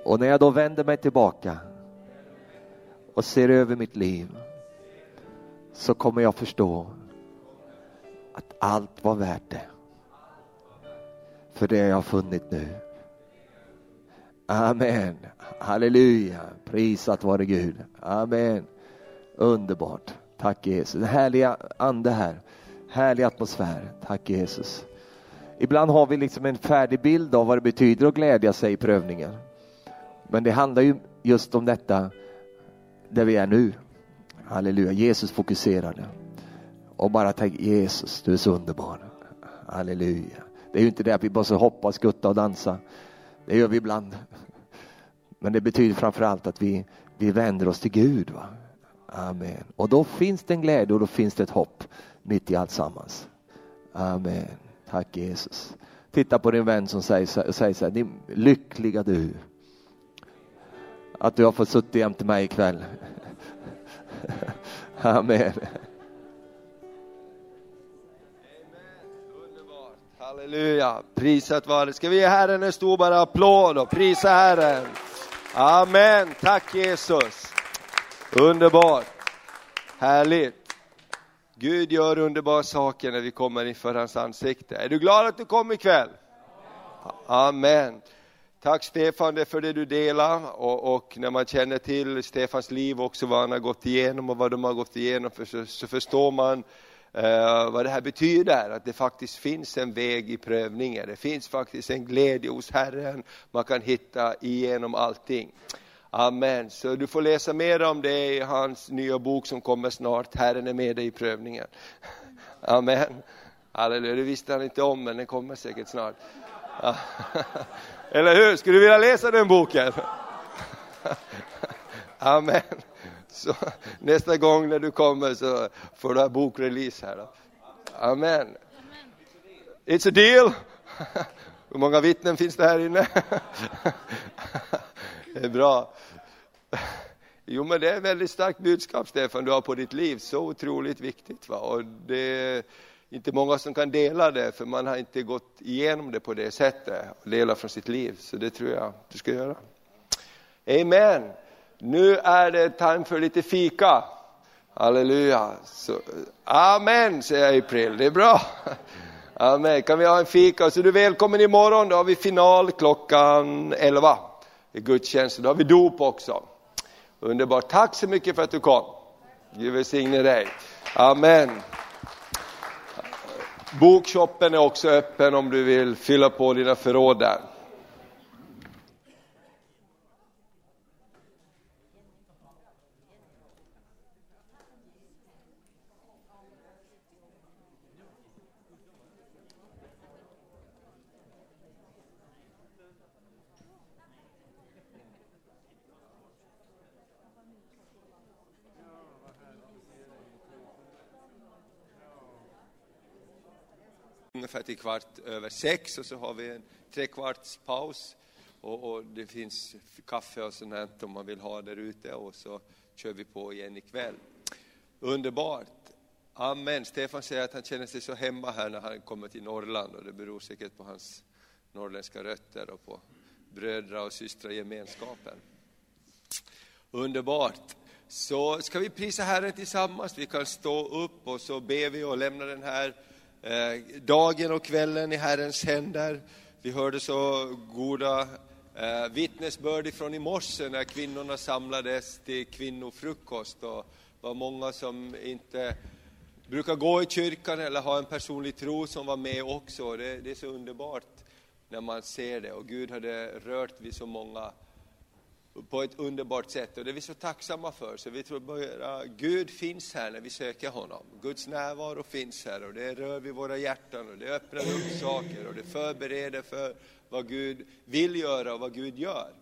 Och när jag då vänder mig tillbaka och ser över mitt liv så kommer jag förstå att allt var värt det. För det jag har funnit nu. Amen. Halleluja. Prisat vare Gud. Amen. Underbart. Tack Jesus. Den härliga ande här. Härlig atmosfär. Tack Jesus. Ibland har vi liksom en färdig bild av vad det betyder att glädja sig i prövningen. Men det handlar ju just om detta där vi är nu. Halleluja, Jesus fokuserade. Och bara tänk Jesus, du är så underbar. Halleluja. Det är ju inte det att vi bara så hoppa, skutta och dansa. Det gör vi ibland. Men det betyder framförallt att vi, vi vänder oss till Gud. Va? Amen. Och då finns det en glädje och då finns det ett hopp mitt i allt sammans. Amen. Tack Jesus. Titta på din vän som säger, säger så här, din lyckliga du. Att du har fått sitta jämte mig ikväll. Amen. Halleluja, prisat vare Ska vi ge Herren en stor bara applåd och prisa Herren. Amen, tack Jesus. Underbart, härligt. Gud gör underbara saker när vi kommer inför hans ansikte. Är du glad att du kom ikväll? Amen. Tack Stefan för det du delar och, och, när man känner till Stefans liv också vad han har gått igenom och vad de har gått igenom så, så förstår man eh, vad det här betyder, att det faktiskt finns en väg i prövningen. Det finns faktiskt en glädje hos Herren, man kan hitta igenom allting. Amen. Så du får läsa mer om det i hans nya bok som kommer snart, Herren är med dig i prövningen. Amen. Halleluja, det visste han inte om men den kommer säkert snart. Eller hur? Skulle du vilja läsa den boken? Amen. Så nästa gång när du kommer så får du ha bokrelease här. Då. Amen. It's a deal. Hur många vittnen finns det här inne? Det är bra. Jo, men det är ett väldigt starkt budskap, Stefan, du har på ditt liv. Så otroligt viktigt. Va? Och det är inte många som kan dela det, för man har inte gått igenom det på det sättet och dela från sitt liv. Så det tror jag du ska göra. Amen. Nu är det time för lite fika. Halleluja. Så, amen, säger jag i April. Det är bra. Amen. Kan vi ha en fika? Så du är välkommen imorgon. Då har vi final klockan 11 i gudstjänsten. Då har vi dop också. Underbart. Tack så mycket för att du kom. Gud välsigne dig. Amen. Bokshoppen är också öppen om du vill fylla på dina förråd där. Ungefär till kvart över sex och så har vi en trekvarts paus och, och, det finns kaffe och sånt här om man vill ha där ute och så kör vi på igen ikväll. Underbart! Amen. Stefan säger att han känner sig så hemma här när han kommer till Norrland och det beror säkert på hans norrländska rötter och på brödra och systra gemenskapen. Underbart. Så ska vi prisa Herren tillsammans. Vi kan stå upp och så ber vi och lämna den här Eh, dagen och kvällen i Herrens händer. Vi hörde så goda eh, vittnesbörd från i morse när kvinnorna samlades till kvinnofrukost. Och var många som inte brukar gå i kyrkan eller ha en personlig tro som var med också. Det, det är så underbart när man ser det och Gud hade rört vid så många på ett underbart sätt och det är vi så tacksamma för. Så vi tror bara Gud finns här när vi söker honom. Guds närvaro finns här och det rör vid våra hjärtan och det öppnar upp saker och det förbereder för vad Gud vill göra och vad Gud gör.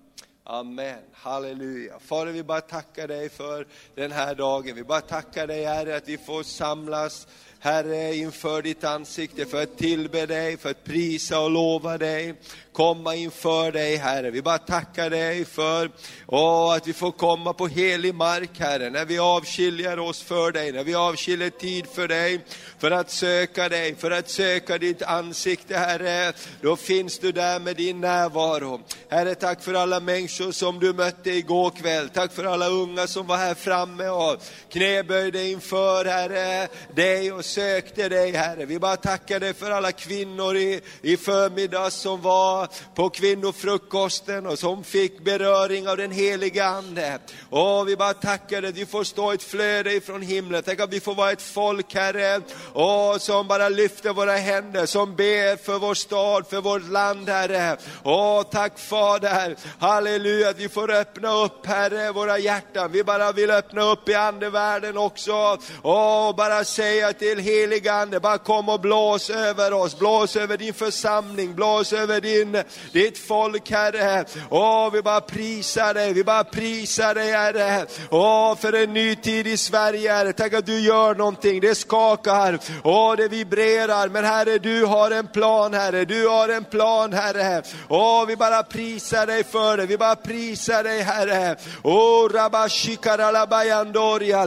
Amen, halleluja. Fader vi bara tackar dig för den här dagen. Vi bara tackar dig Herre att vi får samlas Herre inför ditt ansikte för att tillbe dig, för att prisa och lova dig komma inför dig Herre. Vi bara tackar dig för åh, att vi får komma på helig mark Herre, när vi avskiljer oss för dig, när vi avskiljer tid för dig, för att söka dig, för att söka ditt ansikte Herre. Då finns du där med din närvaro. Herre, tack för alla människor som du mötte igår kväll. Tack för alla unga som var här framme och knäböjde inför Herre, dig och sökte dig Herre. Vi bara tackar dig för alla kvinnor i, i förmiddags som var på kvinnofrukosten och som fick beröring av den heliga Ande. Och vi bara tackar dig, att vi får stå ett flöde ifrån himlen. Tänk att vi får vara ett folk Herre, och som bara lyfter våra händer, som ber för vår stad, för vårt land Herre. Åh, tack Fader, halleluja, att vi får öppna upp Herre, våra hjärtan. Vi bara vill öppna upp i andevärlden också. Och bara säga till heliga Ande, bara kom och blås över oss, blås över din församling, blås över din ditt folk Herre. Åh, vi bara prisar dig, vi bara prisar dig Herre. Åh, för en ny tid i Sverige Herre. Tack att du gör någonting, det skakar, åh det vibrerar. Men Herre, du har en plan Herre, du har en plan Herre. Åh, vi bara prisar dig för det, vi bara prisar dig Herre. Åh, rabashikara labayandoria,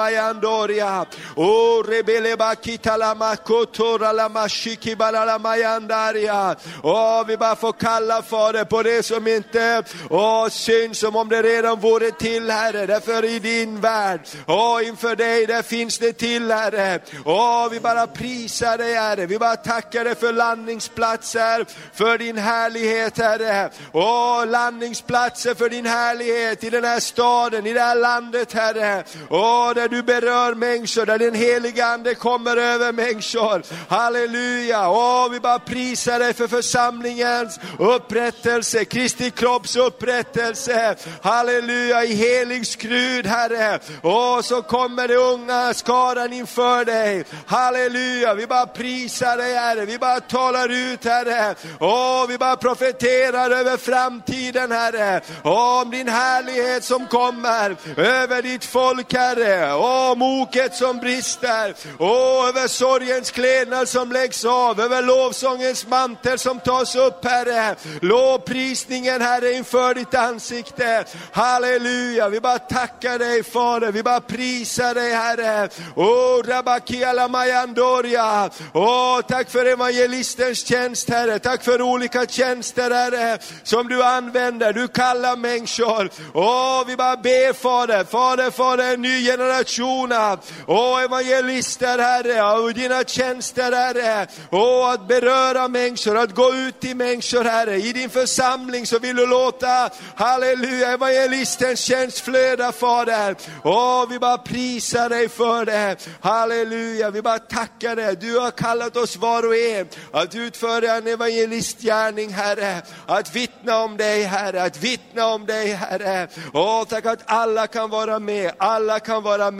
lamandi labakokora lamasara lamayandoria. Åh, oh, rebele bakita lamakotora la Mayandaria. Åh, vi bara får kalla Fader på det som inte oh, åh, syns som om det redan vore till Herre. Därför i din värld, åh, inför dig där finns det till Herre. Åh, vi bara prisar dig Herre. Vi bara tackar dig för landningsplatser, för din härlighet Herre. Åh, landningsplatser för din härlighet i den här staden, i det här landet Herre. Åh, där du berör människor, där din heliga Ande kommer över människor. Halleluja. Åh, vi bara prisar dig för församlingens upprättelse, Kristi kropps upprättelse. Halleluja, i helig skrud Herre. Åh, så kommer det unga skaran inför dig. Halleluja, vi bara prisar dig Herre, vi bara talar ut Herre. Åh, vi bara profeterar över framtiden Herre. Om din härlighet som kommer över ditt folk Herre. Åh, moket som brister. Åh, över sorgens klädnad som läggs av. Över lovsångens mantel som tas upp Herre. Lovprisningen Herre inför ditt ansikte. Halleluja, vi bara tackar dig Fader, vi bara prisar dig Herre. Åh, Rabakiala Mayandoria. Åh, tack för evangelistens tjänst Herre, tack för olika tjänster Herre, som du använder, du kallar människor. Åh, vi bara ber Fader, Fader, Fader, en ny generation av Åh, evangelister Herre, och dina tjänster Herre. Åh, att beröra människor, att gå ut till människor Herre. I din församling så vill du låta, halleluja, evangelistens tjänst flöda Fader. Åh, vi bara prisar dig för det. Halleluja, vi bara tackar dig. Du har kallat oss var och en att utföra en evangelistgärning Herre. Att vittna om dig Herre, att vittna om dig Herre. Åh, tack att alla kan vara med, alla kan vara med.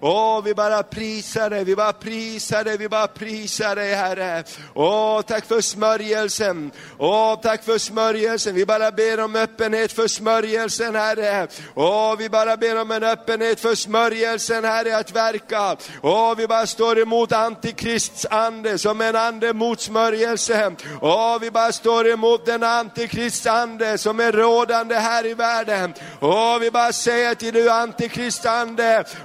Åh, vi bara prisar dig, vi bara prisar dig, vi bara prisar dig Herre. Åh, tack för smörjelsen. Åh, tack för smörjelsen. Vi bara ber om öppenhet för smörjelsen Herre. Åh, vi bara ber om en öppenhet för smörjelsen Herre att verka. Åh, vi bara står emot antikrists ande som en ande mot smörjelsen. Åh, vi bara står emot den antikrists ande som är rådande här i världen. Åh, vi bara säger till du antikrist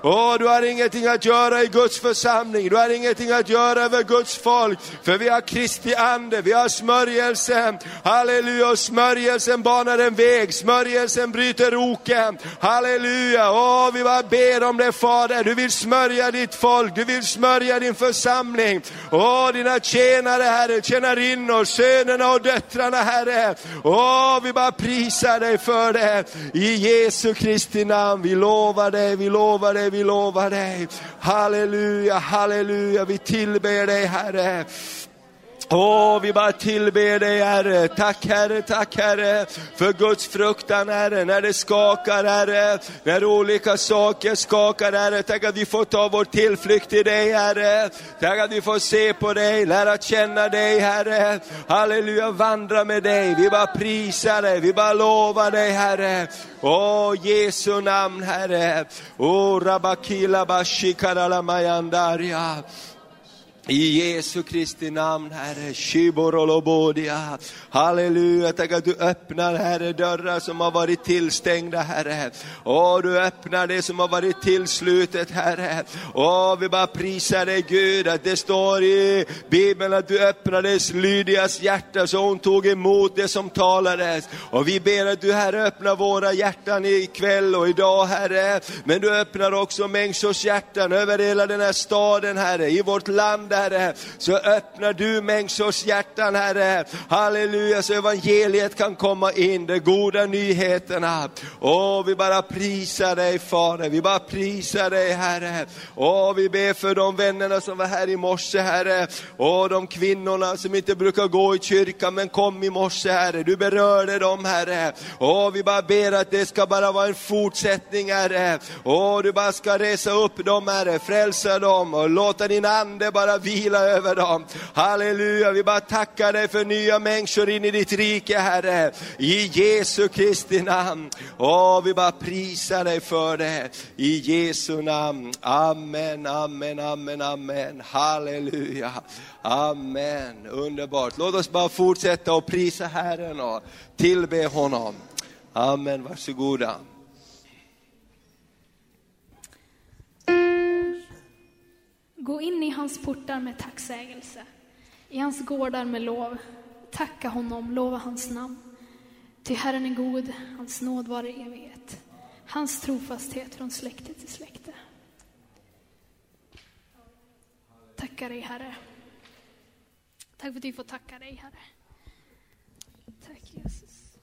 Åh, du har ingenting att göra i Guds församling, du har ingenting att göra över Guds folk, för vi har Kristi ande, vi har smörjelsen. Halleluja, smörjelsen banar en väg, smörjelsen bryter oken. Halleluja, åh vi bara ber om det Fader, du vill smörja ditt folk, du vill smörja din församling. Åh dina tjänare Herre, tjänarinnor, sönerna och döttrarna Herre. Åh vi bara prisar dig för det. I Jesu Kristi namn, vi lovar dig, vi lovar dig, vi lovar dig. Halleluja, halleluja, vi tillber dig Herre. Åh, vi bara tillber dig Herre. Tack Herre, tack Herre för Guds fruktan Herre, när det skakar Herre, när olika saker skakar Herre. Tack att vi får ta vår tillflykt till dig Herre. Tack att vi får se på dig, lära känna dig Herre. Halleluja, vandra med dig. Vi bara prisar dig, vi bara lovar dig Herre. Åh, Jesu namn Herre. Åh, Rabakila Bashikarala Mayandaria. I Jesu Kristi namn Herre, Shiborolobodia. Halleluja, tack att du öppnar Herre dörrar som har varit tillstängda Herre. Åh, du öppnar det som har varit tillslutet Herre. Åh, vi bara prisar dig Gud att det står i Bibeln att du öppnade Lydias hjärta så hon tog emot det som talades. Och vi ber att du Herre öppnar våra hjärtan ikväll och idag Herre. Men du öppnar också människors hjärtan över hela den här staden Herre, i vårt land Herre, så öppnar du människors hjärtan Herre. Halleluja, så evangeliet kan komma in, de goda nyheterna. Åh, vi bara prisar dig Fader, vi bara prisar dig Herre. Åh, vi ber för de vännerna som var här i morse Herre. Åh, de kvinnorna som inte brukar gå i kyrkan men kom i morse Herre. Du berörde dem Herre. Åh, vi bara ber att det ska bara vara en fortsättning Herre. Åh, du bara ska resa upp dem Herre, frälsa dem och låta din ande bara vila över dem. Halleluja, vi bara tackar dig för nya människor in i ditt rike Herre. I Jesu Kristi namn. Åh, vi bara prisar dig för det. I Jesu namn. Amen, amen, amen, amen. Halleluja. Amen, underbart. Låt oss bara fortsätta och prisa Herren och tillbe honom. Amen, varsågoda. Gå in i hans portar med tacksägelse, i hans gårdar med lov. Tacka honom, lova hans namn. Ty Herren är god, hans nåd var i evighet. Hans trofasthet från släkte till släkte. Tackar dig, Herre. Tack för att vi får tacka dig, Herre. Tack, Jesus.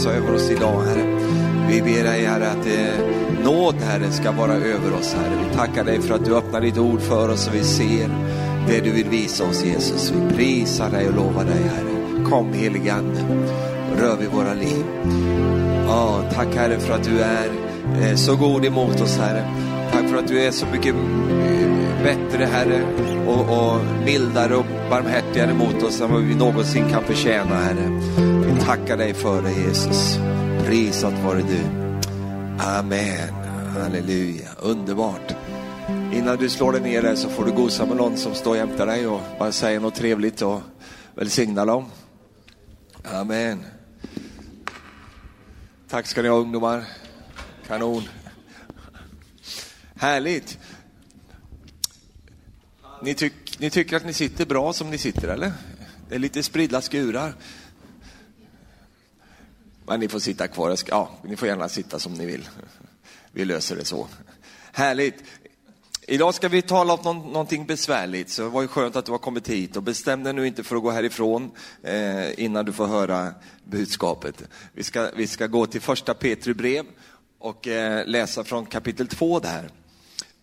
Lysa över oss idag Herre. Vi ber dig Herre att eh, nåd Herre ska vara över oss Herre. Vi tackar dig för att du öppnar ditt ord för oss och vi ser det du vill visa oss Jesus. Vi prisar dig och lovar dig Herre. Kom helige Ande rör vid våra liv. Ja, tack Herre för att du är eh, så god emot oss Herre. Tack för att du är så mycket eh, bättre Herre och, och mildare och barmhärtigare mot oss än vad vi någonsin kan förtjäna Herre. Tackar dig för det Jesus. Prisat vare du. Amen. Halleluja. Underbart. Innan du slår dig ner där så får du gosa med någon som står jämte dig och bara säga något trevligt och välsigna dem. Amen. Tack ska ni ha ungdomar. Kanon. Härligt. Ni, tyck, ni tycker att ni sitter bra som ni sitter eller? Det är lite spridda skurar. Men ni får sitta kvar. Ska- Ja, ni får gärna sitta som ni vill. Vi löser det så. Härligt. Idag ska vi tala om någon, någonting besvärligt, så det var ju skönt att du har kommit hit. Och bestäm dig nu inte för att gå härifrån eh, innan du får höra budskapet. Vi ska, vi ska gå till första Petri brev och eh, läsa från kapitel 2 där.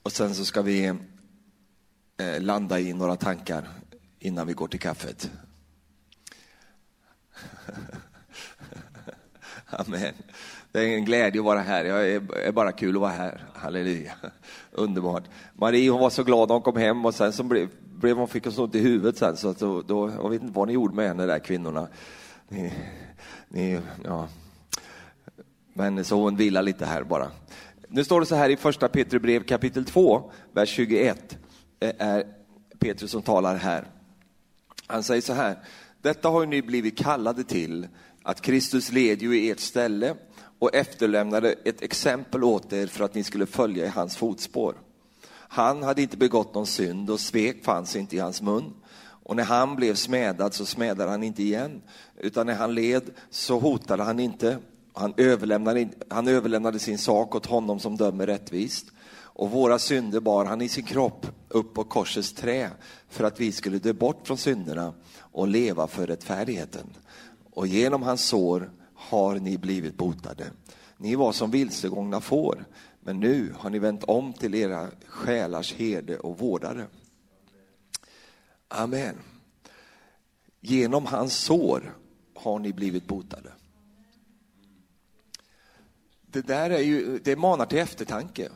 Och sen så ska vi eh, landa i några tankar innan vi går till kaffet. Amen. Det är en glädje att vara här. Jag är, bara kul att vara här. Halleluja. Underbart. Marie hon var så glad när hon kom hem och sen så blev, blev hon, fick hon så ont i huvudet sen så att då, då, jag vet inte vad ni gjorde med henne där kvinnorna. Ni, ni, ja. Men så hon vilar lite här bara. Nu står det så här i första Petrusbrev kapitel 2, vers 21. Det är Petrus som talar här. Han säger så här, detta har ju ni blivit kallade till, att Kristus led ju i ert ställe och efterlämnade ett exempel åt er för att ni skulle följa i hans fotspår. Han hade inte begått någon synd och svek fanns inte i hans mun. Och när han blev smädad så smädade han inte igen, utan när han led så hotade han inte. Han överlämnade, han överlämnade sin sak åt honom som dömer rättvist. Och våra synder bar han i sin kropp upp på korsets trä för att vi skulle dö bort från synderna och leva för rättfärdigheten. Och genom hans sår har ni blivit botade. Ni var som vilsegångna får, men nu har ni vänt om till era själars herde och vårdare. Amen. Genom hans sår har ni blivit botade. Det där är ju, det manar till eftertanke.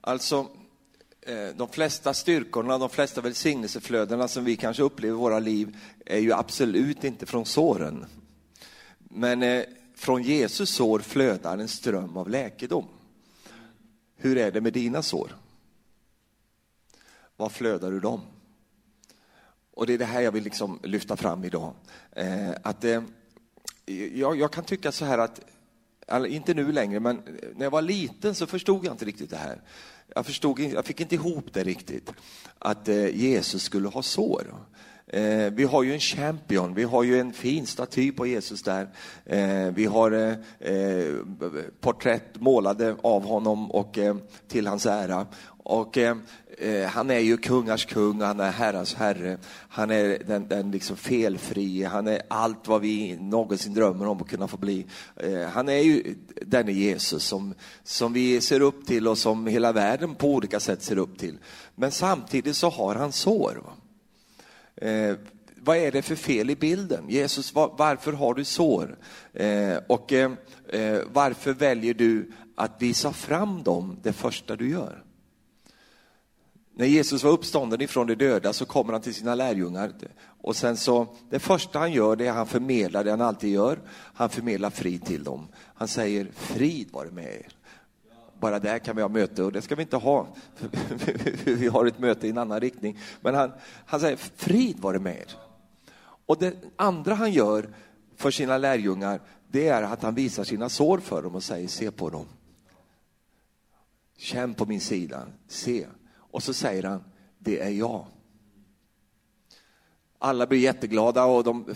Alltså, Eh, de flesta styrkorna, de flesta välsignelseflödena som vi kanske upplever i våra liv är ju absolut inte från såren. Men eh, från Jesus sår flödar en ström av läkedom. Hur är det med dina sår? Vad flödar ur dem? Och det är det här jag vill liksom lyfta fram idag. Eh, att, eh, jag, jag kan tycka så här att, alltså, inte nu längre, men när jag var liten så förstod jag inte riktigt det här. Jag, förstod, inte- jag fick inte ihop det riktigt, att eh, Jesus skulle ha sår. Eh, vi har ju en champion, vi har ju en fin staty på Jesus där. Eh, vi har eh, eh porträtt målade av honom och eh, till hans ära. Och eh, eh, han är ju kungars kung, han är herrars herre. Han är den, den liksom felfrie, han är allt vad vi någonsin drömmer om att kunna få bli. Eh, han är ju denne Jesus som, som vi ser upp till och som hela världen på olika sätt ser upp till. Men samtidigt så har han sår. Va? Eh, vad är det för fel i bilden? Jesus, var, varför har du sår? Eh, och eh, eh, varför väljer du att visa fram dem det första du gör? När Jesus var uppstånden ifrån de döda så kommer han till sina lärjungar och sen så, det första han gör det är att han förmedlar det han alltid gör. Han förmedlar frid till dem. Han säger frid vare med er. Bara där kan vi ha möte och det ska vi inte ha. vi har ett möte i en annan riktning. Men han, han säger frid vare med er. Och det andra han gör för sina lärjungar det är att han visar sina sår för dem och säger se på dem. Känn på min sida, se. Och så säger han, det är jag. alla blir jätteglada och de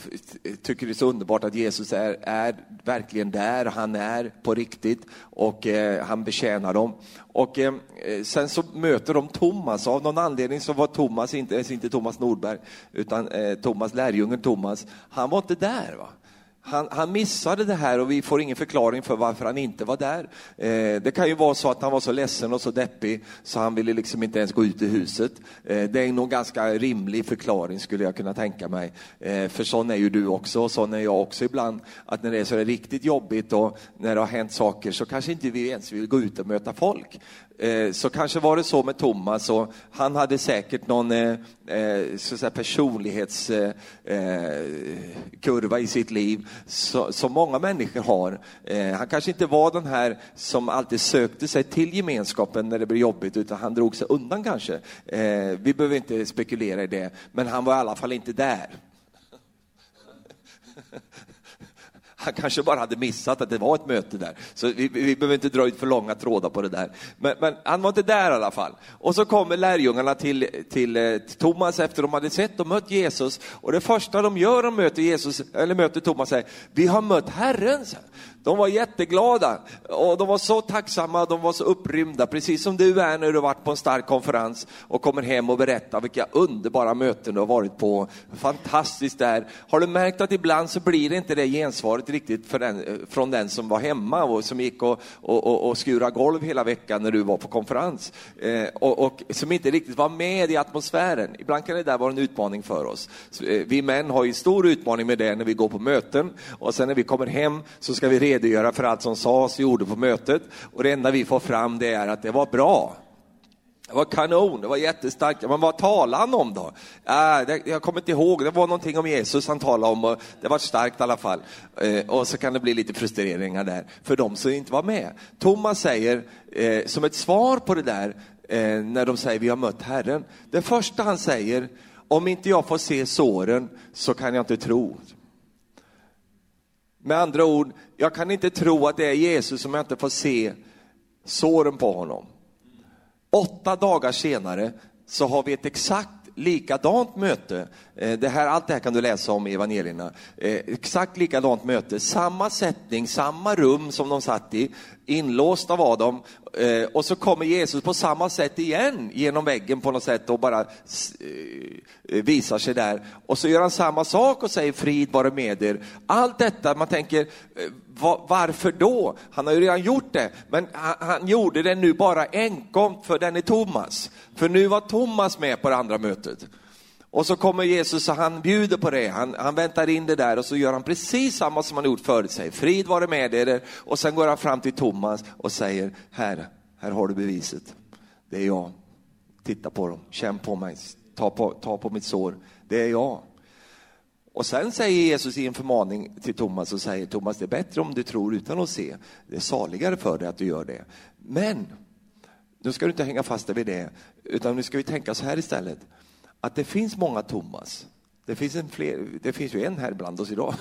tycker det är så underbart att Jesus är, är verkligen där, han är på riktigt och eh, han betjänar dem. Och eh, sen så möter de Thomas, av någon anledning så var Thomas inte, inte Thomas Nordberg, utan eh, Thomas, lärjungen Thomas, han var inte där. Va? Han, han, missade det här och vi får ingen förklaring för varför han inte var där. Eh, det kan ju vara så att han var så ledsen och så deppig så han ville liksom inte ens gå ut i huset. Eh, det är nog ganska rimlig förklaring skulle jag kunna tänka mig. Eh, för sån är ju du också och sån är jag också ibland. Att när det är så riktigt jobbigt och när det har hänt saker så kanske inte vi ens vill gå ut och möta folk. Eh, så kanske var det så med Thomas och han hade säkert någon eh, eh så att säga, personlighetskurva eh, i sitt liv som många människor har. Han kanske inte var den här som alltid sökte sig till gemenskapen när det blev jobbigt utan han drog sig undan kanske. Vi behöver inte spekulera i det, men han var i alla fall inte där. Han kanske bara hade missat att det var ett möte där. Så vi, vi behöver inte dra ut för långa trådar på det där. Men, men, han var inte där i alla fall. Och så kommer lärjungarna till, till, eh, till Thomas efter de hade sett och mött Jesus. Och det första de gör när de möter Jesus, eller möter Thomas är, vi har mött Herren. De var jätteglada och de var så tacksamma, de var så upprymda, precis som du är när du har varit på en stark konferens och kommer hem och berättar vilka underbara möten du har varit på. Fantastiskt där. Har du märkt att ibland så blir det inte det gensvaret riktigt den, från den som var hemma och som gick och, och, och, och skura golv hela veckan när du var på konferens eh, och, och, som inte riktigt var med i atmosfären. Ibland kan det där vara en utmaning för oss. Så, eh, vi män har ju stor utmaning med det när vi går på möten och sen när vi kommer hem så ska vi redogöra för allt som sades och gjorde på mötet. Och det enda vi får fram det är att det var bra. Det var kanon, det var jättestarkt. Men vad talade han om då? Äh, jag kommer inte ihåg, det var någonting om Jesus han talade om och det var starkt i alla fall. Eh, och så kan det bli lite frustreringar där för de som inte var med. Thomas säger eh, som ett svar på det där eh, när de säger vi har mött Herren. Det första han säger, om inte jag får se såren så kan jag inte tro. Med andra ord, jag kan inte tro att det är Jesus om jag inte får se såren på honom. Åtta dagar senare så har vi ett exakt likadant möte. Eh, det här, allt det här kan du läsa om i evangelierna. Eh, exakt likadant möte, samma sättning, samma rum som de satt i. Inlåsta var de. Eh, och så kommer Jesus på samma sätt igen genom väggen på något sätt och bara eh, eh, visar sig där. Och så gör han samma sak och säger frid vare med er. Allt detta, man tänker, eh, varför då? Han har ju redan gjort det, men han, han gjorde det nu bara enkom för den är Thomas. För nu var Thomas med på det andra mötet. Och så kommer Jesus och han bjuder på det, han, han väntar in det där och så gör han precis samma som han gjort förut, säger frid vare med er. Och sen går han fram till Thomas och säger, här, här har du beviset. Det är jag. Titta på dem, känn på mig, ta på, ta på mitt sår. Det är jag. Och sen säger Jesus i en förmaning till Thomas och säger Thomas, det är bättre om du tror utan att se. Det är saligare för dig att du gör det. Men, nu ska du inte hänga fast dig vid det, utan nu ska vi tänka så här istället. Att det finns många Thomas. Det finns, en fler, det finns ju en här bland oss idag.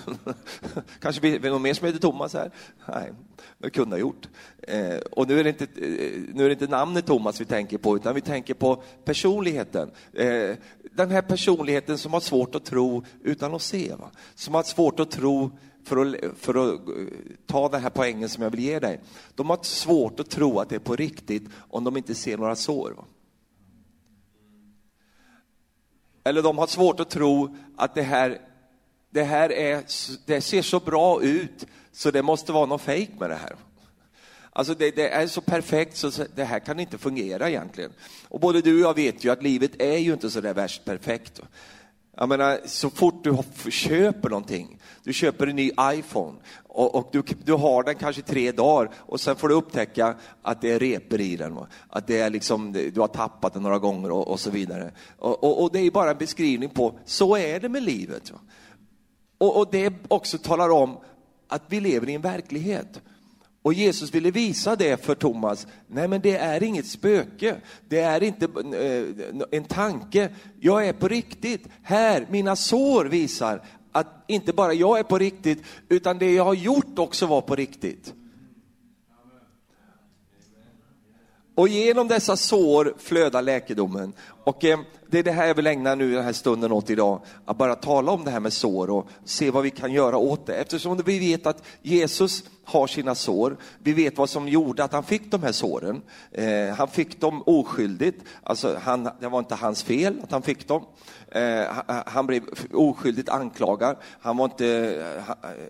Kanske vi, någon mer som heter Thomas här? Nej, det kunde ha gjort. Eh, och nu är, det inte, eh, nu är det inte namnet Thomas vi tänker på, utan vi tänker på personligheten. Eh, den här personligheten som har svårt att tro utan att se. Va? Som har svårt att tro för att, för att eh, ta den här poängen som jag vill ge dig. De har svårt att tro att det är på riktigt om de inte ser några sår. Va? Eller de har svårt att tro att det här, det här är, det ser så bra ut så det måste vara något fejk med det här. Alltså det, det, är så perfekt så det här kan inte fungera egentligen. Och både du och jag vet ju att livet är ju inte så där värst perfekt. Jag menar, så fort du köper någonting, du köper en ny iPhone och, och du, du, har den kanske tre dagar och sen får du upptäcka att det är repor i den. Att det är liksom, du har tappat den några gånger och, och så vidare. Och, och, och, det är bara en beskrivning på, så är det med livet. Och, det också talar om att vi lever i en verklighet. Och Jesus ville visa det för Thomas. Nej, men det är inget spöke. Det är inte eh, en tanke. Jag är på riktigt. Här, mina sår visar att inte bara jag är på riktigt, utan det jag har gjort också var på riktigt. Och genom dessa sår flödar läkedomen. Och eh, det är det här jag vill ägna nu den här stunden åt idag, att bara tala om det här med sår och se vad vi kan göra åt det. Eftersom vi vet att Jesus har sina sår, vi vet vad som gjorde att han fick de här såren. Eh, han fick dem oskyldigt, alltså han, det var inte hans fel att han fick dem. Eh, han, blev oskyldigt anklagad, han var, inte,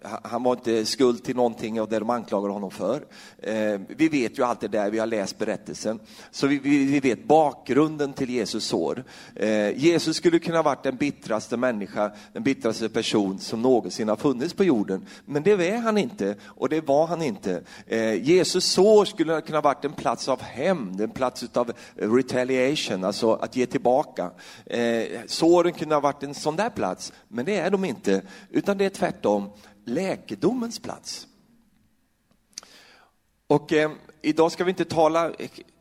han, han var inte skuld till någonting av det de anklagade honom för. Eh, vi vet ju allt det där, vi har läst berättelsen. Så vi, vi, vi vet bakgrunden till Jesus sår. Eh, Jesus skulle kunna ha varit den bittraste människa, den bittraste person som någonsin har funnits på jorden. Men det är han inte och det var han inte. Eh, Jesus sår skulle kunna ha varit en plats av hämnd, en plats av retaliation, alltså att ge tillbaka. Eh, såren kunde ha varit en sån där plats, men det är de inte. Utan det är tvärtom läkedomens plats. Och eh, idag ska vi inte tala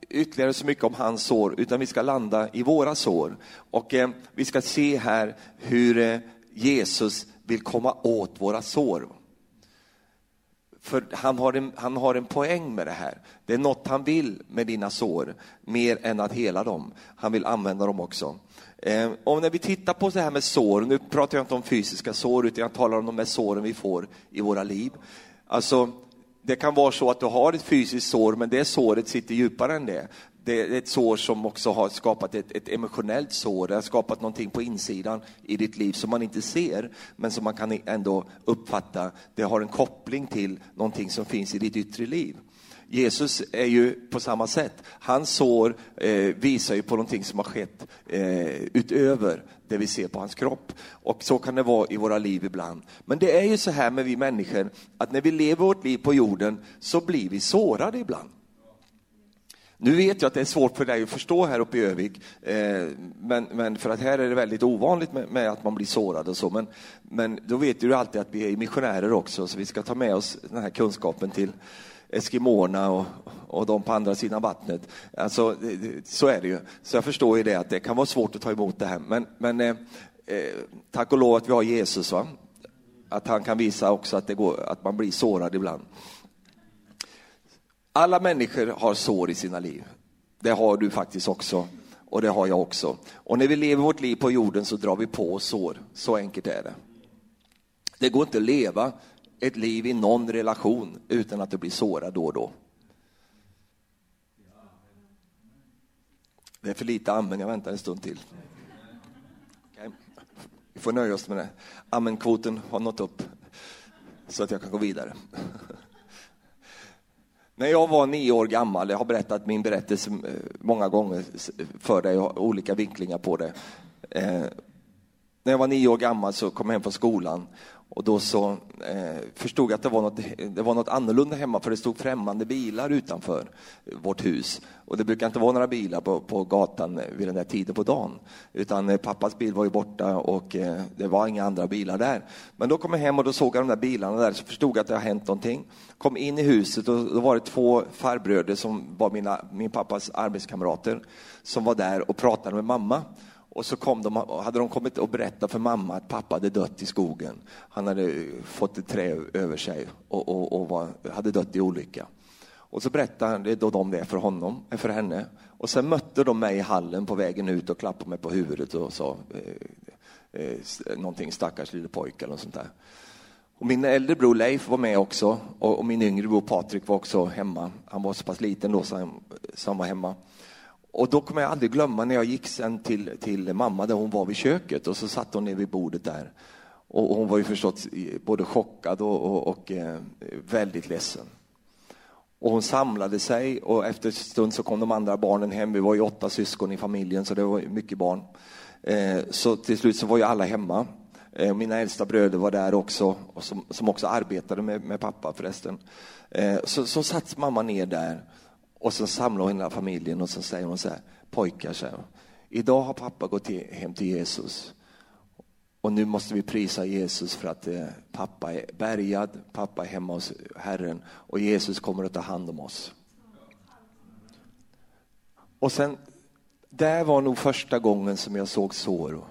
ytterligare så mycket om hans sår, utan vi ska landa i våra sår. Och eh, vi ska se här hur eh, Jesus vill komma åt våra sår. För han har, en, han har en poäng med det här. Det är något han vill med dina sår, mer än att hela dem. Han vill använda dem också. Ehm, Och när vi tittar på det här med sår, nu pratar jag inte om fysiska sår, utan jag talar om de här såren vi får i våra liv. Alltså, det kan vara så att du har ett fysiskt sår, men det såret sitter djupare än det. Det är ett sår som också har skapat ett, ett emotionellt sår, det har skapat någonting på insidan i ditt liv som man inte ser, men som man kan ändå uppfatta. Det har en koppling till någonting som finns i ditt yttre liv. Jesus är ju på samma sätt. Hans sår eh, visar ju på någonting som har skett eh, utöver det vi ser på hans kropp. Och så kan det vara i våra liv ibland. Men det är ju så här med vi människor, att när vi lever vårt liv på jorden så blir vi sårade ibland. Nu vet jag att det är svårt för dig att förstå här uppe i Övik, eh, men, men, för att här är det väldigt ovanligt med, med, att man blir sårad och så. Men, men då vet du alltid att vi är missionärer också, så vi ska ta med oss den här kunskapen till eskimåerna och, och de på andra sidan vattnet. Alltså, så är det ju. Så jag förstår ju det att det kan vara svårt att ta emot det här. Men, men eh, eh, tack och lov att vi har Jesus, va? att han kan visa också att, det går, att man blir sårad ibland. Alla människor har sår i sina liv. Det har du faktiskt också och det har jag också. Och när vi lever vårt liv på jorden så drar vi på oss sår. Så enkelt är det. Det går inte att leva ett liv i någon relation utan att du blir sårad då och då. Det är för lite amen, jag väntar en stund till. Okay. Vi får nöja oss med det. Amen-kvoten har nått upp så att jag kan gå vidare. När jag var nio år gammal, jag har berättat min berättelse eh, många gånger för dig, jag har olika vinklingar på det. Eh, när jag var nio år gammal så kom jag hem från skolan och då så eh, förstod jag att det var, något, det var något annorlunda hemma för det stod främmande bilar utanför vårt hus. Och det brukar inte vara några bilar på, på gatan vid den där tiden på dagen. Utan eh, pappas bil var ju borta och eh, det var inga andra bilar där. Men då kom jag hem och då såg jag de där bilarna där så förstod jag att det har hänt någonting. Kom in i huset och då var det två farbröder som var mina, min pappas arbetskamrater som var där och pratade med mamma. Och så kom de, hade de kommit och berättat för mamma att pappa hade dött i skogen. Han hade fått ett trä över sig och, och, och var, hade dött i olycka. Och så berättade då de det för honom, för henne. Och sen mötte de mig i hallen på vägen ut och klappade mig på huvudet och sa eh, eh, någonting stackars lille pojke eller något sånt där. Och min äldre bror Leif var med också och, och min yngre bror Patrik var också hemma. Han var så pass liten då så han, så han var hemma. Och då kommer jag aldrig glömma när jag gick sen till, till mamma där hon var vid köket och så satt hon ner vid bordet där. Och hon var ju förstås både chockad och, och, och eh, väldigt ledsen. Och hon samlade sig och efter en stund så kom de andra barnen hem. Vi var ju åtta syskon i familjen så det var mycket barn. Eh, så till slut så var ju alla hemma. Eh, mina äldsta bröder var där också, som, som också arbetade med, med pappa förresten. Eh, så, så satt mamma ner där och så samlar hon hela familjen och så säger hon så här, pojkar, så här, idag har pappa gått hem till Jesus. Och nu måste vi prisa Jesus för att eh, pappa är bärgad, pappa är hemma hos Herren och Jesus kommer att ta hand om oss. Och sen, det var nog första gången som jag såg sår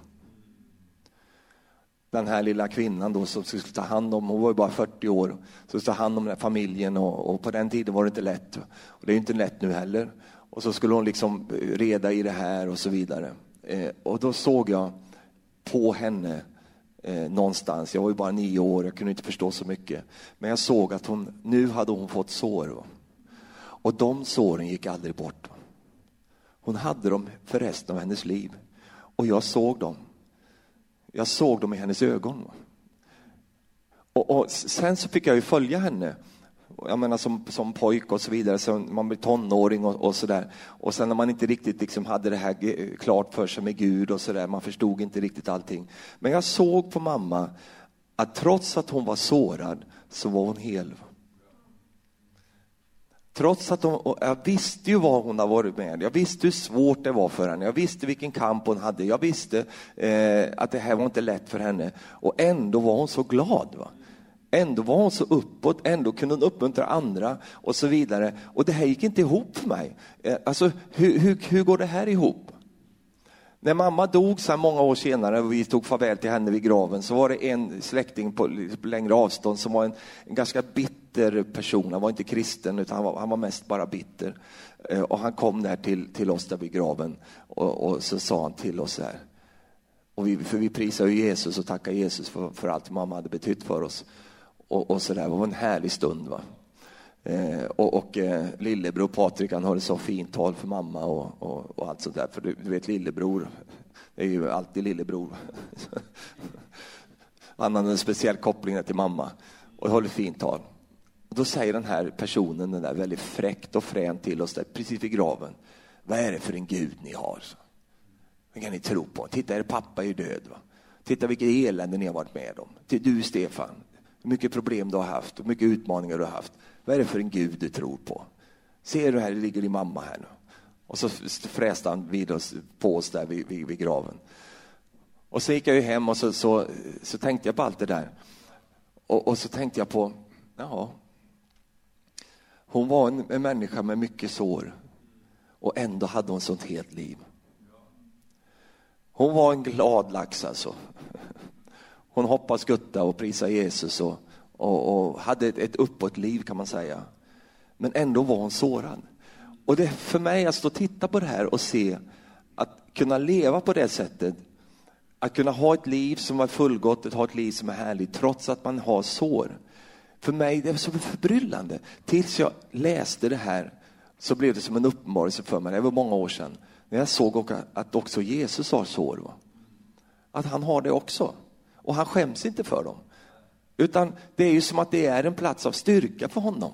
den här lilla kvinnan då som skulle ta hand om, hon var ju bara 40 år, så skulle ta hand om den här familjen och, och, på den tiden var det inte lätt. Och det är inte lätt nu heller. Och så skulle hon liksom reda i det här och så vidare. Eh, och då såg jag på henne eh, någonstans, jag var ju bara nio år, jag kunde inte förstå så mycket. Men jag såg att hon, nu hade hon fått sår. Va? Och de såren gick aldrig bort. Va? Hon hade dem för resten av hennes liv. Och jag såg dem. Jag såg dem i hennes ögon. Och, och sen så fick jag ju följa henne jag menar som, som pojk och så vidare, så man blir tonåring och, och så där. Och sen när man inte riktigt liksom hade det här klart för sig med Gud och så där, man förstod inte riktigt allting. Men jag såg på mamma att trots att hon var sårad så var hon hel. Trots att de, jag visste ju vad hon har varit med Jag visste hur svårt det var för henne. Jag visste vilken kamp hon hade. Jag visste eh, att det här var inte lätt för henne. Och ändå var hon så glad. Va? Ändå var hon så uppåt, ändå kunde hon uppmuntra andra och så vidare. Och det här gick inte ihop för mig. Eh, alltså, hur, hur, hur går det här ihop? När mamma dog så många år senare och vi tog farväl till henne vid graven så var det en släkting på längre avstånd som var en, en ganska bitter person. Han var inte kristen utan han var, han var mest bara bitter. Eh, och han kom där till, till oss där vid graven och, och så sa han till oss här. Och vi, för vi prisade ju Jesus och tackade Jesus för, för allt mamma hade betytt för oss och, och så där. Det var en härlig stund. Va? Eh, och, och eh, lillebror Patrik han höll så fint tal för mamma och, och, och allt sånt där. För du, du, vet lillebror, det är ju alltid lillebror. han hade en speciell koppling till mamma och höll fint tal. Och då säger den här personen, den där väldigt fräckt och fränt till oss där, precis vid graven. Vad är det för en gud ni har? Vad kan ni tro på? Titta, er pappa är ju död. Va? Titta vilket elände ni har varit med om. Du Stefan, hur mycket problem du har haft, hur mycket utmaningar du har haft. Vad är det för en Gud du tror på? Ser du här, det ligger din mamma här nu. Och så fräste han vid oss, på oss där vid, vid, vid, graven. Och så gick jag ju hem och så, så, så tänkte jag på allt det där. Och, och så tänkte jag på, ja, hon var en, en människa med mycket sår och ändå hade hon sånt helt liv. Hon var en glad lax alltså. Hon hoppade skutta och prisade Jesus och, och, och hade ett, ett uppåt-liv kan man säga. Men ändå var hon sårad. Och det för mig att stå och titta på det här och se att kunna leva på det sättet, att kunna ha ett liv som är fullgott, att ha ett liv som är härligt trots att man har sår. För mig det är så förbryllande. Tills jag läste det här så blev det som en uppenbarelse för mig, det var många år sedan, när jag såg att också Jesus har sår. Va? Att han har det också och han skäms inte för dem. Utan det är ju som att det är en plats av styrka för honom.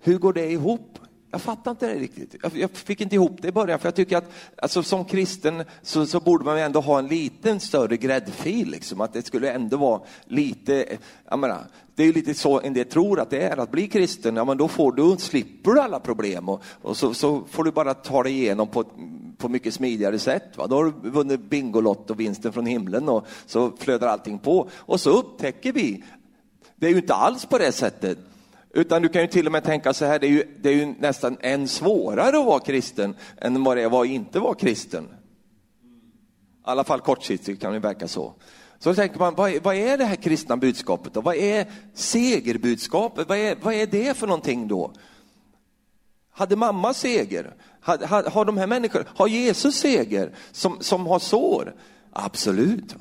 Hur går det ihop? Jag fattar inte det riktigt. Jag, fick inte ihop det i början, för jag tycker att alltså, som kristen så, så borde man ändå ha en liten större gräddfil, liksom. att det skulle ändå vara lite, jag menar, det är ju lite så en del tror att det är att bli kristen, ja men då får du, slipper du alla problem och, och så, så, får du bara ta dig igenom på, på mycket smidigare sätt. Va? Då har du vunnit Bingolotto, vinsten från himlen och så flödar allting på. Och så upptäcker vi, det är ju inte alls på det sättet. Utan du kan ju till och med tänka så här, det är ju, det är ju nästan än svårare att vara kristen än vad det var att inte vara kristen. I alla fall kortsiktigt kan det verka så. Så då tänker man, vad är, vad är det här kristna budskapet då? Vad är segerbudskapet? Vad är, vad är det för någonting då? Hade mamma seger? Har, har, har de här människorna, har Jesus seger som, som har sår? Absolut.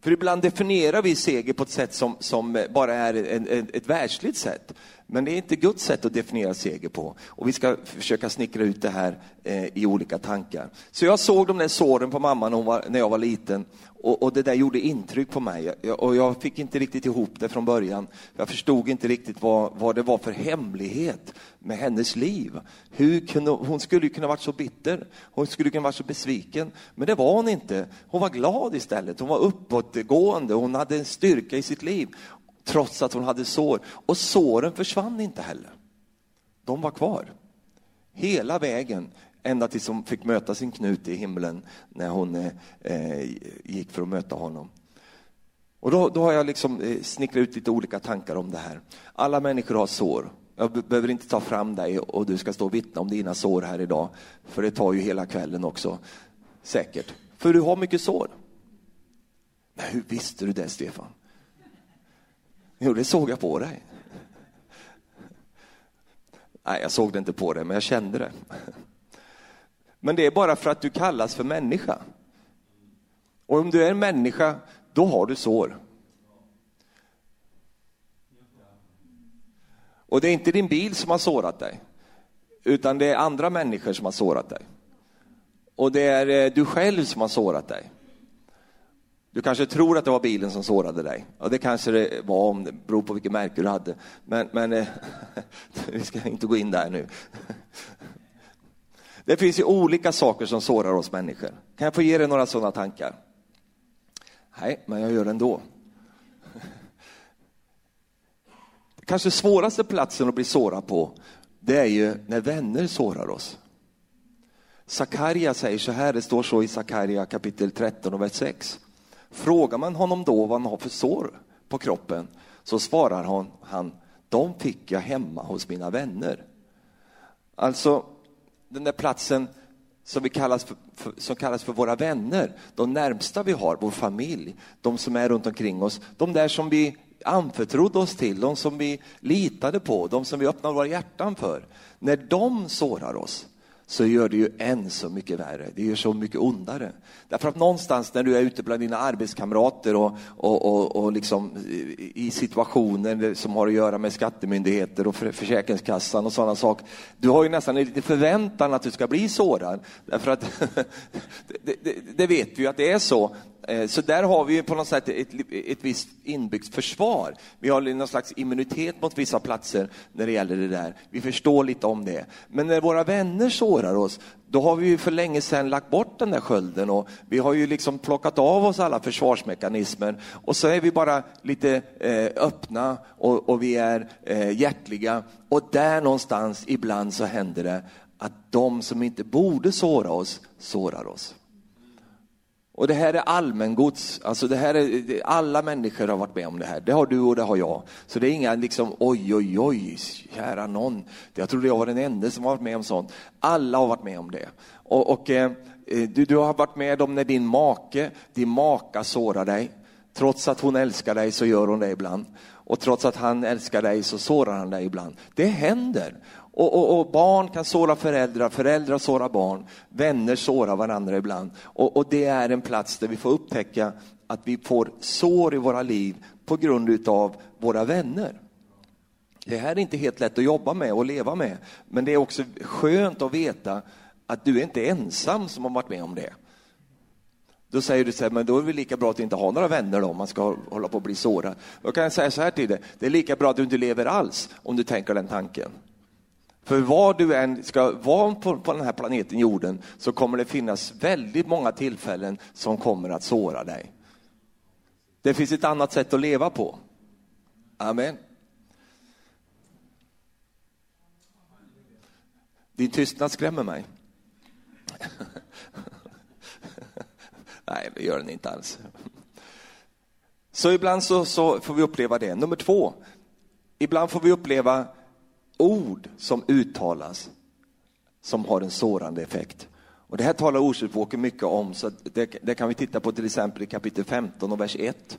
För ibland definierar vi seger på ett sätt som, som bara är en, en, ett världsligt sätt. Men det är inte Guds sätt att definiera seger på. Och vi ska försöka snickra ut det här eh, i olika tankar. Så jag såg de där såren på mamma när, var, när jag var liten och, och, det där gjorde intryck på mig. Jag, och jag fick inte riktigt ihop det från början. Jag förstod inte riktigt vad, vad det var för hemlighet med hennes liv. Hur kunde, hon skulle kunna varit så bitter, hon skulle kunna varit så besviken. Men det var hon inte. Hon var glad istället. Hon var uppåtgående, hon hade en styrka i sitt liv trots att hon hade sår. Och såren försvann inte heller. De var kvar. Hela vägen, ända tills hon fick möta sin Knut i himlen när hon eh, eh, gick för att möta honom. Och då, då har jag liksom eh, snickrat ut lite olika tankar om det här. Alla människor har sår. Jag behöver inte ta fram dig och du ska stå och vittna om dina sår här idag, för det tar ju hela kvällen också, säkert. För du har mycket sår. Men hur visste du det, Stefan? Jo, det såg jag på dig. Nej, jag såg det inte på dig, men jag kände det. Men det är bara för att du kallas för människa. Och om du är en människa, då har du sår. Och det är inte din bil som har sårat dig, utan det är andra människor som har sårat dig. Och det är eh, du själv som har sårat dig. Du kanske tror att det var bilen som sårade dig. Ja, det kanske det var, om det beror på vilket märke du hade. Men, men eh, vi ska inte gå in där nu. Det finns ju olika saker som sårar oss människor. Kan jag få ge dig några sådana tankar? Nej, men jag gör det ändå. Kanske svåraste platsen att bli sårad på, det är ju när vänner sårar oss. Sakarja säger så här, det står så i Sakarja kapitel 13 och vers 6. Frågar man honom då vad han har för sår på kroppen så svarar han, han de fick jag hemma hos mina vänner. Alltså, den där platsen som, vi kallas för, för, som kallas för våra vänner, de närmsta vi har, vår familj, de som är runt omkring oss, de där som vi anförtrodde oss till, de som vi litade på, de som vi öppnade våra hjärtan för. När de sårar oss, så gör det ju än så mycket värre. Det gör så mycket ondare. Därför att någonstans när du är ute bland dina arbetskamrater och, och, och, och liksom i situationer som har att göra med skattemyndigheter och Försäkringskassan och sådana saker. Du har ju nästan en liten förväntan att du ska bli sårad. Därför att det, det, det vet vi ju att det är så. Eh, så där har vi på något sätt ett, ett visst inbyggt försvar. Vi har någon slags immunitet mot vissa platser när det gäller det där. Vi förstår lite om det. Men när våra vänner sårar oss, då har vi ju för länge sedan lagt bort den där skölden och vi har ju liksom plockat av oss alla försvarsmekanismer och så är vi bara lite eh, öppna och, och, vi är eh, hjärtliga och där någonstans ibland så händer det att de som inte borde såra oss, sårar oss. Och det här är allmängods, alltså det här är, alla människor har varit med om det här. Det har du och det har jag. Så det är inga liksom oj, oj, oj, kära någon. Jag trodde jag var den enda som har varit med om sånt. Alla har varit med om det. Och, och eh, eh, du, du har varit med om när din make, din maka sårar dig. Trots att hon älskar dig så gör hon det ibland. Och trots att han älskar dig så sårar han dig ibland. Det händer. Och, och, och, barn kan såra föräldrar, föräldrar sårar barn, vänner sårar varandra ibland. Och, och, det är en plats där vi får upptäcka att vi får sår i våra liv på grund av våra vänner. Det här är inte helt lätt att jobba med och leva med, men det är också skönt att veta att du är inte ensam som har varit med om det. Då säger du så här, men då är det lika bra att inte ha några vänner då, om man ska hålla på att bli sårad. Då kan jag säga så här till dig, det är lika bra att du inte lever alls om du tänker den tanken. För var du än ska vara på, på den här planeten jorden så kommer det finnas väldigt många tillfällen som kommer att såra dig. Det finns ett annat sätt att leva på. Amen. Din tystnad skrämmer mig. Nej, det gör den inte alls. Så ibland så, så får vi uppleva det. Nummer två, ibland får vi uppleva ord som uttalas som har en sårande effekt. Och det här talar ordspråket mycket om, så det, det, kan vi titta på till exempel i kapitel 15 och vers 1.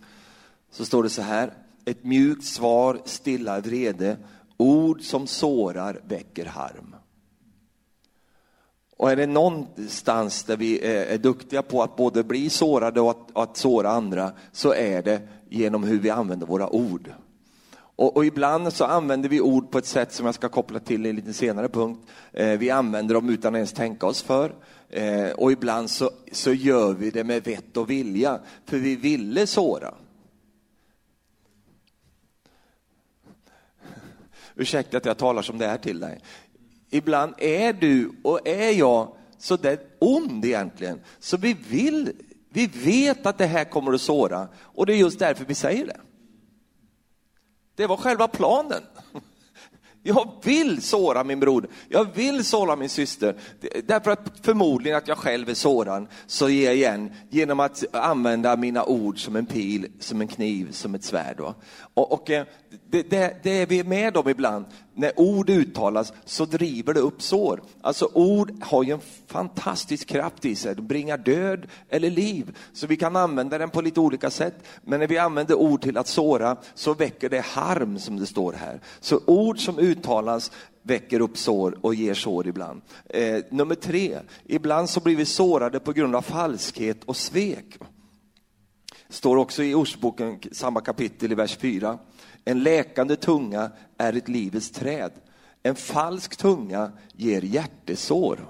Så står det så här, ett mjukt svar stillar vrede, ord som sårar väcker harm. Och är det någonstans där vi är, är duktiga på att både bli sårade och att, att såra andra, så är det genom hur vi använder våra ord. Och, och, ibland så använder vi ord på ett sätt som jag ska koppla till i en lite senare punkt. Eh, vi använder dem utan att ens tänka oss för. Eh, och ibland så, så gör vi det med vett och vilja, för vi ville såra. Ursäkta att jag talar som det är till dig. Ibland är du och är jag så där ond egentligen, så vi vill, vi vet att det här kommer att såra och det är just därför vi säger det. Det var själva planen. Jag vill såra min bror, jag vill såra min syster. Därför att förmodligen att jag själv är sårad, så ger jag igen genom att använda mina ord som en pil, som en kniv, som ett svärd. Och, och eh, det, det, det, är vi med om ibland. När ord uttalas så driver det upp sår. Alltså ord har ju en fantastisk kraft i sig. De bringar död eller liv. Så vi kan använda den på lite olika sätt. Men när vi använder ord till att såra så väcker det harm som det står här. Så ord som uttalas väcker upp sår och ger sår ibland. Eh, nummer tre, ibland så blir vi sårade på grund av falskhet och svek. Står också i Ordsboken, samma kapitel i vers 4. En läkande tunga är ett livets träd. En falsk tunga ger hjärtesår.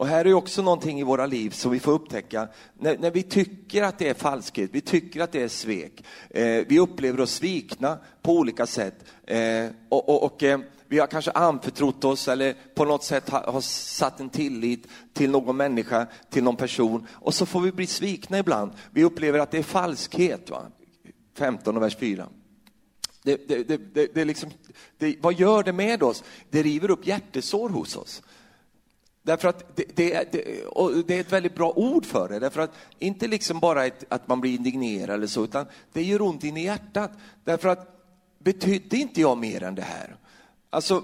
Och här är också någonting i våra liv som vi får upptäcka när, när vi tycker att det är falskhet, vi tycker att det är svek. Eh, vi upplever oss svikna på olika sätt. Eh, och, och, och eh, vi har kanske anförtrott oss eller på något sätt har, har satt en tillit till någon människa, till någon person. Och så får vi bli svikna ibland. Vi upplever att det är falskhet. Va? 15 och vers 4. Det, det, det, det, det liksom, det, vad gör det med oss? Det river upp hjärtesår hos oss. Därför att det, det, det, och det är ett väldigt bra ord för det, därför att inte liksom bara ett, att man blir indignerad eller så, utan det gör ont in i hjärtat. Därför att betydde inte jag mer än det här? Alltså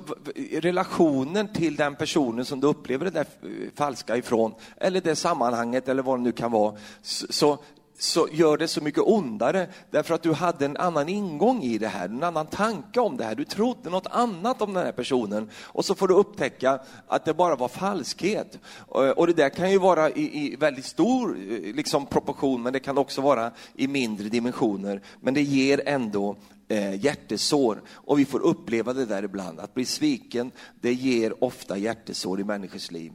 relationen till den personen som du upplever det där falska ifrån, eller det sammanhanget eller vad det nu kan vara, så, så gör det så mycket ondare därför att du hade en annan ingång i det här, en annan tanke om det här. Du trodde något annat om den här personen och så får du upptäcka att det bara var falskhet. Eh, och det där kan ju vara i, i väldigt stor eh, liksom, proportion, men det kan också vara i mindre dimensioner. Men det ger ändå eh, hjärtesår och vi får uppleva det där ibland. Att bli sviken, det ger ofta hjärtesår i människors liv.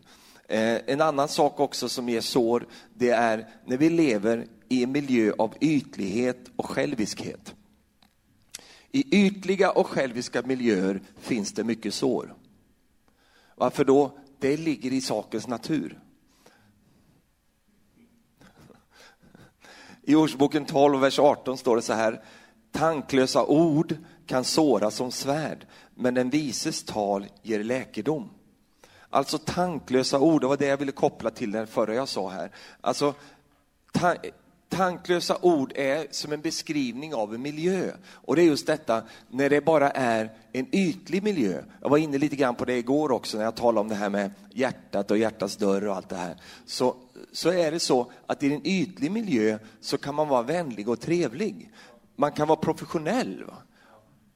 Eh, en annan sak också som ger sår, det är när vi lever i en miljö av ytlighet och själviskhet. I ytliga och själviska miljöer finns det mycket sår. Varför då? Det ligger i sakens natur. I Ordspråken 12, vers 18 står det så här. Tanklösa ord kan såra som svärd, men den vises tal ger läkedom. Alltså tanklösa ord, det var det jag ville koppla till det förra jag sa här. Alltså, tanklösa ord är som en beskrivning av en miljö. Och det är just detta när det bara är en ytlig miljö. Jag var inne lite grann på det igår också när jag talade om det här med hjärtat och hjärtats dörr och allt det här. Så, så är det så att i en ytlig miljö så kan man vara vänlig och trevlig. Man kan vara professionell. Va?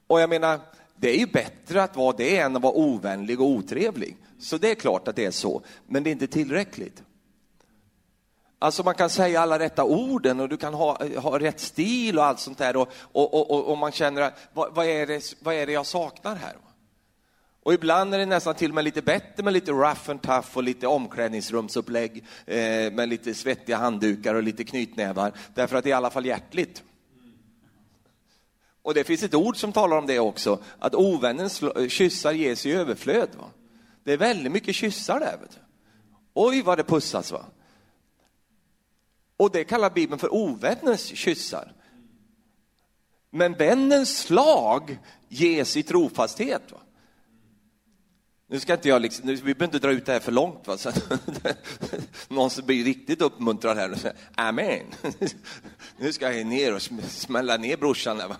Och jag menar, det är ju bättre att vara det än att vara ovänlig och otrevlig. Så det är klart att det är så, men det är inte tillräckligt. Alltså man kan säga alla rätta orden och du kan ha, ha rätt stil och allt sånt där och, och, och, och man känner att vad, vad, är det, vad är det jag saknar här? Och ibland är det nästan till och med lite bättre med lite rough and tough och lite omklädningsrumsupplägg eh, med lite svettiga handdukar och lite knytnävar, därför att det är i alla fall hjärtligt. Och det finns ett ord som talar om det också, att ovännens eh, kyssar ges i överflöd. Va? Det är väldigt mycket kyssar där. Vet du. Oj, vad det pussas. va. Och det kallar Bibeln för ovännens kyssar. Men vännens slag ges i trofasthet. Va? Nu ska inte jag liksom, vi behöver inte dra ut det här för långt. Va? Så någon som blir riktigt uppmuntrad här och säger amen. Nu ska jag ner och smälla ner brorsan. Va?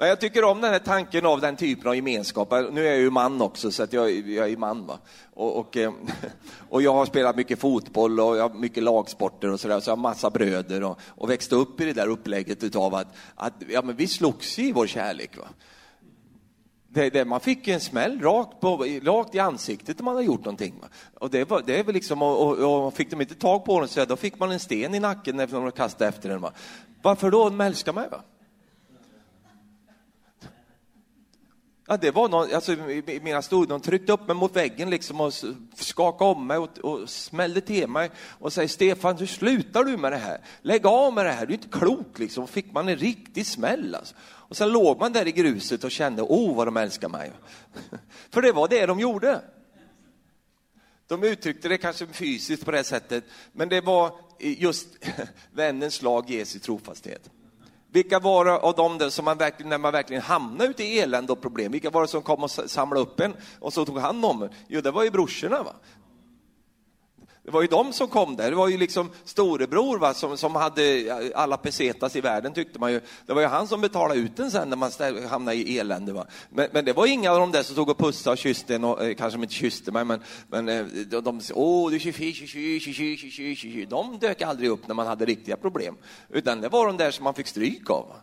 Men jag tycker om den här tanken av den typen av gemenskap. Nu är jag ju man också, så att jag, jag är man. Va? Och, och, eh, och, jag har spelat mycket fotboll och jag har mycket lagsporter och sådär, så jag har massa bröder och, och växte upp i det där upplägget av att, att ja, men vi slogs i vår kärlek. Va? Det, det, man fick en smäll rakt, på, rakt i ansiktet om man hade gjort någonting. Va? Och det, var, det är väl liksom, och, och, och, fick de inte tag på den så då fick man en sten i nacken när de kastade efter den. Va? Varför då? De älskar mig. Va? Ja, det var någon, alltså, mina stod, de tryckte upp mig mot väggen liksom och skakade om mig och, och smällde till mig och säger Stefan, hur slutar du med det här? Lägg av med det här, du är inte klok liksom. Och fick man en riktig smäll alltså. Och sen låg man där i gruset och kände, åh oh, vad de älskar mig. För det var det de gjorde. De uttryckte det kanske fysiskt på det sättet, men det var just vännens lag ges i trofasthet. Vilka var det av dem som man verkligen, när man verkligen hamnade ute i elände och problem, vilka var det som kom och samlade upp en och så tog hand om en? Jo, det var ju brorsorna. Va? Det var ju de som kom där. Det var ju liksom storebror va, som, som hade alla pesetas i världen tyckte man ju. Det var ju han som betalade ut den sen när man hamnade i elände. Va. Men, men det var inga av de där som tog och pussade och kysste en, och, eh, kanske de inte kysste mig, men, men eh, de, de åh, du är De dök aldrig upp när man hade riktiga problem. Utan det var de där som man fick stryk av. Va.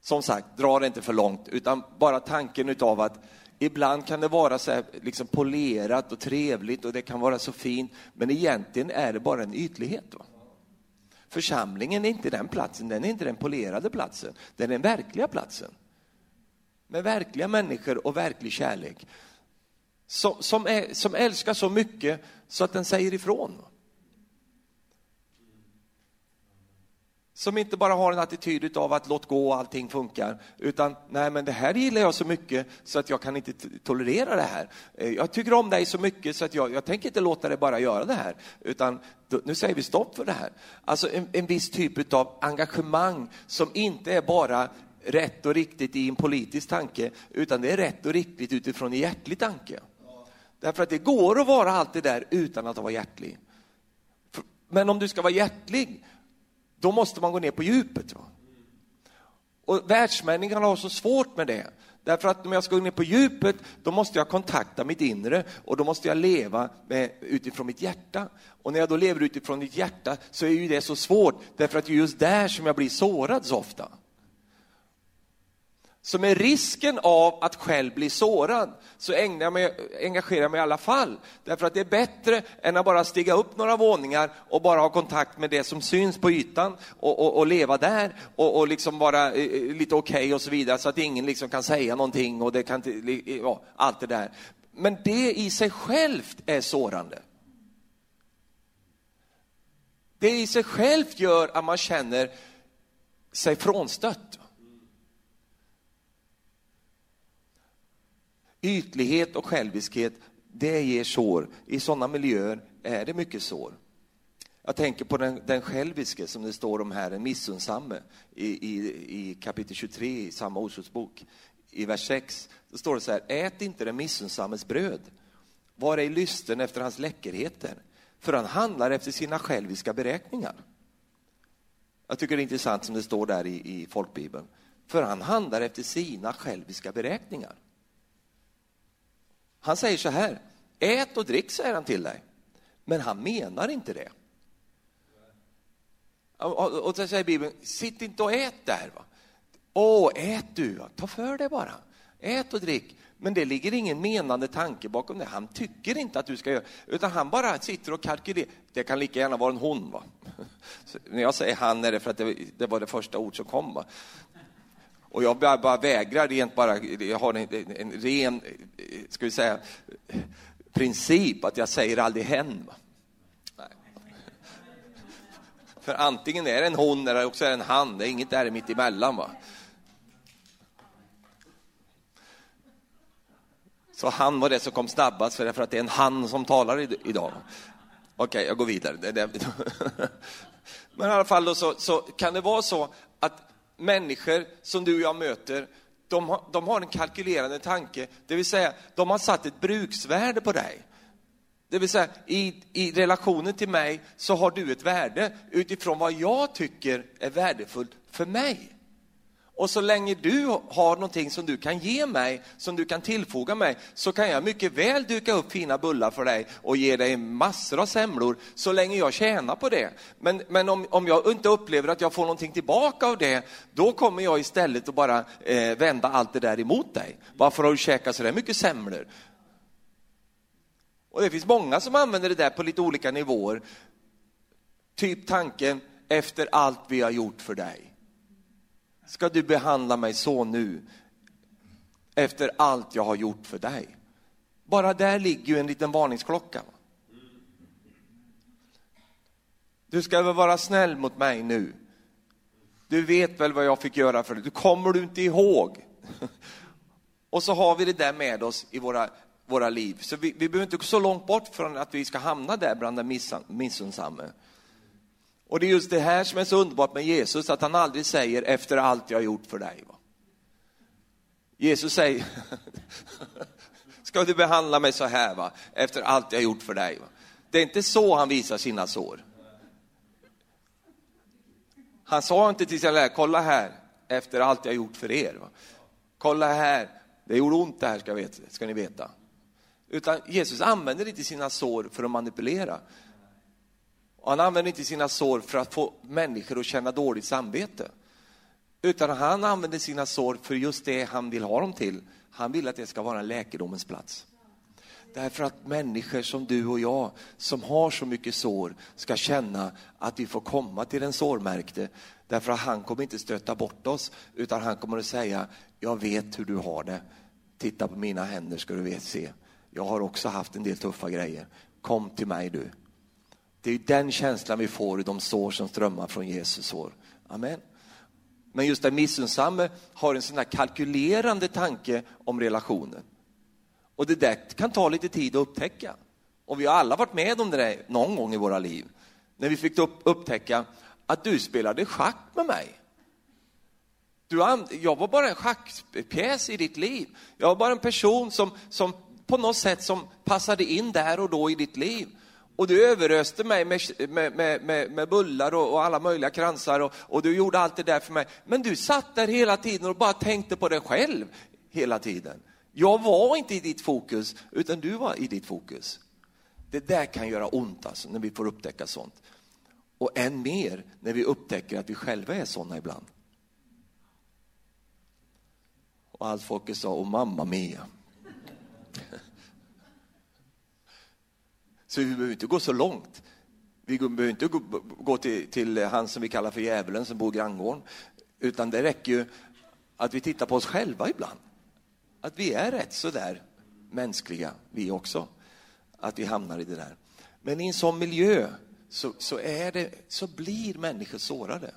Som sagt, dra det inte för långt, utan bara tanken utav att Ibland kan det vara så här, liksom polerat och trevligt och det kan vara så fint, men egentligen är det bara en ytlighet. Va? Församlingen är inte den platsen, den är inte den polerade platsen, den är den verkliga platsen. Med verkliga människor och verklig kärlek. Som, som, är, som älskar så mycket så att den säger ifrån. Som inte bara har en attityd av att låt gå, allting funkar, utan nej men det här gillar jag så mycket så att jag kan inte tolerera det här. Eh, jag tycker om dig så mycket så att jag, jag tänker inte låta dig bara göra det här, utan då, nu säger vi stopp för det här. Alltså en, en viss typ av engagemang som inte är bara rätt och riktigt i en politisk tanke, utan det är rätt och riktigt utifrån en hjärtlig tanke. Därför att det går att vara allt det där utan att vara hjärtlig. För- Men om du ska vara hjärtlig, då måste man gå ner på djupet. Va? Och världsmänniskan har så svårt med det. Därför att om jag ska gå ner på djupet, då måste jag kontakta mitt inre och då måste jag leva med, utifrån mitt hjärta. Och när jag då lever utifrån mitt hjärta så är ju det så svårt, därför att det är just där som jag blir sårad så ofta. Så med risken av att själv bli sårad så ägnar jag mig, engagerar jag mig i alla fall. Därför att det är bättre än att bara stiga upp några våningar och bara ha kontakt med det som syns på ytan och, och, och leva där och, och liksom vara eh, eh lite okej och så vidare så att ingen liksom kan säga någonting och det kan eh, ja, allt det där. Men det i sig självt är sårande. Det i sig självt gör att man känner sig frånstött. Ytlighet och själviskhet, det ger sår. I sådana miljöer är det mycket sår. Jag tänker på den, den själviske som det står om här, den missunnsamme, i, i, i kapitel 23 i samma Ordsordsbok. I vers 6 så står det så här, ät inte den missunnsammes bröd, var ej lysten efter hans läckerheter, för han handlar efter sina själviska beräkningar. Jag tycker det är intressant som det står där i, i folkbibeln, för han handlar efter sina själviska beräkningar. Han säger så här, ät och drick säger han till dig. Men han menar inte det. Och, och, så säger Bibeln, sitt inte och ät där. Va? Åh, ät du, ta för dig bara. Ät och drick. Men det ligger ingen menande tanke bakom det. Han tycker inte att du ska göra utan han bara sitter och kalkylerar. Det kan lika gärna vara en hon. Va? Så när jag säger han är det för att det, det var det första ord som kom. Va? Och jag bara, bara vägrar rent bara, jag har en, en, en ren, ska vi säga, princip att jag säger aldrig hen. För antingen är det en hon eller också är det en han, det är inget där mitt emellan. Va? Så han var det som kom snabbast, för, att det är en han som talar i- idag. Okej, jag går vidare. Men i alla fall då så, så kan det vara så att människor som du och jag möter, de har, de har en kalkylerande tanke, det vill säga de har satt ett bruksvärde på dig. Det vill säga, i, i relationen till mig så har du ett värde utifrån vad jag tycker är värdefullt för mig. Och så länge du har någonting som du kan ge mig, som du kan tillfoga mig, så kan jag mycket väl duka upp fina bullar för dig och ge dig massor av semlor, så länge jag tjänar på det. Men, men om, om jag inte upplever att jag får någonting tillbaka av det, då kommer jag istället att bara eh, vända allt det där emot dig. Varför har du käkat så där mycket semlor? Och det finns många som använder det där på lite olika nivåer. Typ tanken, efter allt vi har gjort för dig. Ska du behandla mig så nu? Efter allt jag har gjort för dig. Bara där ligger ju en liten varningsklocka. Du ska väl vara snäll mot mig nu? Du vet väl vad jag fick göra för dig? Du kommer du inte ihåg? Och så har vi det där med oss i våra, våra liv. Så vi, vi behöver inte gå så långt bort från att vi ska hamna där bland den missan- missunnsamme. Och det är just det här som är så underbart med Jesus, att han aldrig säger efter allt jag har gjort för dig. Va? Jesus säger, ska du behandla mig så här va? efter allt jag har gjort för dig? Va? Det är inte så han visar sina sår. Han sa inte till sina lärare, kolla här, efter allt jag har gjort för er. Va? Kolla här, det gjorde ont det här ska, veta, ska ni veta. Utan Jesus använder inte sina sår för att manipulera. Och han använder inte sina sår för att få människor att känna dåligt samvete. Utan han använder sina sår för just det han vill ha dem till. Han vill att det ska vara en läkedomens plats. Därför att människor som du och jag, som har så mycket sår, ska känna att vi får komma till den sårmärkte. Därför att han kommer inte stöta bort oss, utan han kommer att säga, jag vet hur du har det. Titta på mina händer ska du se. Jag har också haft en del tuffa grejer. Kom till mig du. Det är den känslan vi får i de sår som strömmar från Jesus sår. Amen. Men just den missunnsamme har en sån här kalkylerande tanke om relationen. Och det där kan ta lite tid att upptäcka. Och vi har alla varit med om det där någon gång i våra liv. När vi fick upp, upptäcka att du spelade schack med mig. Du, jag var bara en schackpjäs i ditt liv. Jag var bara en person som, som på något sätt som passade in där och då i ditt liv. Och du överöste mig med, med, med, med bullar och, och, alla möjliga kransar och, och, du gjorde allt det där för mig. Men du satt där hela tiden och bara tänkte på dig själv hela tiden. Jag var inte i ditt fokus, utan du var i ditt fokus. Det där kan göra ont alltså, när vi får upptäcka sånt. Och än mer när vi upptäcker att vi själva är sådana ibland. Och allt folket sa, och mamma mia. Så vi behöver inte gå så långt. Vi behöver inte gå till, till han som vi kallar för djävulen som bor i granngården. Utan det räcker ju att vi tittar på oss själva ibland. Att vi är rätt så där mänskliga, vi också. Att vi hamnar i det där. Men i en sån miljö så, så, är det, så blir människor sårade.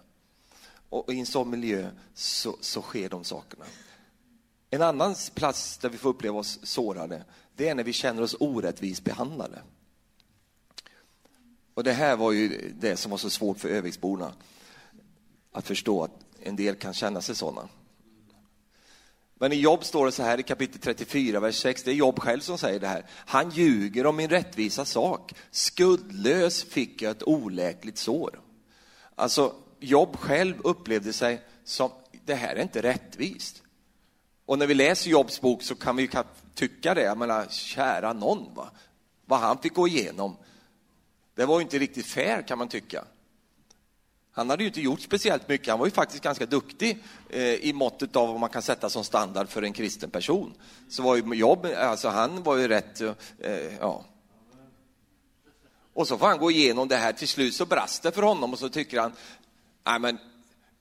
Och i en sån miljö så, så sker de sakerna. En annan plats där vi får uppleva oss sårade, det är när vi känner oss orättvist behandlade. Och det här var ju det som var så svårt för Öviksborna att förstå att en del kan känna sig sådana. Men i Jobb står det så här i kapitel 34, vers 6, det är Jobb själv som säger det här. Han ljuger om min rättvisa sak. Skuldlös fick jag ett oläkligt sår. Alltså, Jobb själv upplevde sig som, det här är inte rättvist. Och när vi läser Jobs bok så kan vi ju tycka det, jag menar, kära någon, va? vad han fick gå igenom. Det var ju inte riktigt fair kan man tycka. Han hade ju inte gjort speciellt mycket, han var ju faktiskt ganska duktig eh, i måttet av vad man kan sätta som standard för en kristen person. Så var ju jobb, alltså han var ju rätt, eh, ja. Och så får han gå igenom det här, till slut så brast det för honom och så tycker han, nej men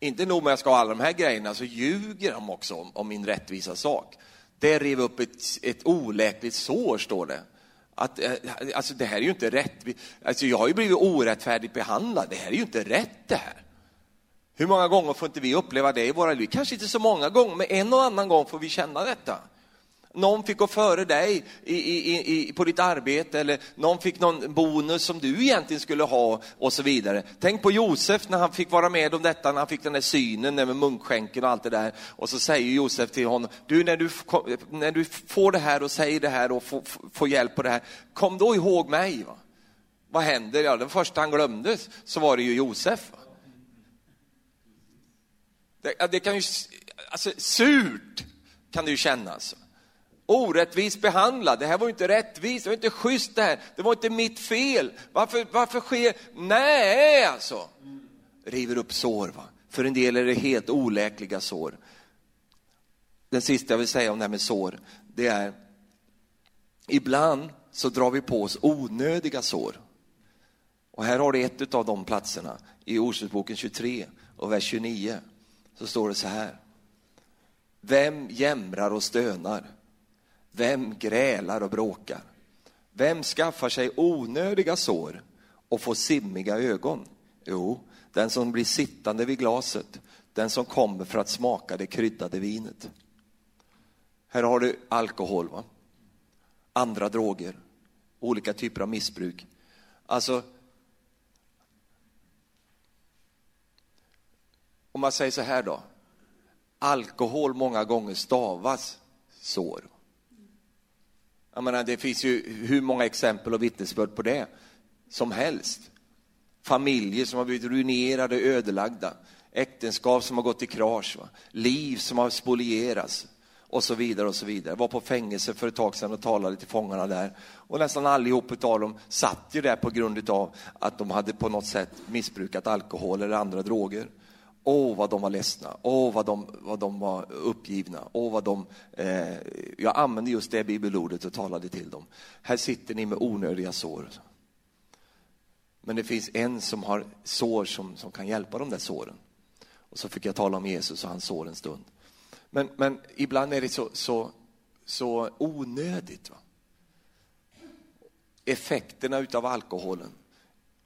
inte nog med att jag ska ha alla de här grejerna, så ljuger de också om, om min rättvisa sak. Det rev upp ett, ett oläkligt sår, står det. Att, eh, alltså det här är ju inte rätt. Alltså jag har ju blivit orättfärdigt behandlad. Det här är ju inte rätt det här. Hur många gånger får inte vi uppleva det i våra liv? Kanske inte så många gånger, men en och annan gång får vi känna detta någon fick gå före dig i, i, i, på ditt arbete eller någon fick någon bonus som du egentligen skulle ha och så vidare. Tänk på Josef när han fick vara med om detta, när han fick den där synen med munkskänken och allt det där. Och så säger Josef till honom, du när du, när du får det här och säger det här och får, får hjälp på det här, kom då ihåg mig. Va? Vad händer? Ja, den första han glömde så var det ju Josef. Va? Det, det kan ju, alltså surt kan det ju kännas orättvist behandlad. Det här var inte rättvist, det var inte schysst det här. Det var inte mitt fel. Varför, varför sker... Nej, alltså. River upp sår. Va? För en del är det helt oläkliga sår. Den sista jag vill säga om det här med sår, det är ibland så drar vi på oss onödiga sår. Och här har du ett av de platserna i Ordspråksboken 23 och vers 29. Så står det så här. Vem jämrar och stönar? Vem grälar och bråkar? Vem skaffar sig onödiga sår och får simmiga ögon? Jo, den som blir sittande vid glaset, den som kommer för att smaka det kryddade vinet. Här har du alkohol, va? andra droger, olika typer av missbruk. Alltså, om man säger så här då, alkohol många gånger stavas sår. Jag menar, det finns ju hur många exempel och vittnesbörd på det som helst. Familjer som har blivit ruinerade, ödelagda. Äktenskap som har gått i krasch. Va? Liv som har spolierats och så vidare och så vidare. Jag var på fängelse för ett tag sedan och talade till fångarna där. Och nästan allihop av dem satt ju där på grund av att de hade på något sätt missbrukat alkohol eller andra droger. Åh, vad de var ledsna. Åh, vad de, vad de var uppgivna. Åh, vad de... Eh, jag använde just det bibelordet och talade till dem. Här sitter ni med onödiga sår. Men det finns en som har sår som, som kan hjälpa de där såren. Och så fick jag tala om Jesus och hans sår en stund. Men, men ibland är det så, så, så onödigt. Va? Effekterna utav alkoholen,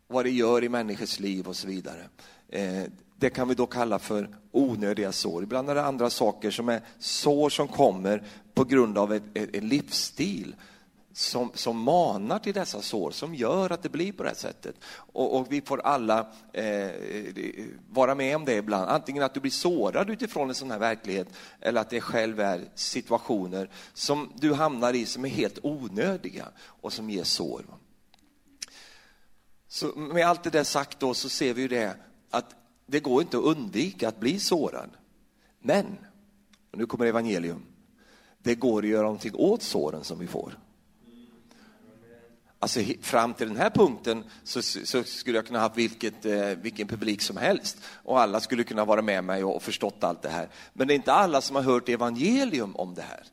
vad det gör i människors liv och så vidare. Eh, det kan vi då kalla för onödiga sår. Ibland är det andra saker som är sår som kommer på grund av ett, ett, en livsstil som, som manar till dessa sår, som gör att det blir på det här sättet. Och, och vi får alla eh, vara med om det ibland. Antingen att du blir sårad utifrån en sån här verklighet, eller att det själv är situationer som du hamnar i som är helt onödiga och som ger sår. Så med allt det där sagt då så ser vi ju det att det går inte att undvika att bli sårad. Men, och nu kommer evangelium, det går att göra någonting åt såren som vi får. Alltså fram till den här punkten så, så skulle jag kunna ha vilket, eh, vilken publik som helst och alla skulle kunna vara med mig och, och förstått allt det här. Men det är inte alla som har hört evangelium om det här.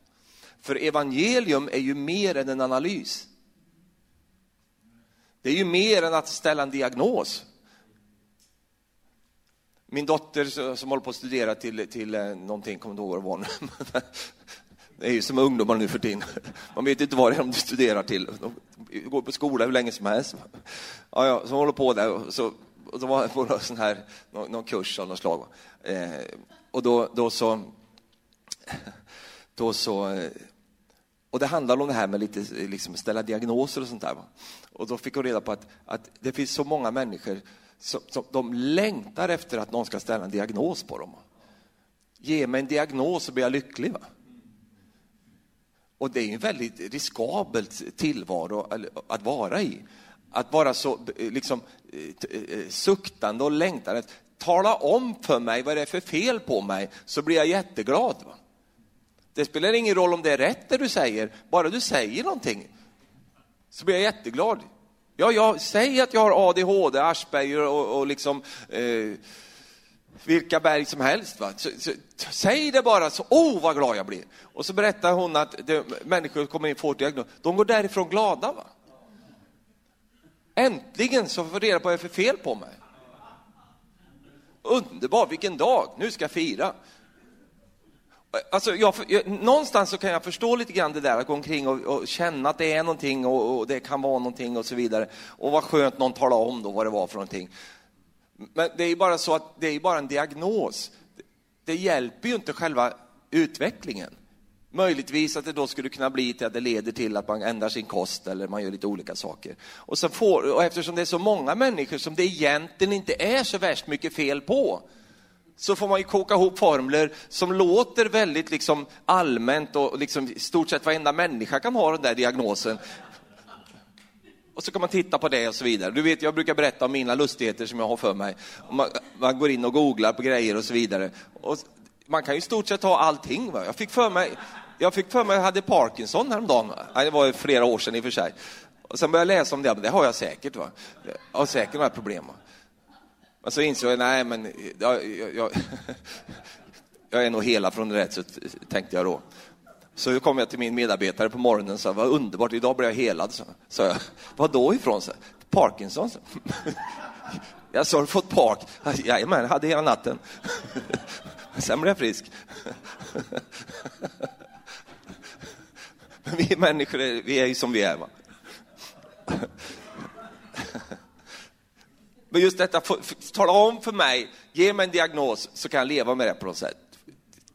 För evangelium är ju mer än en analys. Det är ju mer än att ställa en diagnos. Min dotter som håller på att studera till, till eh, någonting, kommer inte ihåg vad det var Det är ju som ungdomar nu för tiden. Man vet inte vad det är de studerar till. De går på skola hur länge som helst. Ja, ja, så håller på där. Och så, och då var det på sån här, någon, någon kurs av något slag. Eh, och då, då så... Då så eh, och det handlar om det här med lite liksom ställa diagnoser och sånt där. Och då fick hon reda på att, att det finns så många människor som, som de längtar efter att någon ska ställa en diagnos på dem. Ge mig en diagnos så blir jag lycklig. Va? Och det är en väldigt riskabelt tillvaro att vara i. Att vara så liksom, eh, suktande och längtande. Tala om för mig vad det är för fel på mig så blir jag jätteglad. Va? Det spelar ingen roll om det är rätt det du säger, bara du säger någonting så blir jag jätteglad. Ja, jag säger att jag har ADHD, Asperger och, och liksom eh, vilka berg som helst. Va? Så, så, säg det bara, så oh, vad glad jag blir. Och så berättar hon att det, människor kommer in och får diagnos, de går därifrån glada. Va? Äntligen så får jag reda på vad det är för fel på mig. Underbart, vilken dag, nu ska jag fira. Alltså, jag, jag, någonstans så kan jag förstå lite grann det där, att gå omkring och, och känna att det är någonting och, och, det kan vara någonting och så vidare. Och vad skönt någon talar om då vad det var för någonting. Men det är bara så att det är bara en diagnos. Det hjälper ju inte själva utvecklingen. Möjligtvis att det då skulle kunna bli till att det leder till att man ändrar sin kost eller man gör lite olika saker. Och, så får, och eftersom det är så många människor som det egentligen inte är så värst mycket fel på, så får man ju koka ihop formler som låter väldigt liksom allmänt och liksom i stort sett varenda människa kan ha den där diagnosen. Och så kan man titta på det och så vidare. Du vet, jag brukar berätta om mina lustigheter som jag har för mig. Man, man går in och googlar på grejer och så vidare. Och man kan ju i stort sett ha allting. Va? Jag fick för mig, jag fick för mig att jag hade Parkinson häromdagen. Nej, det var flera år sedan i och för sig. Och sen började jag läsa om det, det har jag säkert. Va? Jag har säkert de här problemen. Men så insåg jag, nej men jag, jag, jag, jag är nog hela från rätt, så tänkte jag då. Så kom jag till min medarbetare på morgonen och sa, vad underbart, idag blir jag helad. Så, så jag, vad då ifrån? Så, Parkinson. Så. Jag sa, har du fått park? Jajamän, hade hela natten. Sen blev jag frisk. Men vi människor, vi är ju som vi är. Va? Men just detta, tala om för mig, ge mig en diagnos så kan jag leva med det på något sätt.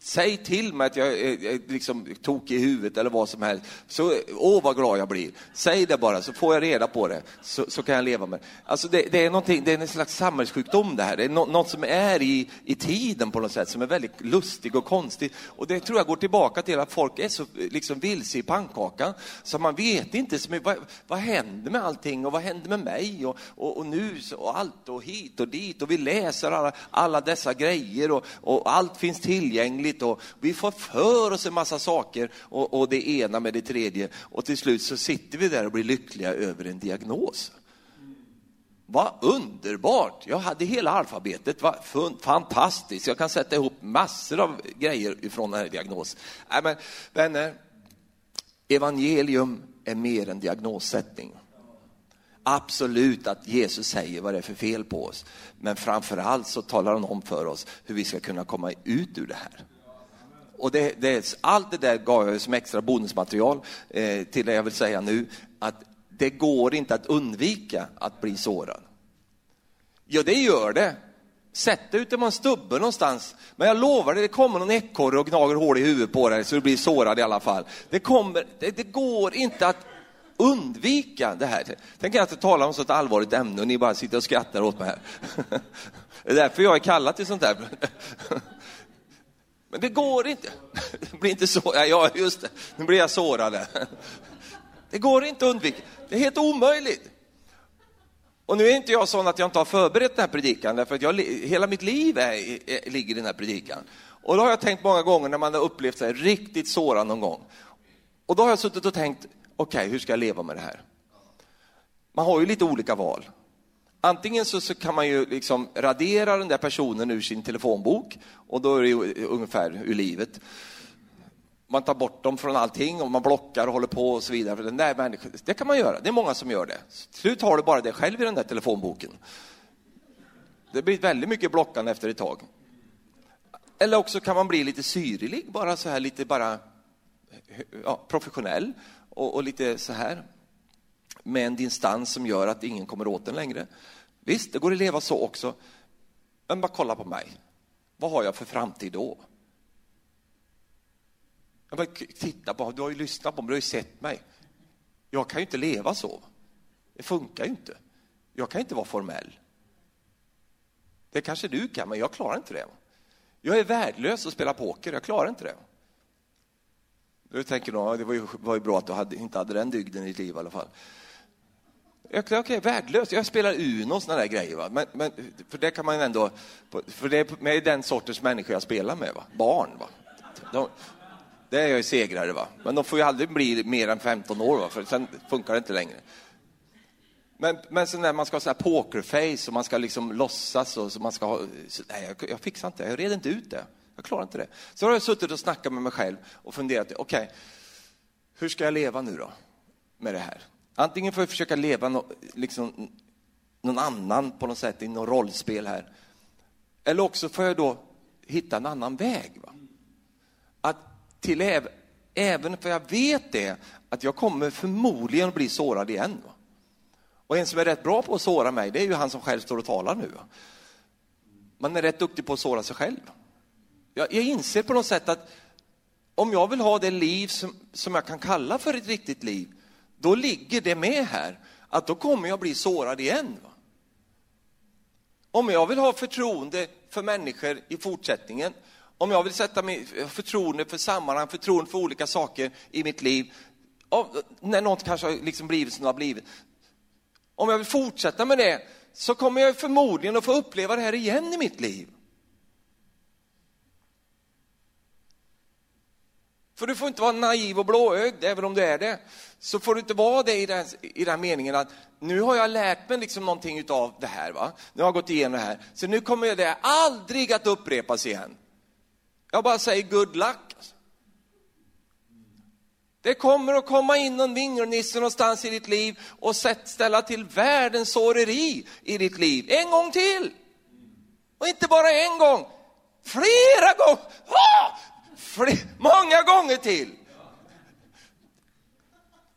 Säg till mig att jag är liksom tokig i huvudet eller vad som helst. Så, åh vad glad jag blir. Säg det bara så får jag reda på det. Så, så kan jag leva med alltså det. Det är, det är en slags samhällssjukdom det här. Det är no, något som är i, i tiden på något sätt, som är väldigt lustig och konstig. Och det tror jag går tillbaka till att folk är så liksom vilse i pannkakan. Så man vet inte, så, vad, vad händer med allting och vad händer med mig och, och, och nu och allt och hit och dit. Och vi läser alla, alla dessa grejer och, och allt finns tillgängligt tråkigt och vi får för oss en massa saker och, och det ena med det tredje och till slut så sitter vi där och blir lyckliga över en diagnos. Vad underbart! Jag hade hela alfabetet, vad fantastiskt. Jag kan sätta ihop massor av grejer ifrån den här diagnosen. Nej, men vänner, evangelium är mer än diagnossättning. Absolut att Jesus säger vad det är för fel på oss, men framför allt så talar han om för oss hur vi ska kunna komma ut ur det här. Och det, det, allt det där gav jag som extra bonusmaterial eh, till det jag vill säga nu, att det går inte att undvika att bli sårad. Ja, det gör det. Sätt dig ute på en stubbe någonstans. Men jag lovar dig, det kommer någon ekorre och gnager hål i huvudet på dig så du blir sårad i alla fall. Det, kommer, det, det går inte att undvika det här. Tänk att jag talar om så ett allvarligt ämne och ni bara sitter och skrattar åt mig här. Det är därför jag är kallad till sånt här. Men det går inte. Det blir inte så. Ja, just det. Nu blir jag sårad. Det går inte att undvika. Det är helt omöjligt. Och nu är inte jag sån att jag inte har förberett den här predikan, därför att jag, hela mitt liv är, är, ligger i den här predikan. Och då har jag tänkt många gånger när man har upplevt sig riktigt sårad någon gång. Och då har jag suttit och tänkt, okej, okay, hur ska jag leva med det här? Man har ju lite olika val. Antingen så, så, kan man ju liksom radera den där personen ur sin telefonbok och då är det ju ungefär ur livet. Man tar bort dem från allting och man blockar och håller på och så vidare. För den där människan, det kan man göra, det är många som gör det. Till slut har du bara det själv i den där telefonboken. Det blir väldigt mycket blockande efter ett tag. Eller också kan man bli lite syrlig, bara så här lite bara ja, professionell och, och lite så här med en distans som gör att ingen kommer åt den längre. Visst, det går att leva så också. Men bara kolla på mig. Vad har jag för framtid då? Jag bara, titta på, du har ju lyssnat på mig, du har ju sett mig. Jag kan ju inte leva så. Det funkar ju inte. Jag kan inte vara formell. Det kanske du kan, men jag klarar inte det. Jag är värdelös att spela poker, jag klarar inte det. Du tänker nog, det var ju, var ju bra att du hade, inte hade den dygden i ditt liv i alla fall. Okej, okay, värdelös. Jag spelar Uno och såna där grejer. Va? Men, men, för det kan man ändå... För det är med den sortens människor jag spelar med. Va? Barn. Va? De, det är jag ju segrare. Va? Men de får ju aldrig bli mer än 15 år, va? för sen funkar det inte längre. Men, men sen när man ska ha så här pokerface och man ska liksom låtsas och så man ska ha... Så, nej, jag, jag fixar inte det. Jag reder inte ut det. Jag klarar inte det. Så har jag suttit och snackat med mig själv och funderat. Okej, okay, hur ska jag leva nu då med det här? Antingen får jag försöka leva no, liksom, någon annan på något sätt i något rollspel här. Eller också får jag då hitta en annan väg. Va? Att till äv, även för jag vet det, att jag kommer förmodligen bli sårad igen. Va? Och en som är rätt bra på att såra mig, det är ju han som själv står och talar nu. Va? Man är rätt duktig på att såra sig själv. Jag, jag inser på något sätt att om jag vill ha det liv som, som jag kan kalla för ett riktigt liv, då ligger det med här att då kommer jag bli sårad igen. Va? Om jag vill ha förtroende för människor i fortsättningen, om jag vill sätta mig förtroende för sammanhang, förtroende för olika saker i mitt liv, när något kanske har liksom blivit som det har blivit. Om jag vill fortsätta med det så kommer jag förmodligen att få uppleva det här igen i mitt liv. För du får inte vara naiv och blåögd, även om du är det. Så får du inte vara det i den, i den meningen att nu har jag lärt mig liksom någonting utav det här. Va? Nu har jag gått igenom det här. Så nu kommer det aldrig att upprepas igen. Jag bara säger good luck. Alltså. Det kommer att komma in någon vingelnisse någonstans i ditt liv och ställa till världens såreri i ditt liv. En gång till! Och inte bara en gång, flera gånger! Ah! Fler, många gånger till.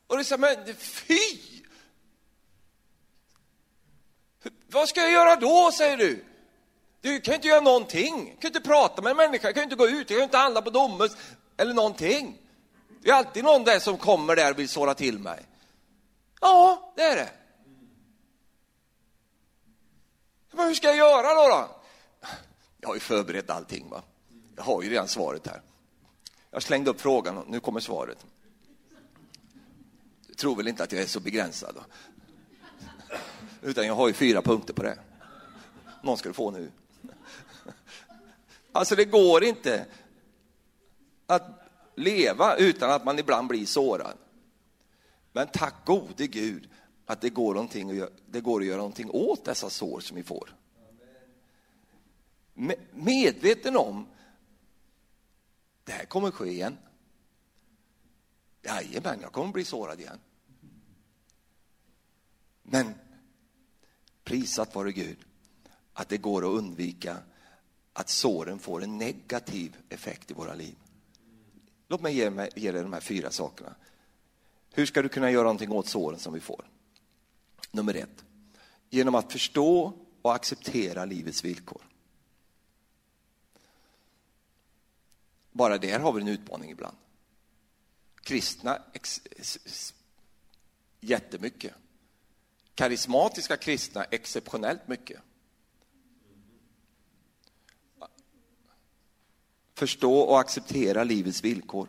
Och du säger, men fy! Vad ska jag göra då, säger du? Du kan inte göra någonting. Du kan inte prata med en människa, du kan inte gå ut, du kan inte handla på Domus eller någonting. Det är alltid någon där som kommer där och vill såra till mig. Ja, det är det. Men hur ska jag göra då? då? Jag har ju förberett allting. Va? Jag har ju redan svaret här. Jag slängde upp frågan och nu kommer svaret. Du tror väl inte att jag är så begränsad? Då? Utan jag har ju fyra punkter på det. Någon ska du få nu. Alltså det går inte att leva utan att man ibland blir sårad. Men tack gode Gud att det går, någonting att göra, det går att göra någonting åt dessa sår som vi får. Medveten om det här kommer ske igen. Jajamän, jag kommer bli sårad igen. Men prisat vare Gud att det går att undvika att såren får en negativ effekt i våra liv. Låt mig ge, mig, ge dig de här fyra sakerna. Hur ska du kunna göra någonting åt såren som vi får? Nummer ett, genom att förstå och acceptera livets villkor. Bara där har vi en utmaning ibland. Kristna ex, ex, jättemycket. Karismatiska kristna exceptionellt mycket. Förstå och acceptera livets villkor.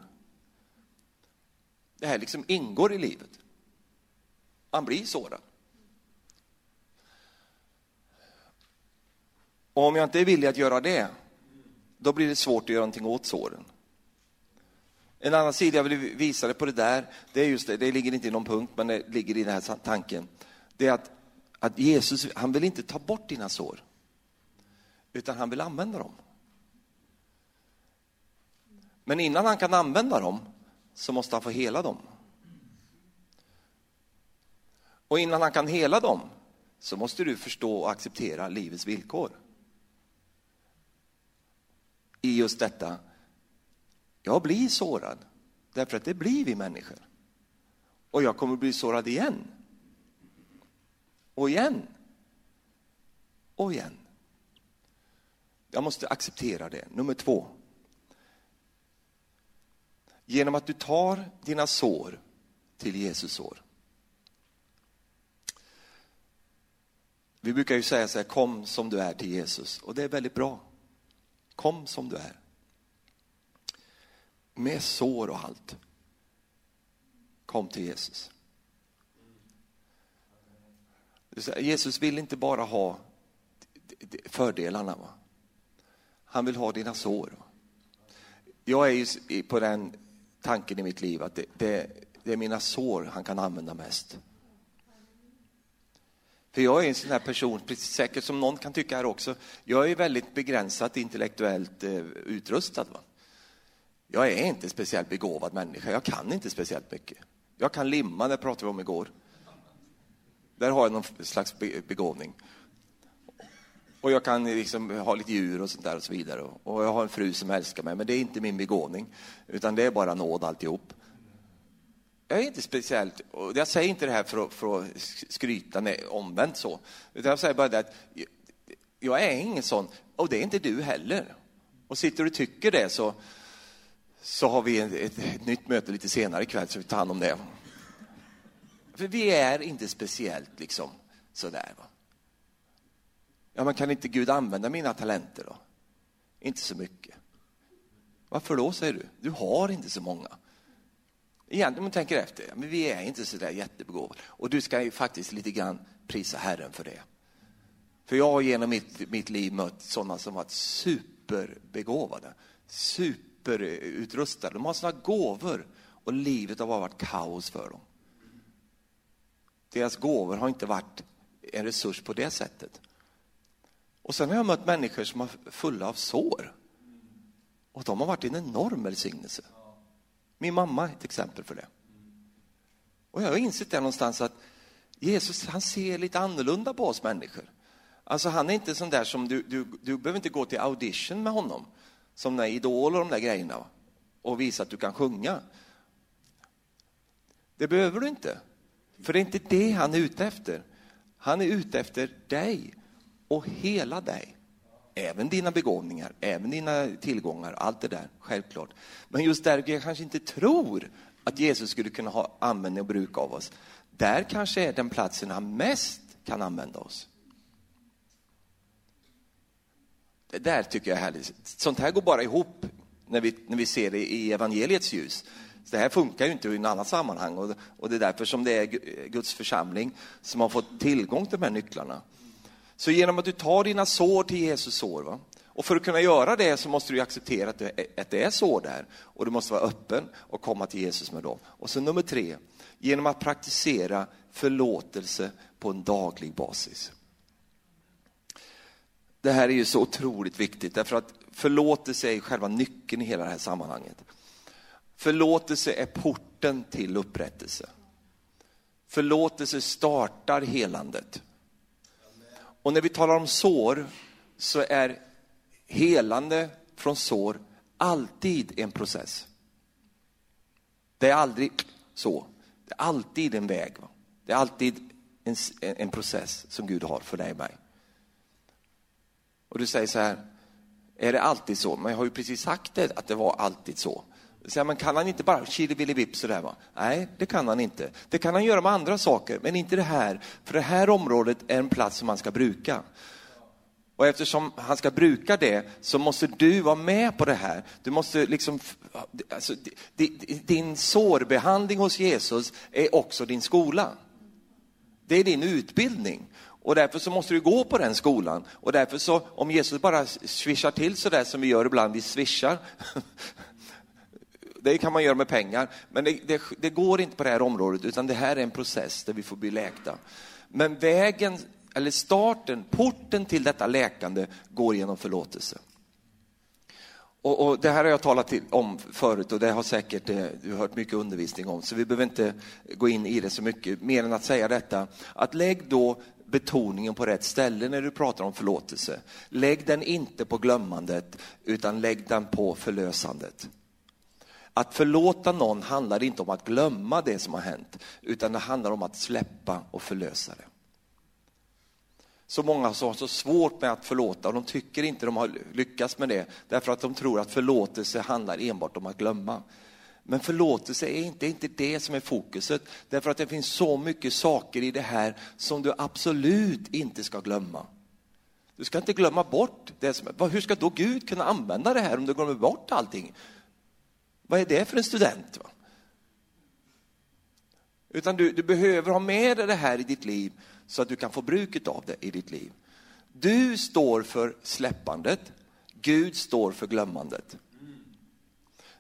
Det här liksom ingår i livet. Man blir sårad. Och om jag inte är villig att göra det, då blir det svårt att göra någonting åt såren. En annan sida jag vill visa dig på det där, det är just det, det ligger inte i någon punkt, men det ligger i den här tanken. Det är att, att Jesus, han vill inte ta bort dina sår, utan han vill använda dem. Men innan han kan använda dem så måste han få hela dem. Och innan han kan hela dem så måste du förstå och acceptera livets villkor. I just detta, jag blir sårad, därför att det blir vi människor. Och jag kommer bli sårad igen. Och igen. Och igen. Jag måste acceptera det. Nummer två. Genom att du tar dina sår till Jesus sår. Vi brukar ju säga så här, kom som du är till Jesus. Och det är väldigt bra. Kom som du är. Med sår och allt. Kom till Jesus. Jesus vill inte bara ha fördelarna. Va? Han vill ha dina sår. Va? Jag är ju på den tanken i mitt liv att det, det, det är mina sår han kan använda mest. För jag är en sån här person, precis säkert som någon kan tycka här också, jag är väldigt begränsat intellektuellt eh, utrustad. Va? Jag är inte speciellt begåvad människa, jag kan inte speciellt mycket. Jag kan limma, det pratade vi om igår. Där har jag någon slags begåvning. Och jag kan liksom ha lite djur och sånt där och så vidare. Och jag har en fru som älskar mig, men det är inte min begåvning, utan det är bara nåd alltihop. Jag är inte speciellt, och jag säger inte det här för att, för att skryta nej, omvänt så, utan jag säger bara det att jag är ingen sån, och det är inte du heller. Och sitter du och tycker det så, så har vi ett, ett, ett nytt möte lite senare ikväll så vi tar hand om det. För vi är inte speciellt liksom sådär. Va? Ja, men kan inte Gud använda mina talenter då? Inte så mycket. Varför då, säger du? Du har inte så många. Egentligen om man tänker efter, men vi är inte så där jättebegåvade. Och du ska ju faktiskt lite grann prisa Herren för det. För jag har genom mitt, mitt liv mött sådana som varit superbegåvade, superutrustade. De har sådana gåvor och livet har bara varit kaos för dem. Deras gåvor har inte varit en resurs på det sättet. Och sen har jag mött människor som är fulla av sår. Och de har varit en enorm välsignelse. Min mamma är ett exempel för det. Och jag har insett det någonstans att Jesus han ser lite annorlunda på oss människor. Alltså han är inte sån där som du, du, du behöver inte gå till audition med honom, som när Idol och de där grejerna, och visa att du kan sjunga. Det behöver du inte, för det är inte det han är ute efter. Han är ute efter dig och hela dig. Även dina begåvningar, även dina tillgångar, allt det där, självklart. Men just där jag kanske inte tror att Jesus skulle kunna ha användning och bruk av oss. Där kanske är den platsen han mest kan använda oss. Det där tycker jag är härligt. Sånt här går bara ihop när vi, när vi ser det i evangeliets ljus. Så det här funkar ju inte i något annat sammanhang och, och det är därför som det är Guds församling som har fått tillgång till de här nycklarna. Så genom att du tar dina sår till Jesus sår, va? Och för att kunna göra det så måste du acceptera att det, är, att det är så där. Och du måste vara öppen och komma till Jesus med dem. Och så nummer tre, genom att praktisera förlåtelse på en daglig basis. Det här är ju så otroligt viktigt därför att förlåtelse är själva nyckeln i hela det här sammanhanget. Förlåtelse är porten till upprättelse. Förlåtelse startar helandet. Och när vi talar om sår så är helande från sår alltid en process. Det är aldrig så. Det är alltid en väg. Det är alltid en, en process som Gud har för dig och mig. Och du säger så här, är det alltid så? Men jag har ju precis sagt det, att det var alltid så säger men kan han inte bara chili sådär va? Nej, det kan han inte. Det kan han göra med andra saker, men inte det här. För det här området är en plats som han ska bruka. Och eftersom han ska bruka det så måste du vara med på det här. Du måste liksom, alltså, din sårbehandling hos Jesus är också din skola. Det är din utbildning. Och därför så måste du gå på den skolan. Och därför så, om Jesus bara swishar till sådär som vi gör ibland, vi swishar. Det kan man göra med pengar, men det, det, det går inte på det här området, utan det här är en process där vi får bli läkta. Men vägen, eller starten, porten till detta läkande går genom förlåtelse. Och, och, det här har jag talat till, om förut och det har säkert eh, du hört mycket undervisning om, så vi behöver inte gå in i det så mycket, mer än att säga detta, att lägg då betoningen på rätt ställe när du pratar om förlåtelse. Lägg den inte på glömmandet, utan lägg den på förlösandet. Att förlåta någon handlar inte om att glömma det som har hänt, utan det handlar om att släppa och förlösa det. Så många som har så svårt med att förlåta och de tycker inte de har lyckats med det därför att de tror att förlåtelse handlar enbart om att glömma. Men förlåtelse är inte, inte det som är fokuset därför att det finns så mycket saker i det här som du absolut inte ska glömma. Du ska inte glömma bort det som, hur ska då Gud kunna använda det här om du glömmer bort allting? Vad är det för en student? Va? Utan du, du behöver ha med dig det här i ditt liv så att du kan få bruket av det i ditt liv. Du står för släppandet, Gud står för glömmandet.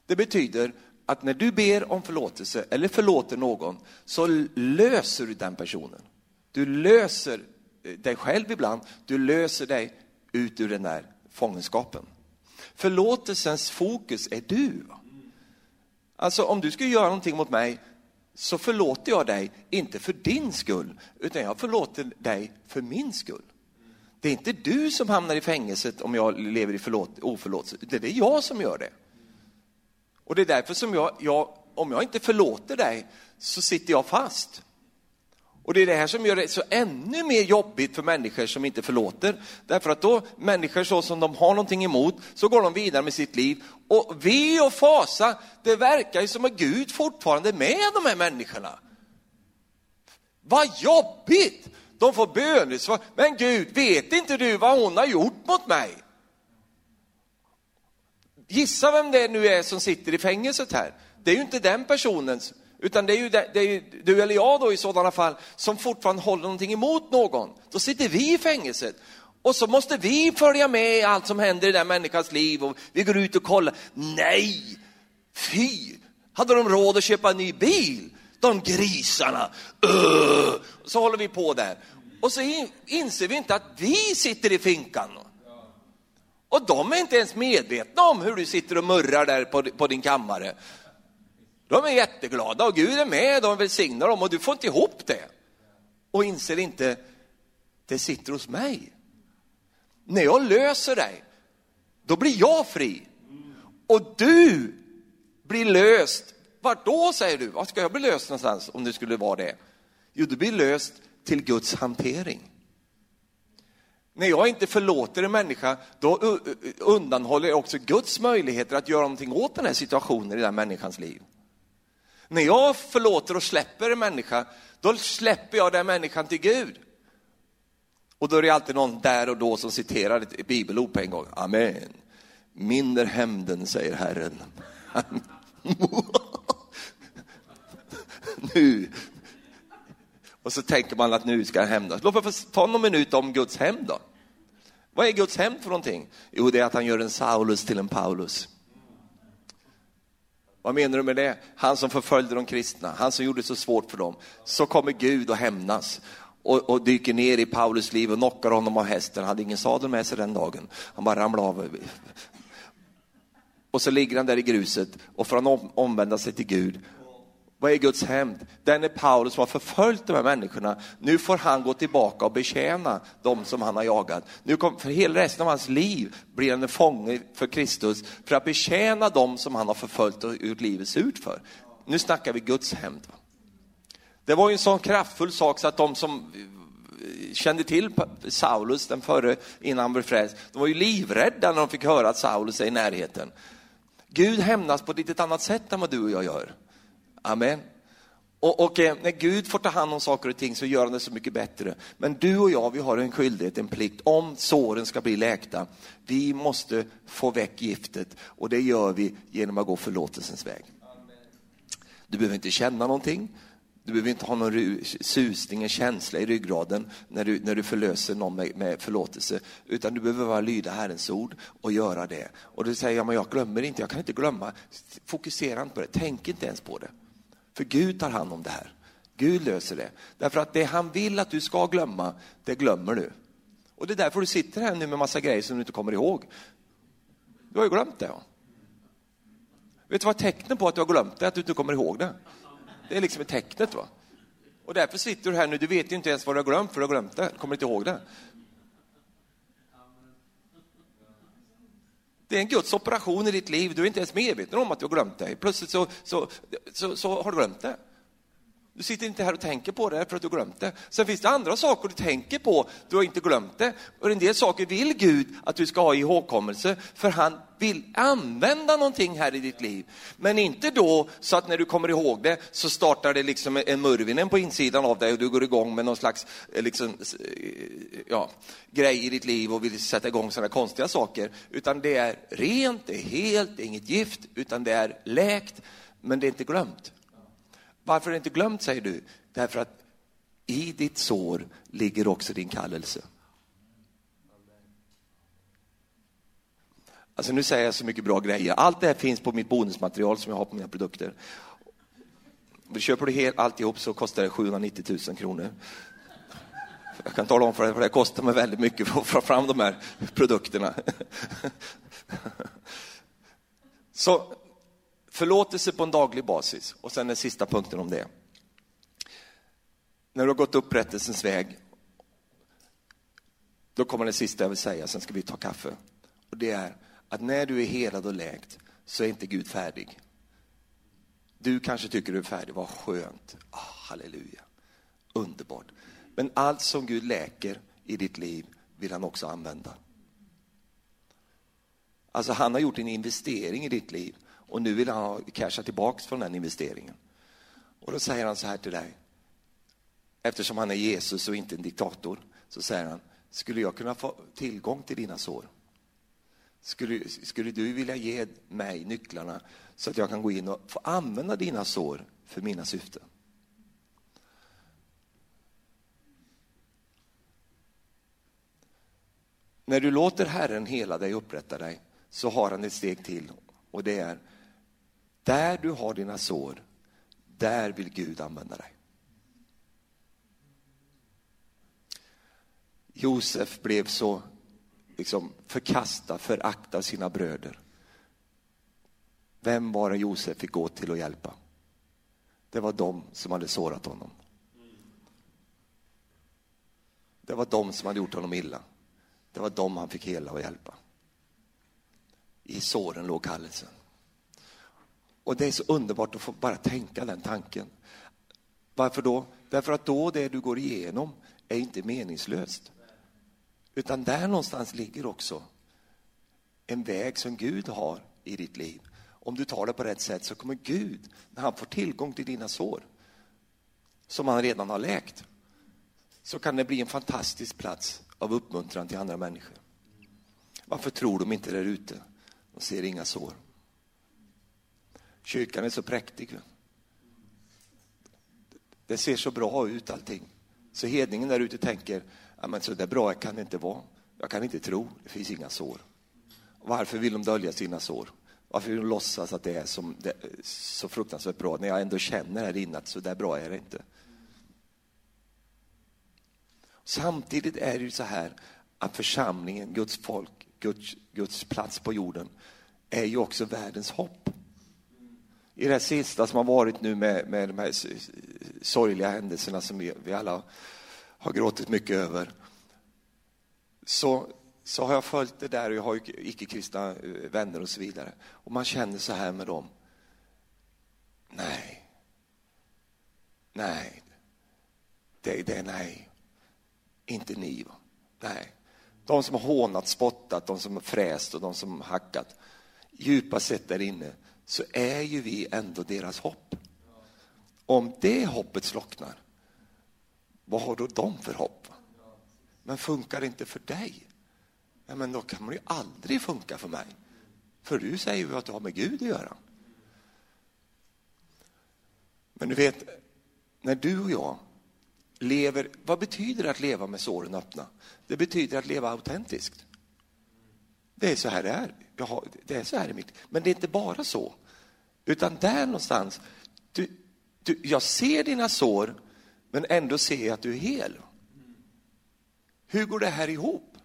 Det betyder att när du ber om förlåtelse eller förlåter någon så löser du den personen. Du löser eh, dig själv ibland, du löser dig ut ur den där fångenskapen. Förlåtelsens fokus är du. Alltså om du skulle göra någonting mot mig så förlåter jag dig, inte för din skull, utan jag förlåter dig för min skull. Det är inte du som hamnar i fängelset om jag lever i förlåt, oförlåtelse, det är jag som gör det. Och det är därför som jag, jag, om jag inte förlåter dig, så sitter jag fast. Och det är det här som gör det så ännu mer jobbigt för människor som inte förlåter. Därför att då, människor så som de har någonting emot, så går de vidare med sitt liv. Och vi och fasa, det verkar ju som att Gud fortfarande är med de här människorna. Vad jobbigt! De får bönesvar. Men Gud, vet inte du vad hon har gjort mot mig? Gissa vem det nu är som sitter i fängelset här. Det är ju inte den personens utan det är, ju, det är ju du eller jag då i sådana fall som fortfarande håller någonting emot någon. Då sitter vi i fängelset. Och så måste vi följa med i allt som händer i den människans liv och vi går ut och kollar. Nej, fy! Hade de råd att köpa en ny bil? De grisarna! Öh! Så håller vi på där. Och så inser vi inte att vi sitter i finkan. Och de är inte ens medvetna om hur du sitter och murrar där på, på din kammare. De är jätteglada och Gud är med och välsignar dem och du får inte ihop det. Och inser inte, det sitter hos mig. När jag löser dig, då blir jag fri. Och du blir löst. Vart då säger du? Var ska jag bli löst någonstans om det skulle vara det? Jo, du blir löst till Guds hantering. När jag inte förlåter en människa, då undanhåller jag också Guds möjligheter att göra någonting åt den här situationen i den människans liv. När jag förlåter och släpper en människa, då släpper jag den människan till Gud. Och då är det alltid någon där och då som citerar ett bibelord på en gång. Amen. Minner hämnden, säger Herren. nu. Och så tänker man att nu ska jag hämnas. Låt mig få ta någon minut om Guds hämnd då. Vad är Guds hämnd för någonting? Jo, det är att han gör en Saulus till en Paulus. Vad menar du med det? Han som förföljde de kristna, han som gjorde det så svårt för dem. Så kommer Gud att hämnas och, och dyker ner i Paulus liv och knockar honom av hästen. Han hade ingen sadel med sig den dagen. Han bara ramlade av. Och så ligger han där i gruset och får han om, omvända sig till Gud. Vad är Guds hämnd? Den är Paulus som har förföljt de här människorna. Nu får han gå tillbaka och betjäna de som han har jagat. Nu kom, för hela resten av hans liv blir han en fånge för Kristus för att betjäna de som han har förföljt och gjort livet surt för. Nu snackar vi Guds hämnd. Det var ju en sån kraftfull sak så att de som eh, kände till Saulus, den förre innan han blev frälst, de var ju livrädda när de fick höra att Saulus är i närheten. Gud hämnas på ett litet annat sätt än vad du och jag gör. Amen. Och, och eh, när Gud får ta hand om saker och ting så gör han det så mycket bättre. Men du och jag, vi har en skyldighet, en plikt, om såren ska bli läkta. Vi måste få väck giftet och det gör vi genom att gå förlåtelsens väg. Du behöver inte känna någonting. Du behöver inte ha någon susning, en känsla i ryggraden när du, när du förlöser någon med, med förlåtelse, utan du behöver bara lyda Herrens ord och göra det. Och du säger, ja, men jag glömmer inte, jag kan inte glömma. Fokusera inte på det, tänk inte ens på det. För Gud tar hand om det här. Gud löser det. Därför att det han vill att du ska glömma, det glömmer du. Och det är därför du sitter här nu med massa grejer som du inte kommer ihåg. Du har ju glömt det. Ja. Vet du vad tecknet på att du har glömt det, att du inte kommer ihåg det? Det är liksom ett tecknet. Va? Och därför sitter du här nu, du vet ju inte ens vad du har glömt, för du har glömt det, kommer inte ihåg det. Det är en Guds operation i ditt liv, du är inte ens medveten om att du har glömt det. Plötsligt så, så, så, så har du glömt det. Du sitter inte här och tänker på det för att du har glömt det. Sen finns det andra saker du tänker på, du har inte glömt det. Och en del saker vill Gud att du ska ha i ihågkommelse, för han vill använda någonting här i ditt liv. Men inte då så att när du kommer ihåg det så startar det liksom en murvinen på insidan av dig och du går igång med någon slags eh, liksom, eh, ja, grej i ditt liv och vill sätta igång sådana konstiga saker. Utan det är rent, det är helt, det är inget gift, utan det är läkt, men det är inte glömt. Varför är det inte glömt, säger du? Därför att i ditt sår ligger också din kallelse. Alltså nu säger jag så mycket bra grejer. Allt det här finns på mitt bonusmaterial som jag har på mina produkter. Du köper du helt, alltihop så kostar det 790 000 kronor. Jag kan tala om för dig, för det kostar mig väldigt mycket för att få fram de här produkterna. Så Förlåtelse på en daglig basis. Och sen den sista punkten om det. När du har gått upprättelsens väg, då kommer det sista jag vill säga, sen ska vi ta kaffe. Och det är att när du är helad och läkt så är inte Gud färdig. Du kanske tycker du är färdig, vad skönt, oh, halleluja, underbart. Men allt som Gud läker i ditt liv vill han också använda. Alltså han har gjort en investering i ditt liv och nu vill han casha tillbaks från den investeringen. Och då säger han så här till dig. Eftersom han är Jesus och inte en diktator så säger han, skulle jag kunna få tillgång till dina sår? Skulle, skulle du vilja ge mig nycklarna så att jag kan gå in och få använda dina sår för mina syften? När du låter Herren hela dig och upprätta dig så har han ett steg till och det är där du har dina sår, där vill Gud använda dig. Josef blev så liksom, förkastad, föraktad av sina bröder. Vem var det Josef fick gå till och hjälpa? Det var de som hade sårat honom. Det var de som hade gjort honom illa. Det var de han fick hela och hjälpa. I såren låg kallelsen. Och det är så underbart att få bara tänka den tanken. Varför då? Därför att då det du går igenom är inte meningslöst. Utan där någonstans ligger också en väg som Gud har i ditt liv. Om du tar det på rätt sätt så kommer Gud, när han får tillgång till dina sår, som han redan har läkt, så kan det bli en fantastisk plats av uppmuntran till andra människor. Varför tror de inte där ute? De ser inga sår. Kyrkan är så präktig. Det ser så bra ut allting. Så hedningen där ute tänker, ja, men så där bra kan det inte vara. Jag kan inte tro, det finns inga sår. Varför vill de dölja sina sår? Varför vill de låtsas att det är som, det, så fruktansvärt bra när jag ändå känner här inne att så där bra är det inte? Samtidigt är det ju så här att församlingen, Guds folk, Guds, Guds plats på jorden är ju också världens hopp. I det sista som har varit nu med, med de här sorgliga händelserna som vi, vi alla har gråtit mycket över så, så har jag följt det där och jag har ju icke-kristna eh, vänner och så vidare. Och man känner så här med dem. Nej. Nej. Det, det är nej. Inte ni. Va? Nej. De som har hånat, spottat, de som har fräst och de som har hackat. Djupast sett där inne så är ju vi ändå deras hopp. Om det hoppet slocknar, vad har då de för hopp? Men funkar det inte för dig? Ja, men då kan man ju aldrig funka för mig. För du säger ju att du har med Gud att göra. Men du vet, när du och jag lever, vad betyder det att leva med såren öppna? Det betyder att leva autentiskt. Det är så här det är. Har, det är så här i mitt Men det är inte bara så. Utan där någonstans, du, du, jag ser dina sår, men ändå ser jag att du är hel. Hur går det här ihop?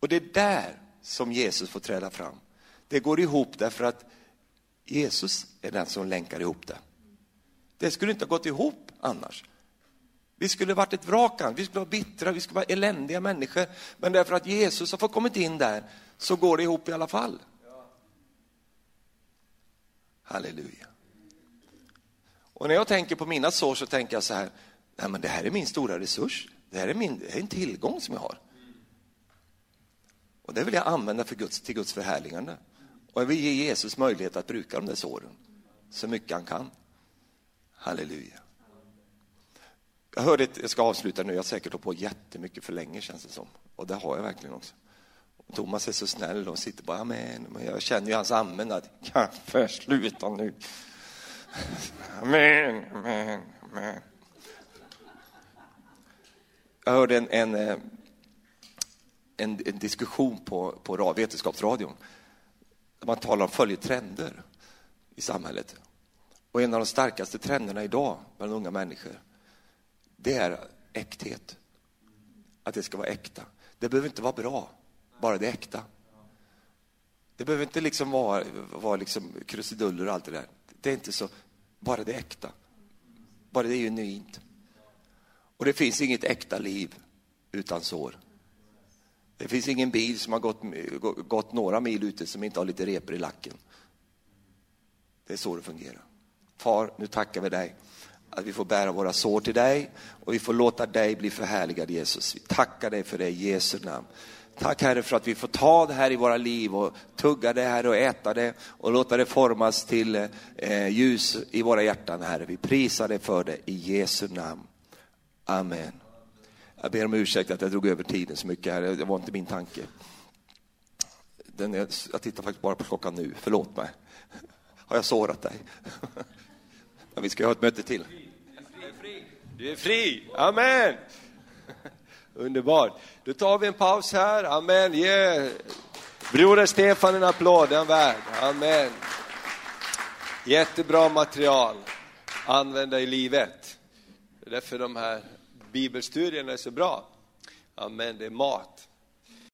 Och det är där som Jesus får träda fram. Det går ihop därför att Jesus är den som länkar ihop det. Det skulle inte ha gått ihop annars. Vi skulle varit ett vrakan, vi skulle vara bittra, vi skulle vara eländiga människor. Men därför att Jesus har fått kommit in där så går det ihop i alla fall. Halleluja. Och när jag tänker på mina sår så tänker jag så här, nej men det här är min stora resurs. Det här är, min, det här är en tillgång som jag har. Och det vill jag använda för Guds, till Guds förhärligande. Och jag vill ge Jesus möjlighet att bruka de där såren så mycket han kan. Halleluja. Jag hörde, ett, jag ska avsluta nu, jag har säkert hållit på jättemycket för länge känns det som. Och det har jag verkligen också. Thomas är så snäll och sitter bara, amen. Men jag känner ju hans amen att, kaffe, sluta nu. Amen, amen, amen. Jag hörde en, en, eh, en, en diskussion på, på Vetenskapsradion där man talar om följer trender i samhället. Och en av de starkaste trenderna idag bland unga människor, det är äkthet. Att det ska vara äkta. Det behöver inte vara bra, bara det är äkta. Det behöver inte liksom vara, vara liksom krusiduller och allt det där. Det är inte så, bara det är äkta. Bara det är genuint. Och det finns inget äkta liv utan sår. Det finns ingen bil som har gått, gått några mil ute som inte har lite repor i lacken. Det är så det fungerar. Far, nu tackar vi dig att vi får bära våra sår till dig och vi får låta dig bli förhärligad Jesus. Vi tackar dig för det i Jesu namn. Tack Herre för att vi får ta det här i våra liv och tugga det här och äta det och låta det formas till eh, ljus i våra hjärtan Herre. Vi prisar dig för det i Jesu namn. Amen. Jag ber om ursäkt att jag drog över tiden så mycket här, det var inte min tanke. Den är, jag tittar faktiskt bara på klockan nu, förlåt mig. Har jag sårat dig? Men vi ska ha ett möte till. Du är fri, amen! Underbart. Då tar vi en paus här, amen. Ge broder Stefan en applåd, den värd. Amen. Jättebra material, använda i livet. Det är därför de här bibelstudierna är så bra. Amen, det är mat.